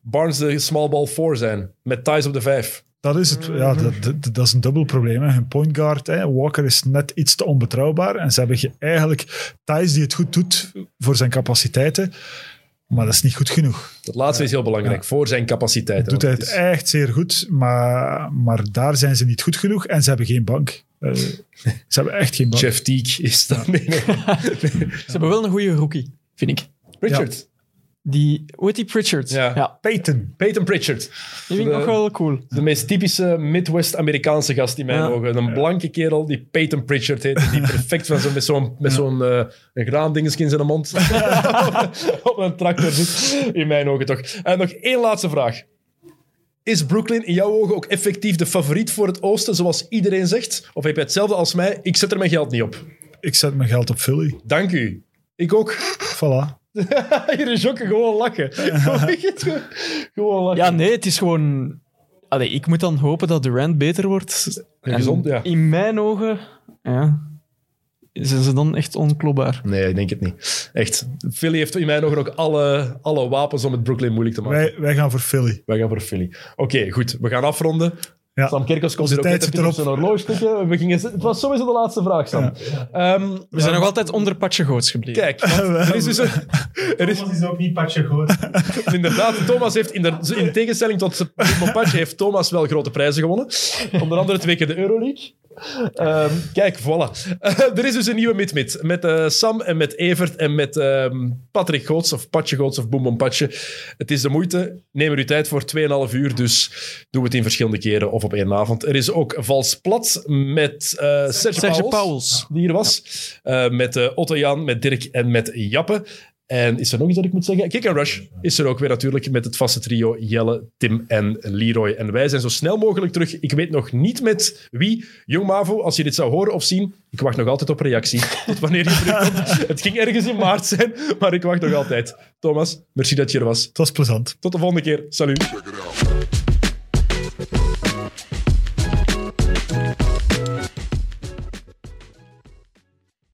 S1: Barnes de small ball four zijn. Met Thijs op de vijf.
S2: dat is het. Ja, dat, dat, dat is een dubbel probleem. Hè. Hun point guard, hè. Walker, is net iets te onbetrouwbaar. En ze hebben ge- eigenlijk Thijs die het goed doet voor zijn capaciteiten. Maar dat is niet goed genoeg.
S1: Dat laatste is heel belangrijk voor zijn capaciteiten.
S2: Doet hij het
S1: het is-
S2: echt zeer goed, maar, maar daar zijn ze niet goed genoeg. En ze hebben geen bank. Eh, ze hebben echt geen bank.
S1: Jeff Teague is dat. Nee, nee.
S3: Ze hebben wel een goede rookie, vind ik.
S1: Richard.
S3: Die, hoe heet die Pritchard?
S1: Ja.
S2: Peyton.
S1: Peyton Pritchard.
S3: die vind ik
S1: De-
S3: nog wel cool.
S1: De meest typische Midwest-Amerikaanse gast in mijn
S3: Ja.
S1: ogen. Een blanke kerel die Peyton Pritchard heet. Die perfect van zo, met zo'n met zo'n eh, een graandingetje in zijn mond op een tractor zit. In mijn ogen toch. En nog één laatste vraag. Is Brooklyn in jouw ogen ook effectief de favoriet voor het oosten, zoals iedereen zegt? Of heb je hetzelfde als mij? Ik zet er mijn geld niet op.
S2: Ik zet mijn geld op Philly.
S1: Dank u. Ik ook.
S2: Voilà.
S1: Hier is Jokke gewoon lachen. gewoon lachen.
S3: Ja, nee, het is gewoon... Allee, ik moet dan hopen dat Durant beter wordt.
S1: En gezond, ja.
S3: In mijn ogen, ja, zijn ze dan echt onklopbaar.
S1: Nee, ik denk het niet. Echt. Philly heeft in mijn ogen ook alle, alle wapens om het Brooklyn moeilijk te maken.
S2: Wij, wij gaan voor Philly.
S1: Wij gaan voor Philly. Oké, goed. We gaan afronden.
S2: Ja.
S1: Sam Kerkhoffs komt
S2: Onze
S1: hier ook net op zijn horloge tikken. We gingen, het was sowieso de laatste vraag, Sam. Ehm,
S3: We zijn nog altijd onder Patje Goots gebleven.
S1: Kijk, er is dus een, er is,
S4: Thomas is ook niet patje goed.
S1: inderdaad, Thomas heeft, in, de, in tegenstelling tot Montpatje, heeft Thomas wel grote prijzen gewonnen. Onder andere twee keer de Euroleague. Ehm, kijk, voilà. Eh, er is dus een nieuwe mid-mid. Met eh, Sam en met Evert en met ehm, Patrick Goots, of Patje Goots, of Boem Patje. Het is de moeite. Neem er uw tijd voor 2,5 uur, dus doe het in verschillende keren of op één avond. Er is ook Vals Plat met eh Serge,
S3: Serge
S1: Pauwels,
S3: Pauwels.
S1: die hier was. Met Otto Jan, met Dirk en met Jappe. En is er nog iets dat ik moet zeggen? Kick and Rush is er ook weer natuurlijk met het vaste trio Jelle, Tim en Leroy. En wij zijn zo snel mogelijk terug. Ik weet nog niet met wie. Jong Mavo, als je dit zou horen of zien, ik wacht nog altijd op reactie. Tot wanneer je terugkomt. Het ging ergens in maart zijn, maar ik wacht nog altijd. Thomas, merci dat je er was.
S2: Het was plezant.
S1: Tot de volgende keer. Salut.
S5: Check it out.